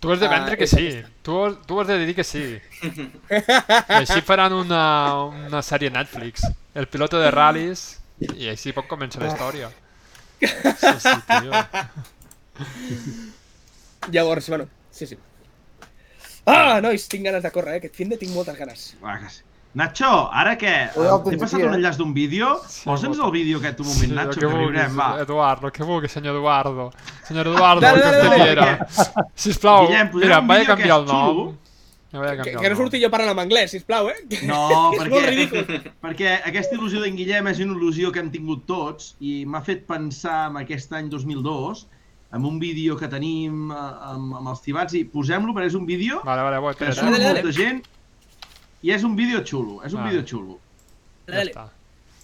Tu has de vendre Ah, que és sí. Tu, tu has de dir que sí. I així faran una, una sèrie Netflix. El piloto de ral·lis i així pot començar la història. Sí, sí, tio. Llavors, bueno, sí, sí. Ah, nois, tinc ganes de córrer, eh? Aquest fin de tinc moltes ganes. Va, que sí. Nacho, ara què? T'he passat un enllaç d'un vídeo? Posa'ns el vídeo aquest un moment, Sí, Nacho, que, que vulguis, riurem, va. Eduardo, que vulgui, senyor Eduardo. Senyor Eduardo, Dale, que dale, dale. quiera. Sisplau, Guillem, mira, un vaig a canviar el nom. Ja Que, canviar que no surti jo parlant en anglès, sisplau, eh? No, perquè, perquè aquesta il·lusió d'en Guillem és una il·lusió que hem tingut tots i m'ha fet pensar en aquest any 2002 amb un vídeo que tenim eh, amb, amb els tibats i posem-lo perquè és un vídeo Vale, vale, que surt Dale, dale. molta gent i és un vídeo xulo, és un Vale. vídeo xulo. Ja Dale. està.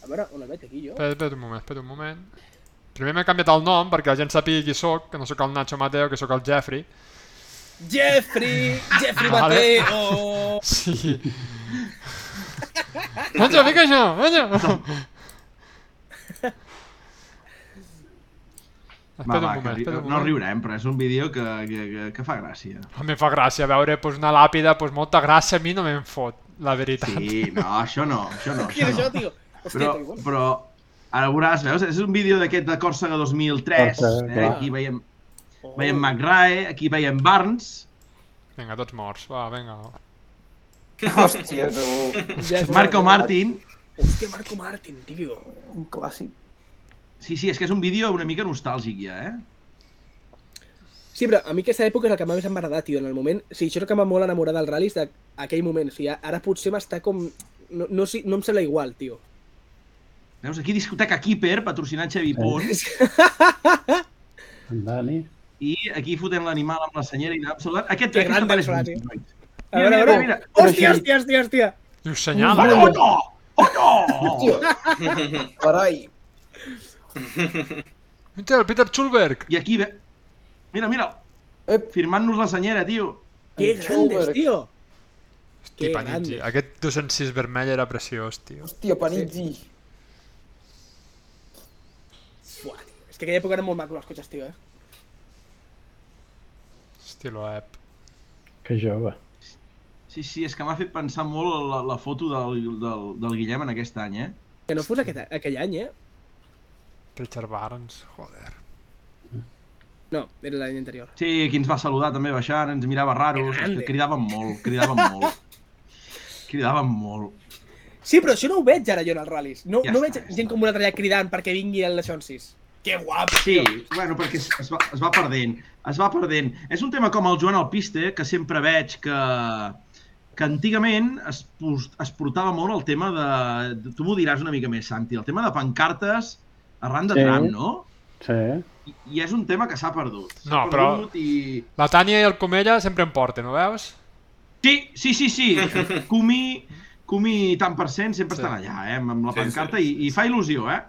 A veure, on el veig aquí jo? Espera, espera un moment, espera un moment. Primer m'he canviat el nom perquè la gent sàpiga qui sóc, que no sóc el Nacho Mateo, que sóc el Jeffrey. Jeffrey! Jeffrey Vale. Mateo! Sí. Nacho, fica això, Nacho! Va, Espera va, un moment, espera un no moment. riurem, però és un vídeo que, que, que, que fa gràcia. Em fa gràcia veure pues, una làpida, pues, molta gràcia a mi no me'n fot, la veritat. Sí, no, això no, això no, això no. Hòstia, Però, però ara veuràs, veus? És un vídeo d'aquest de Còrsega 2003. Còrsega, Eh? Aquí veiem, Oh. veiem McRae, aquí veiem Barnes, Vinga, tots morts, va, vinga. Hòstia, tu. Marco Martin. Hòstia, Marco Martin, tio. Un clàssic. Sí, sí, és que és un vídeo una mica nostàlgic ja, eh? Sí, però a mi aquesta època és el que més em va agradar, tio, en el moment... O sigui, això és el que m'ha molt enamorat dels ral·lis d'aquell moment. O sigui, ara potser m'està com... No, no, sé- no em sembla igual, tio. Veus, aquí discoteca Keeper, patrocinant Xavi Pons, En Dani. i aquí fotent l'animal amb la senyera i anàvem saludant. Aquest, Que aquest gran del frase. un- A veure, a Mira, veure. mira, Hòstia, hòstia, hòstia, hòstia. Diu, senyala. Vale, oh no! Oh no! Carai. Mira, el Peter Schulberg. I aquí ve... Mira, mira, Ep, firmant-nos la senyera, tio. Que grandes, tio. Hosti, Que Panizzi. Aquest 206 vermell era preciós, tio. hòstia, Panizzi. Tio. És que aquella època eren molt macos els cotxes, tio, eh? Estilo ep. Que jove. Sí, sí, és que m'ha fet pensar molt la, la foto del, del, del Guillem en aquest any, eh? Que no fos aquest, aquell any, eh? Richard Barnes, joder. No, era l'any anterior. Sí, qui ens va saludar també baixant, ens mirava raros, és que cridaven molt, cridaven molt. Cridaven molt. Sí, però això no ho veig ara jo en els ral·lis. No, Ja no està, veig ja gent està. com una altra cridant perquè vingui el Leixonsis. Que guapo, Sí, tio. bueno, perquè es, es, va, es va perdent, es va perdent. És un tema com el Joan Alpiste, que sempre veig que, que antigament es, es portava molt el tema de... de- Tu m'ho diràs una mica més, Santi, el tema de pancartes arran de Sí. tram, no? Sí. I, I és un tema que s'ha perdut. No, però- perdut I... La Tània i el Comella sempre em porten, ho veus? Sí, sí, sí, sí. Cumi, Cumi tant per cent sempre Sí. estan allà, eh, amb la Sí, pancarta sí. I, i fa il·lusió, eh?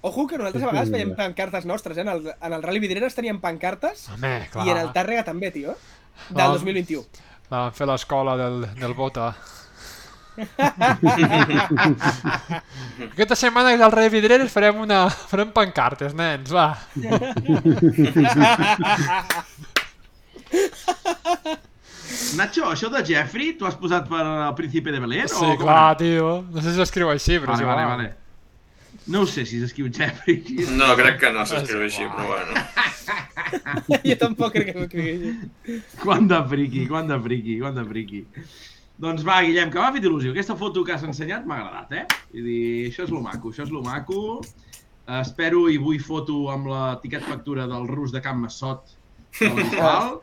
Ojo, que nosaltres a vegades veiem pancartes nostres, eh? En el, en el Rally Vidreres teníem pancartes Home, clar. i en el Tàrrega també, tio. Del Ah. 2021. La van fer l'escola del, del Bota. Aquesta setmana al Rei Vidreres farem una... farem pancartes, nens, va. Nacho, això de Jeffrey, tu has posat per al Príncipe de Belén? Sí, o com clar, era? tio. No sé si s'escriu així, però Vale, és vale, vale. No ho sé si s'escriu Jeffrey. No, crec que no s'escriu així, però bueno. jo tampoc crec que s'escrigui així. Quant de friqui, quant de friqui, quant de friqui. Doncs va, Guillem, que m'ha fet il·lusió. Aquesta foto que has ensenyat m'ha agradat, eh? Vull dir, això és lo maco, això és lo maco. Espero i vull foto amb l'etiquet factura del rus de Can Massot la.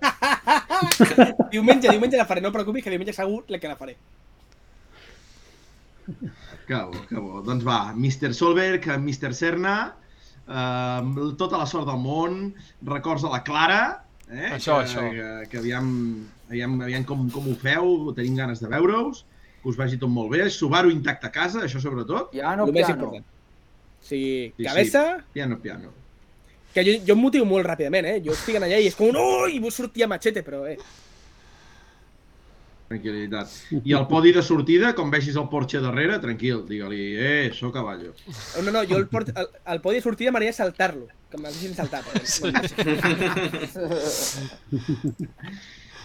Diumenge, diumenge la faré, no preocupis, que diumenge segur que la faré. Que bo, que bo. Doncs va, Mr. Solberg, Mr. Serna, eh, tota la sort del món, records de la Clara, eh? Això, que, això. Que, que aviam aviam, aviam com, com ho feu, tenim ganes de veure-us, que us vagi tot molt bé. Subaru intacte a casa, això sobretot. Piano, El més piano. O sigui, Sí, cabeza, Piano, piano. que jo, jo em motivo molt ràpidament, eh? Jo estic allà i és com un ui, vull sortir a machete, però eh. Tranquil·litat. I el podi de sortida, com vegis el Porsche darrere, tranquil, digue-li, eh, so caballo. No, no, jo el, port, el, el podi de sortida m'agradaria saltar-lo, que me'l deixin saltar. Però, sí.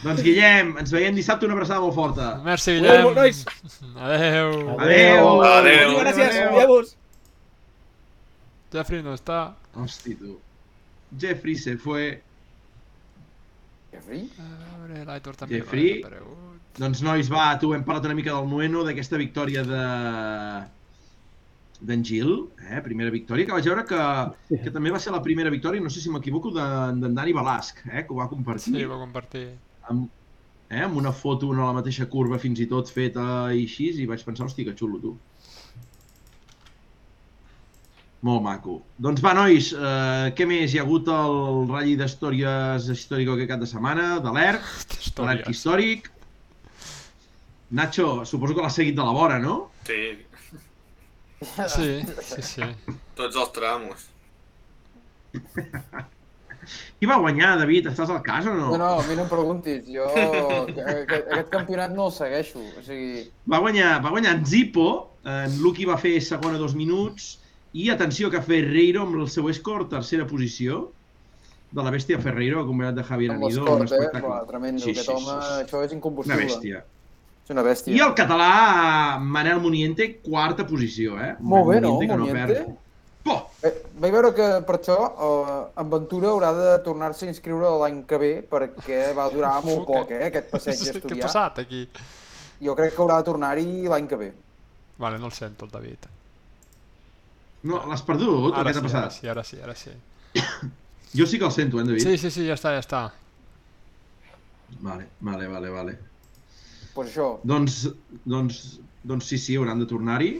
Doncs Guillem, ens veiem dissabte, una abraçada molt forta. Merci, Adéu, Guillem. nois. Adéu. Adéu. Adéu. Gràcies, Adéu. adéu. Jeffrey no està. Hosti, tu. Jeffrey se fue. Jeffrey? A veure, l'Aitor també Jeffrey. Doncs nois, va, tu hem parlat una mica del Nueno, d'aquesta victòria de d'en Gil, eh? primera victòria, que vaig veure que, que també va ser la primera victòria, no sé si m'equivoco, d'en d'en Dani Balasc, eh? que ho va compartir. Sí, ho va compartir. Amb, eh, amb una foto en la mateixa curva fins i tot feta i així, i vaig pensar, hosti, que xulo, tu. Molt maco. Doncs va, nois, eh, què més? Hi ha hagut el ratll d'històries històrico aquest cap de setmana, de l'ERC, de l'ERC històric. Nacho, suposo que l'has seguit de la vora, no? Sí, Sí, sí, sí. tots els tramos. Qui va guanyar, David? Estàs al cas o no? No, no, a mi no em preguntis. Jo que- que- aquest campionat no el segueixo. O sigui, Va guanyar, va guanyar en Zippo, en Luki va fer segona dos minuts, i atenció que Ferreiro amb el seu escort, tercera posició, de la bèstia Ferreiro, acompanyat de Javier amb Anido, un l'esport, eh? tremendo. Sí, Aquest sí, home, sí, sí. això és Una incombustible. bèstia. És una bèstia. I el català, Manel Muniente, quarta posició, eh? Molt bé, no, Muniente, que Muniente? perd. Eh, vaig veure que per això eh, en Ventura haurà de tornar-se a inscriure l'any que ve perquè va durar molt poc, eh, aquest passeig Què ha d'estudiar. passat aquí? Jo crec que haurà de tornar-hi l'any que ve. Vale, no el sento, el David. No, l'has perdut? Ara sí, ara passat? sí, ara sí, ara sí. Jo sí que el sento, eh, David? Sí, sí, sí, ja està, ja està. Vale, vale, vale, vale. Pues això, Doncs, doncs, doncs sí, sí, hauran de tornar-hi.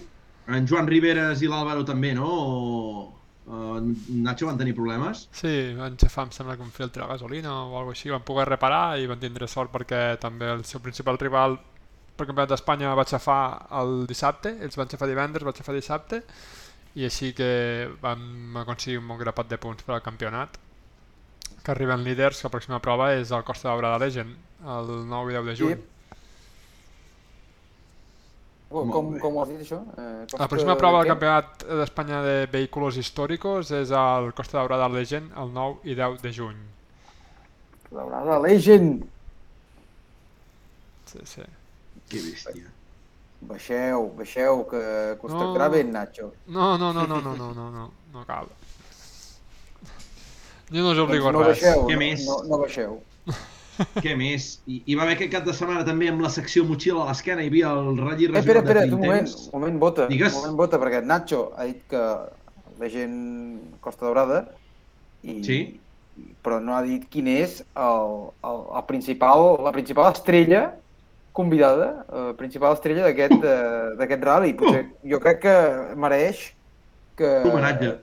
En Joan Riveres i l'Àlvaro també, no? O, en Nacho van tenir problemes. Sí, van xafar, em sembla que un filtre de gasolina o alguna així, van poder reparar i van tindre sort perquè també el seu principal rival pel Campionat d'Espanya va xafar el dissabte, ells van xafar divendres, va xafar dissabte, i així que vam aconseguir un bon grapat de punts per al campionat, que arriben líders, que la pròxima prova és el Costa d'Abrada Legend, el 9 i 10 de juny. Molt com, com ho has dit, això? Eh, La pròxima prova del? Campionat d'Espanya de Vehículos Históricos és el Costa d'Abrada Legend el 9 i 10 de juny. Daurada Legend! Sí, sí. Que bèstia. Baixeu, baixeu, que, que us No. tractarà Nacho. No, no, no, no, no, no, no, no, no cal. Jo no us obligo Doncs no a res. baixeu, no, més? no, no baixeu. Què més? I, hi va haver aquest cap de setmana també amb la secció motxilla a l'esquena, hi havia el ratll Eh, espera, espera, un moment, un moment, vota. Digues. Un moment, vota, perquè Nacho ha dit que la gent Costa Daurada i, Sí. però no ha dit quin és el, el, el principal, la principal estrella convidada, la principal estrella d'aquest eh, d'aquest rally. Potser, jo crec que mereix que... Homenatge.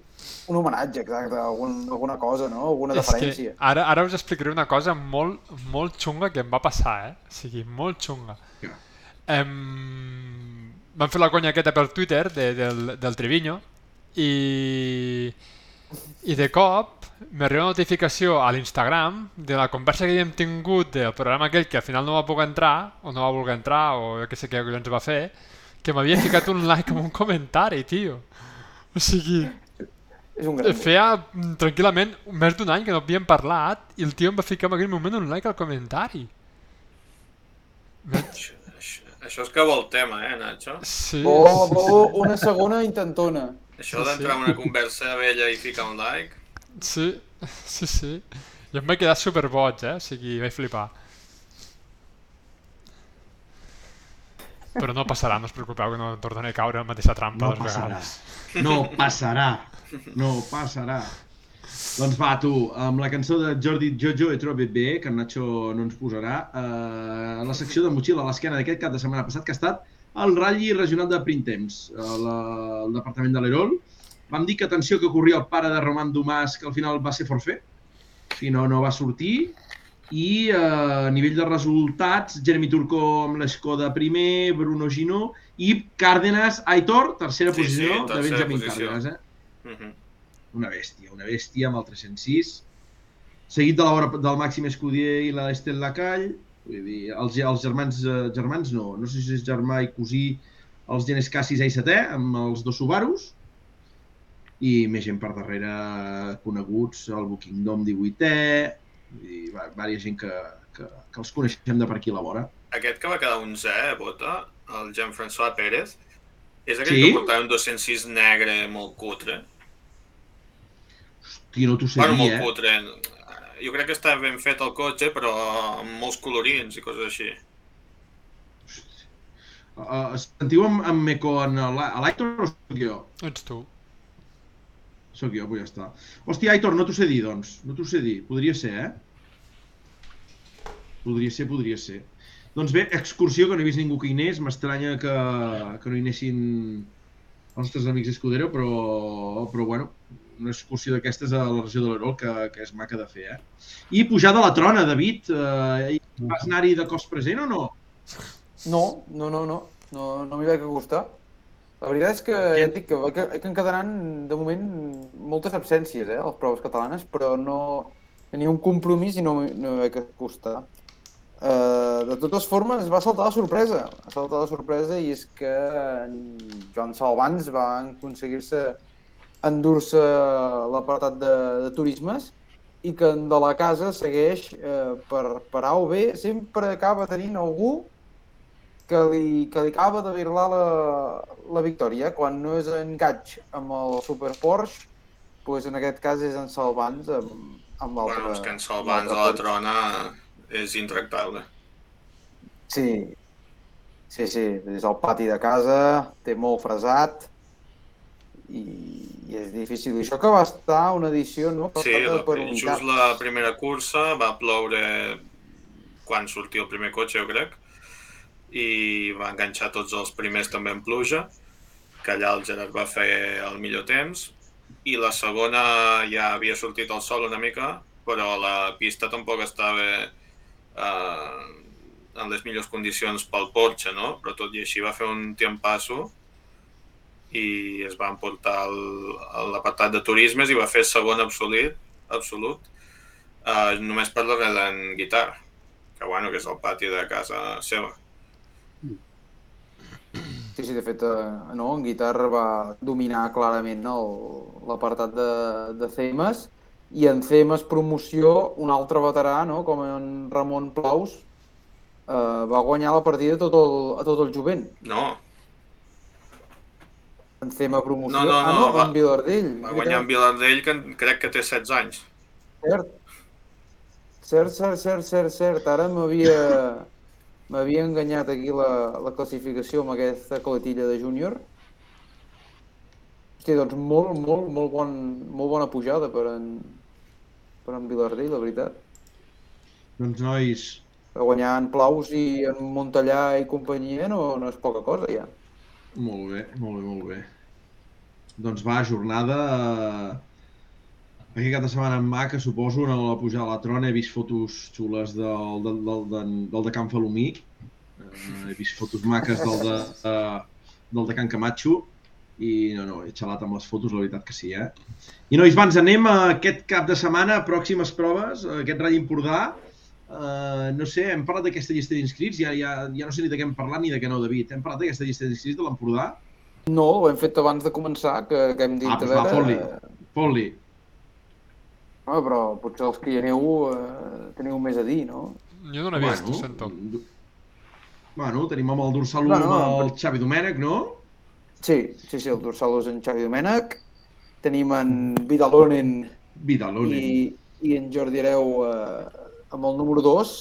Un homenatge, exacte, algun, alguna cosa, no? Alguna És que deferència. ara, ara us explicaré una cosa molt, molt xunga que em va passar, eh? O sigui, molt xunga. Què? Em... Van fer la conya aquesta per Twitter de, del, del Treviño i, i de cop m'arriba una notificació a l'Instagram de la conversa que havíem tingut del programa aquell que al final no va poder entrar o no va voler entrar o jo què sé què collons va fer que m'havia ficat un like amb un comentari, tio. O sigui, És un gran... feia mm, tranquil·lament més d'un any que no havíem parlat i el tio em va ficar en aquell moment un like al comentari. Això, això, això és que vol tema, eh, Nacho? Sí, Vol, sí, vol una segona intentona. Això d'entrar sí. en una conversa vella i ficar un like... sí, sí, sí. I em vaig quedar super boig, eh? O sigui, vaig flipar. Però no passarà, no us preocupeu que no tornaré a caure en la mateixa trampa No dues passarà. vegades. No passarà. No passarà. Doncs va, tu, amb la cançó de Jordi Jojo he trobat bé, que en Nacho no ens posarà, eh, la secció de motxilla a l'esquena d'aquest cap de setmana passat, que ha estat el Rally Regional de Printemps, a la, al Departament de l'Erol. Vam dir que atenció que corria el pare de Roman Domàs, que al final va ser forfet, si no, no va sortir. I eh, a nivell de resultats, Jeremy Turco amb l'Escoda primer, Bruno Ginó i Cárdenas Aitor, tercera Sí, sí, posició de tercera Benjamin posició. Cárdenas. Eh? Mhm. Una bèstia, una bèstia amb el 306. Seguit de l'hora del Màxim Escudier i l'Estel Lacall. Vull dir, els, els germans, eh, germans no, no sé si és germà i cosí, els Genes Cassis i setè, amb els dos Subarus. I més gent per darrere coneguts, el Bookingdom 18è, vull dir, va, vària gent que, que, que els coneixem de per aquí a la vora. Aquest que va quedar 11 eh, Bota, el Jean-François Pérez, és aquell Sí? que portava un 206 negre molt cutre. Tio, no t'ho sé bueno, dir, molt eh? cutre. Jo crec que està ben fet el cotxe, però amb molts colorins i coses així. Uh, sentiu amb, amb Meco en l'Aitor o soc jo? Ets tu. Sóc jo, pues ja està. Hòstia, Aitor, no t'ho sé dir, doncs. No t'ho sé dir. Podria ser, eh? Podria ser, podria ser. Doncs bé, excursió, que no he vist ningú que hi anés. M'estranya que, que no hi anessin els nostres amics Escudero, però, però bueno, una excursió d'aquestes a la regió de l'Erol que, que és maca de fer, eh? I pujada a la trona, David. Eh, vas anar-hi de cos present o no? No, no, no, no. No, no m'hi vaig acostar. La veritat és que ja et dic que, que, que en quedaran de moment moltes absències, eh, a les proves catalanes, però no tenia un compromís i no, no m'hi vaig acostar. Uh, de totes formes, es va saltar la sorpresa. Va saltar la sorpresa i és que en Joan Salvans va aconseguir-se endur-se l'apartat de, de turismes i que de la casa segueix eh, per, per A o B, sempre acaba tenint algú que li, que li acaba de virlar la, la victòria. Quan no és en Gatch amb el Super Porsche, pues en aquest cas és en Salvans amb, amb l'altre. Bueno, és que en Salvans a la trona és intractable. Sí, sí, sí, és al pati de casa, té molt fresat i, i és difícil. I això que va estar una edició, no? Sí, Passada la, per just la primera cursa va ploure quan sortia el primer cotxe, jo crec, i va enganxar tots els primers també en pluja, que allà el Gerard va fer el millor temps, i la segona ja havia sortit el sol una mica, però la pista tampoc estava eh, en les millors condicions pel Porsche, no? Però tot i així va fer un tiempasso i es va emportar l'apartat de turismes i va fer segon absolut, absolut uh, només per darrere d'en Guitar, que bueno, que és el pati de casa seva. Sí, sí, de fet, eh, no, en guitarra va dominar clarament no, l'apartat de, de Cemes i en Cemes promoció un altre veterà, no, com en Ramon Plaus, eh, va guanyar la partida tot el, a tot el jovent. No, En Cema promoció. No, no, ah, no, no, va- en Vilardell. va guanyar en Vilardell, que crec que té 16 anys. Cert. Cert, cert, cert, cert, cert. Ara m'havia m'havia enganyat aquí la, la classificació amb aquesta coletilla de júnior. Hòstia, doncs molt, molt, molt, bon, molt bona pujada per en, per en Vilardell, la veritat. Doncs, nois, guanyar en Plaus i en Montellà i companyia no, no és poca cosa, ja. Molt bé, molt bé, molt bé. Doncs va, jornada... eh, Aquest cap de setmana en Maca, suposo, en la pujada a la trona he vist fotos xules del, del, del, del, del de Can Falomí. Eh, he vist fotos maques del de, eh, del de Can Camacho. I no, no, he xalat amb les fotos, la veritat que sí, eh? I nois, va, ens anem a aquest cap de setmana, pròximes proves, aquest Rall Empordà. Uh, no sé, hem parlat d'aquesta llista d'inscrits, ja, ja, ja no sé ni de què hem parlat ni de què no, David. Hem parlat d'aquesta llista d'inscrits de l'Empordà? No, ho hem fet abans de començar, que, que hem dit... Ah, a doncs va, veure, fot-li. Fot-li. Ah, però potser els que hi aneu eh, teniu més a dir, no? Jo no l'he vist, ho sento. Bueno, tenim amb el dorsal 1 Bueno, amb el però- Xavi Domènech, no? Sí, sí, sí, el dorsal és en Xavi Domènech. Tenim en Vidalonen Vidalonen. i, i en Jordi Hereu eh, amb el número 2.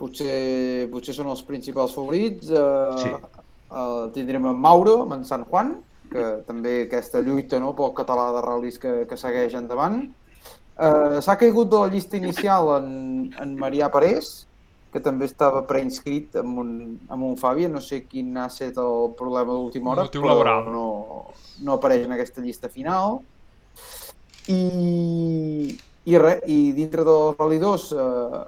Potser, potser són els principals favorits. Eh, Sí. eh, tindrem en Mauro, amb en San Juan, que també aquesta lluita no, pel català de ral·lis que, que segueix endavant. Eh, S'ha caigut de la llista inicial en, en Marià Parés, que també estava preinscrit amb un, amb un Fàbia. No sé quin ha estat el problema d'última hora, però laboral. no, no apareix en aquesta llista final. I, I, re, I dintre del Rally 2 eh,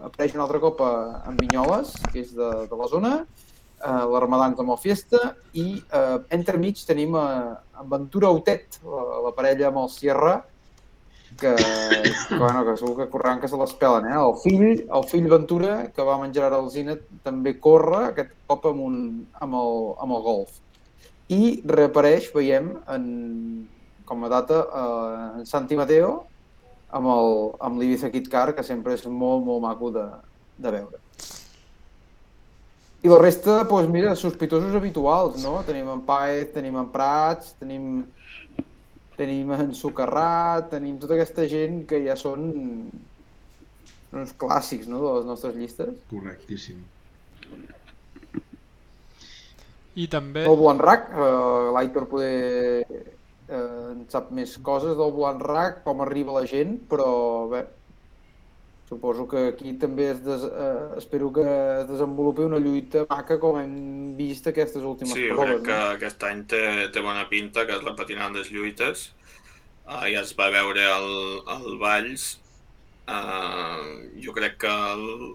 apareix un altre cop a, en Vinyoles, que és de, de la zona, eh, l'Armadan com a Fiesta, i eh, entremig tenim eh, en Ventura Autet, la, la parella amb el Sierra, que, que, bueno, que segur que correran que se les pelen, eh? El fill, el fill Ventura, que va menjar ara Alzina, també corre, aquest cop amb, un, amb, el, amb el golf. I reapareix, veiem, en, com a data, eh, en Santi Mateo, amb el- amb l'Ibiza Kit Car, que sempre és molt, molt maco de, de veure. I la resta, doncs mira, sospitosos habituals, no? Tenim en Paez, tenim en Prats, tenim, tenim en Socarrat, tenim tota aquesta gent que ja són uns clàssics, no?, de les nostres llistes. Correctíssim. I també... El Blanc, eh, l'Aitor poder eh, en sap més coses del Blanc, com arriba la gent, però bé, suposo que aquí també es des, eh, espero que es desenvolupi una lluita maca com hem vist aquestes últimes Sí, proves. crec que aquest any té, té bona pinta, que es repetiran les lluites. Uh, ja es va veure el, el Valls. Uh, jo crec que el,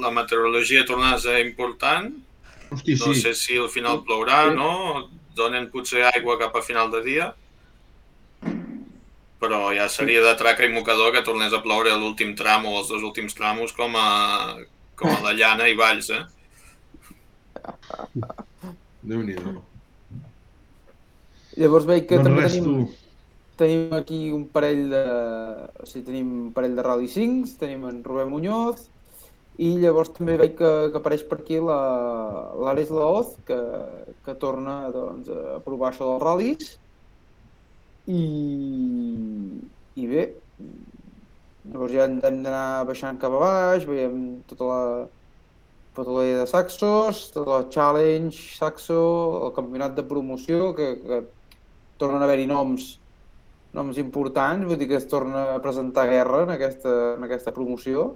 la meteorologia torna a ser important. Hosti, no sí. sé si al final plourà, Sí. no? Donen potser aigua cap a final de dia. Però ja seria de traca i mocador que tornés a ploure a l'últim tram o els dos últims tramos com a, com a la llana i valls, eh? Déu-n'hi-do. Llavors veig que Doncs també tenim, tu. tenim aquí un parell de... O sigui, tenim un parell de Rally 5, tenim en Rubén Muñoz, i llavors també veig que, que apareix per aquí la- l'Ares Laoz, que, que torna doncs, a provar això dels ral·lis. I, i bé, llavors ja hem d'anar baixant cap a baix, veiem tota la, la de Saxos, tota la Challenge Saxo, el campionat de promoció, que, que tornen a haver-hi noms noms importants, vull dir que es torna a presentar guerra en aquesta, en aquesta promoció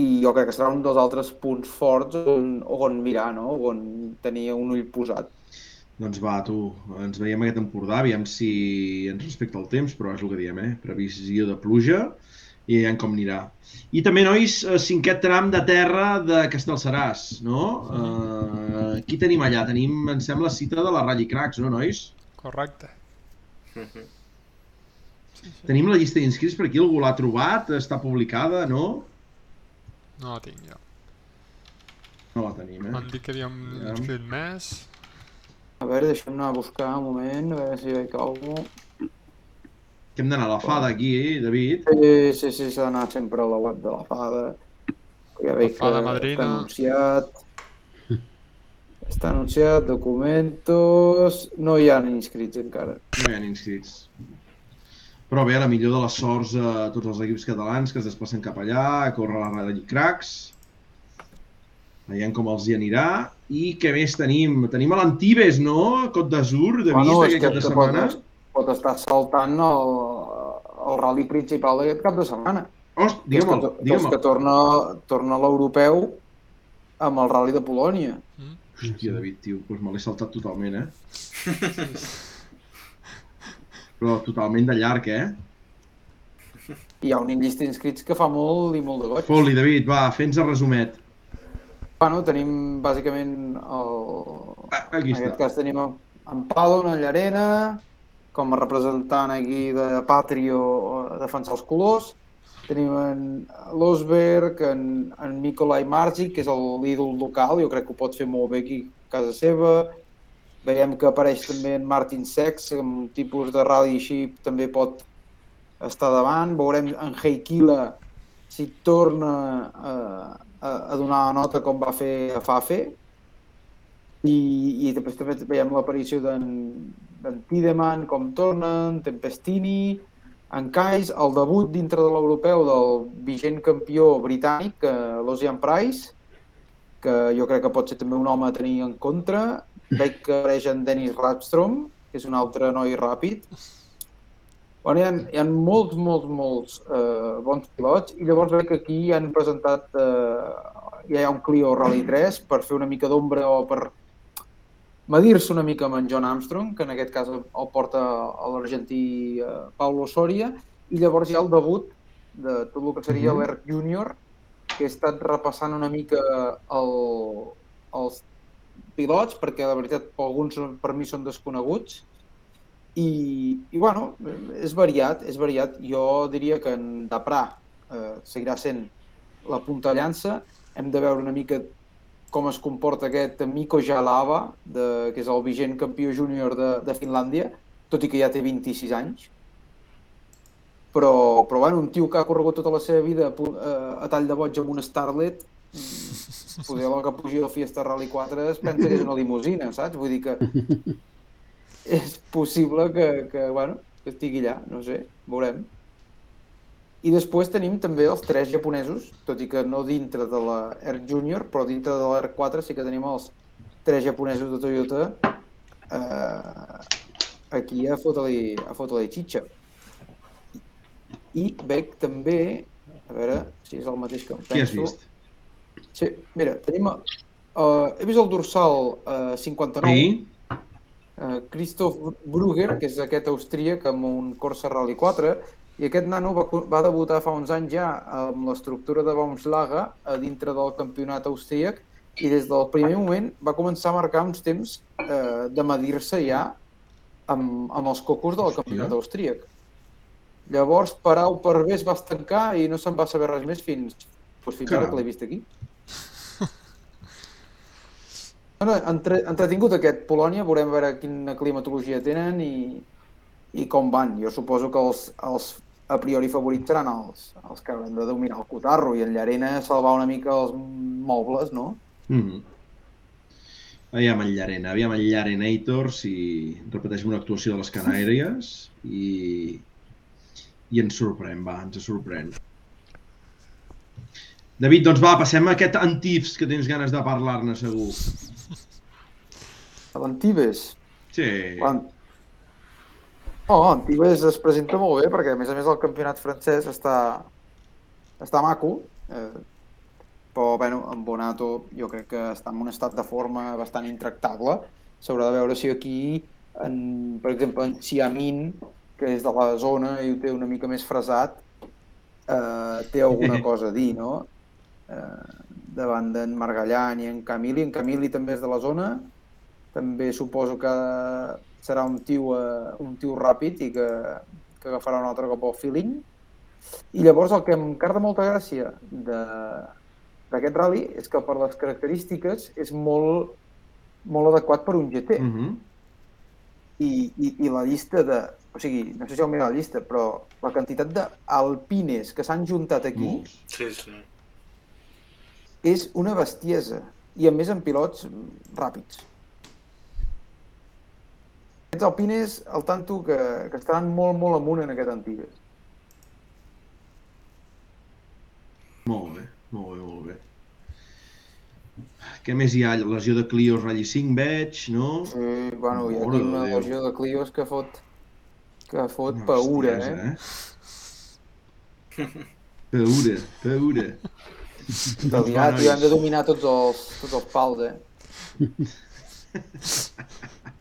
i jo crec que serà un dels altres punts forts on, on mirar, no? on tenir un ull posat. Doncs va, tu, ens veiem aquest Empordà, aviam si ens respecta el temps, però és el que diem, eh? Previsió de pluja i veiem com anirà. I també, nois, eh, cinquè tram de terra de Castellseràs, no? Uh, qui tenim allà? Tenim, em sembla, cita de la Rally Cracks, no, nois? Correcte. Tenim la llista d'inscrits per aquí, algú l'ha trobat? Està publicada, no? No la tinc jo. No la tenim, eh? Em dic que havíem Aviam. inscrit més. A veure, deixa'm anar a buscar un moment, a veure si veig algú. Que hem d'anar a la fada aquí, eh, David? Sí, sí, sí, s'ha d'anar sempre a la web de la Fada. Ja veig que Madrina. està anunciat. Està anunciat, documentos... No hi ha inscrits encara. No hi ha inscrits. Però bé, la millor de les sorts a tots els equips catalans que es desplacen cap allà, a córrer la Rally Cracks. Veiem com els hi anirà. I què més tenim? Tenim a l'Antibes, no? Cot d'Azur, de vist és aquest cap de setmana. Pot, pot estar saltant el, el rally principal d'aquest cap de setmana. Host, és que, digue'm-el, to- que, torna, torna l'europeu amb el rally de Polònia. Hòstia, David, tio, doncs me l'he saltat totalment, eh? Però totalment de llarg, eh? Hi ha una llista d'inscrits que fa molt i molt de goig. Fot-li, David, va, fes el resumet. Bueno, tenim bàsicament el... Ah, aquí en està. aquest cas tenim en- Palo, en Llarena, com a representant aquí de Patrio a defensar els colors. Tenim en Losberg, en, en Nikolai Margic, que és el l'ídol local, jo crec que ho pot fer molt bé aquí a casa seva. Veiem que apareix també en Martin Sex, amb un tipus de rally així també pot estar davant. Veurem en Heikila si torna a, a, a donar la nota com va fer a Fafe. I, i després també veiem l'aparició d'en Tiedemann, com tornen, Tempestini, en Kais, el debut dintre de l'europeu del vigent campió britànic, eh, l'Ocean Price, que jo crec que pot ser també un home a tenir en contra. Veig que apareix en Dennis Radstrom, que és un altre noi ràpid. Bueno, hi ha, hi ha molts, molts, molts eh, bons pilots i llavors veig que aquí han presentat, eh, ja hi ha un Clio Rally 3 per fer una mica d'ombra o per medir-se una mica amb en John Armstrong, que en aquest cas el porta l'argentí eh, Paulo Soria, i llavors hi ha el debut de tot el que seria Mhm. l'ERC Junior, que he estat repassant una mica el, els pilots, perquè la veritat alguns per mi són desconeguts, i, i bueno, és variat, és variat. Jo diria que en Daprà eh, seguirà sent la punta llança, hem de veure una mica com es comporta aquest Miko Jalava, de, que és el vigent campió júnior de, de Finlàndia, tot i que ja té 26 anys. Però, però bueno, un tio que ha corregut tota la seva vida a, pu- a, tall de boig amb un Starlet, poder el que pugi al Fiesta Rally 4 es pensa que és una limusina, saps? Vull dir que és possible que, que, bueno, que estigui allà, no sé, veurem. I després tenim també els tres japonesos, tot i que no dintre de la ERC Junior, però dintre de la ERC 4 sí que tenim els tres japonesos de Toyota eh, aquí a fotre-li a fotre xitxa. I veig també, a veure si és el mateix que em penso... Qui has vist? Sí, mira, tenim... Uh, he vist el dorsal uh, 59, Sí? uh, Christoph Brugger, que és aquest austríac amb un Corsa Rally 4, i aquest nano va, va debutar fa uns anys ja amb l'estructura de Baumschlager a dintre del campionat austríac i des del primer moment va començar a marcar uns temps eh, de medir-se ja amb, amb els cocos del campionat austríac. Llavors, per A o per B es va estancar i no se'n va saber res més fins, doncs fins ara que l'he vist aquí. Bueno, entre, entretingut aquest Polònia, veurem veure quina climatologia tenen i, i com van. Jo suposo que els, els a priori favorits seran els, els que hauran de dominar el cotarro i en Llarena salvar una mica els mobles, no? Mm -hmm. Aviam en Llarena, aviam en Llarenator si repeteixem una actuació de les Canàries i, i ens sorprèn, va, ens sorprèn. David, doncs va, passem a aquest Antifs que tens ganes de parlar-ne segur. L'Antibes. Sí. L'An- Oh, Antibes es presenta molt bé perquè a més a més el campionat francès està, està maco. Eh, però bueno, en Bonato jo crec que està en un estat de forma bastant intractable. S'haurà de veure si aquí, en, per exemple, en Xiamin, que és de la zona i ho té una mica més fresat, eh, té alguna cosa a dir, no? Eh, davant d'en Margallan i en Camili. En Camili també és de la zona, també suposo que serà un tio, eh, un tio ràpid i que, que agafarà un altre cop el feeling. I llavors el que em carda molta gràcia de- d'aquest rally és que per les característiques és molt, molt adequat per un GT. Mm -hmm. I, i, I la llista de... O sigui, no sé si heu mirat la llista, però la quantitat d'alpines que s'han juntat aquí Sí, sí. és una bestiesa. I a més en pilots mm, ràpids. Aquests alpines, al tanto, que, que estaran molt, molt amunt en aquest Antigues. Molt bé, molt bé, molt bé. Què més hi ha? Lesió de Clio Rally 5 veig, no? Sí, bueno, hi ha aquí una Déu. legió de Clios que fot, que fot Una paura, bestiesa, eh? Paura, paura. Italià, tio, hem de dominar tots els, tots els pals, eh?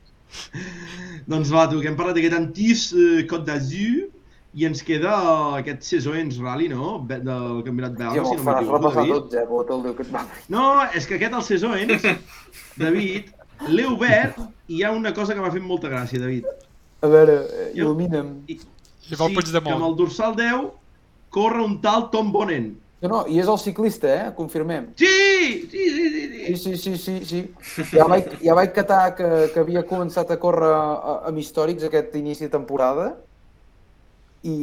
Doncs va, tu, que hem parlat d'aquest Antis eh, Côte d'Azur i ens queda aquest Cesoens Rally, no? Be del campionat belga, si no m'equivoco, David. tots, eh? El que. No, és que aquest, el Cesoens, David, l'he obert i hi ha una cosa que m'ha fet molta gràcia, David. A veure, eh, il·lumina'm. I, I vol sí, que amb el dorsal 10 corre un tal Tom Bonen. No, no, i és el ciclista, eh? Confirmem. Sí, sí, sí, sí, sí. Sí, sí, sí, sí, sí. Ja vaig, ja vaig catar que, que havia començat a córrer a- amb històrics aquest inici de temporada i,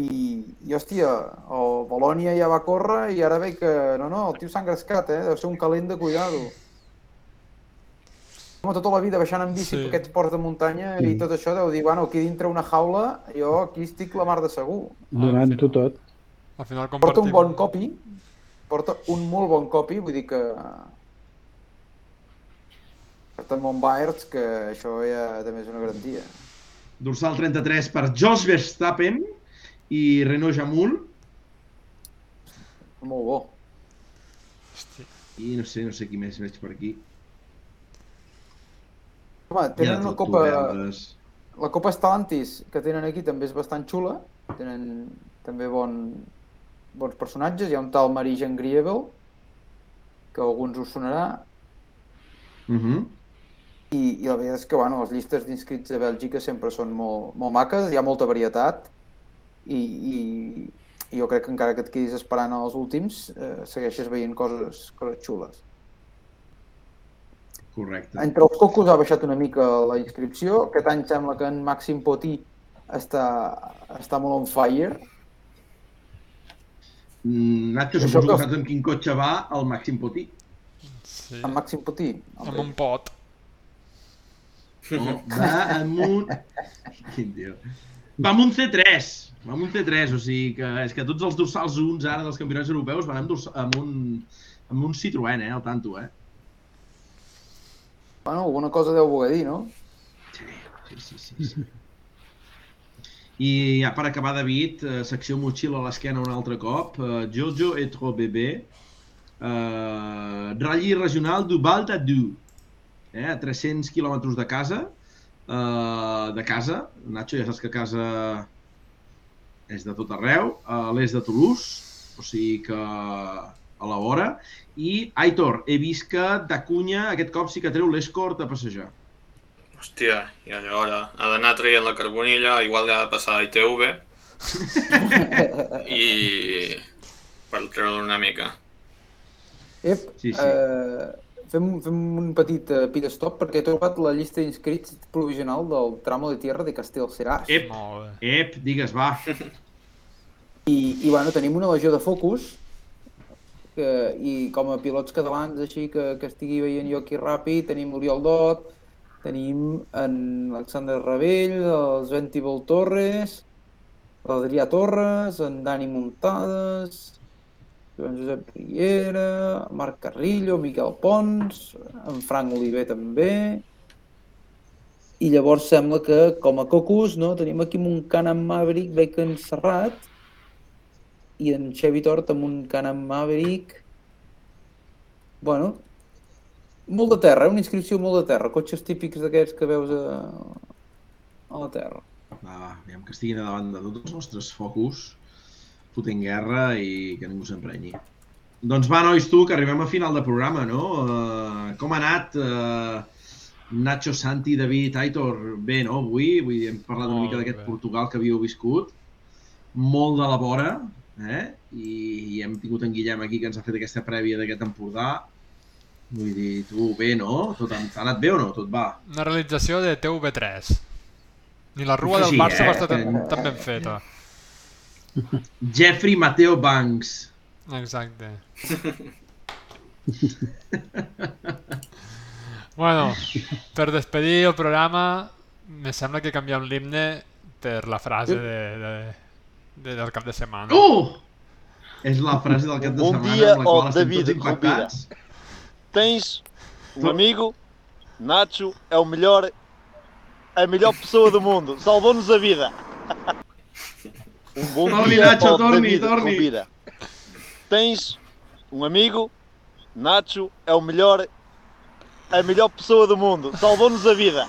i hòstia, el Bolònia ja va córrer i ara veig que, no, no, el tio s'ha engrescat, eh? Deu ser un calent de cuidado. Home, tota la vida baixant en bici Sí. sí. per aquests ports de muntanya i tot això deu dir, bueno, aquí dintre una jaula, jo aquí estic la mar de segur. Donant-ho tot. Al final Porta un compartim. bon copy, porta un molt bon copy, vull dir que... Porta molt Baerts, que això ja també és una garantia. Dorsal 33 per Jos Verstappen i Renault Jamul. Molt bo. Hosti. I no sé, no sé qui més veig per aquí. Home, tenen de una copa... La copa Stellantis que tenen aquí també és bastant xula. Tenen també bon, bons personatges. Hi ha un tal Marijan Griebel, que a alguns us sonarà, Uh -huh. i, i la veritat és que bueno, les llistes d'inscrits de Bèlgica sempre són molt, molt maques, hi ha molta varietat, i, i, i jo crec que encara que et quedis esperant als últims, eh, segueixes veient coses, coses xules. Correcte. Entre els cocos ha baixat una mica la inscripció. Aquest any sembla que en Màxim Potí està, està molt on fire. Mm, Nacho, suposo que que- saps amb quin cotxe va el Màxim Potí. Sí. En Màxim Potí. Amb un pot. No, va amb un... Quin tio. Va amb un C3. Va amb un C3, o sigui que és que tots els dorsals uns ara dels campionats europeus van amb, amb, un, amb un Citroën, eh, al tanto, eh? Bueno, alguna cosa deu voler dir, no? Sí, sí, sí. sí. I ja per acabar, David, eh, secció motxilla a l'esquena un altre cop. Eh, Jojo et trop bébé. Eh, Rally regional du Val d'Adu. Eh, a 300 quilòmetres de casa. Eh, de casa. Nacho, ja saps que casa és de tot arreu. A l'est de Toulouse. O sigui que a la vora. I Aitor, he vist que d'Acunya aquest cop sí que treu l'escort a passejar. Hòstia, i aleshores ha d'anar traient la carbonilla, igual ha de passar a ITV i per treure una mica. Ep, Sí, sí. Eh, fem, fem un petit uh, pit stop perquè he trobat la llista d'inscrits provisional del tramo de tierra de Castellseràs. Ep, ep, digues, va. I, I bueno, tenim una legió de focus que, i com a pilots catalans així que, que estigui veient jo aquí ràpid, tenim l'Oriol Dot, tenim en Alexander Ravell, el Sventibol Torres, l'Adrià Torres, en Dani Muntades, en Josep Riera, Marc Carrillo, Miquel Pons, en Frank Oliver també, i llavors sembla que com a cocos no, tenim aquí un Can-Am Maverick Bacon Serrat, i en Chevy Tort amb un Can-Am Maverick. Bueno, molt de terra, una inscripció molt de terra, cotxes típics d'aquests que veus a, a la terra. Va, va, aviam que estiguin a davant de tots els nostres focus, fotent guerra i que ningú s'emprenyi. Doncs va, nois, tu, que arribem a final de programa, no? Uh, com ha anat uh, Nacho, Santi, David, Aitor? Bé, no, avui? Vull dir, hem parlat una mica d'aquest. Portugal que havíeu viscut. Molt de la vora, eh? I, I hem tingut en Guillem aquí que ens ha fet aquesta prèvia d'aquest Empordà. Vull dir, tu, bé, no? Tot ha anat bé o no? Tot va. Una realització de TV3. Ni la rua del Sí, Barça eh? va estar tan, tan ben feta. Jeffrey Mateo Banks. Exacte. bueno, per despedir el programa, me sembla que canviem l'himne per la frase de, de, de, del cap de setmana. Uh! És la frase del cap de setmana dia amb la qual estem David tots impactats. Tens um amigo, Nacho é o melhor, a melhor pessoa do mundo, salvou-nos a vida. Um bom Torni, dia Nacho, David torni. Rovira. Tens um amigo, Nacho é o melhor, a melhor pessoa do mundo, salvou-nos a vida.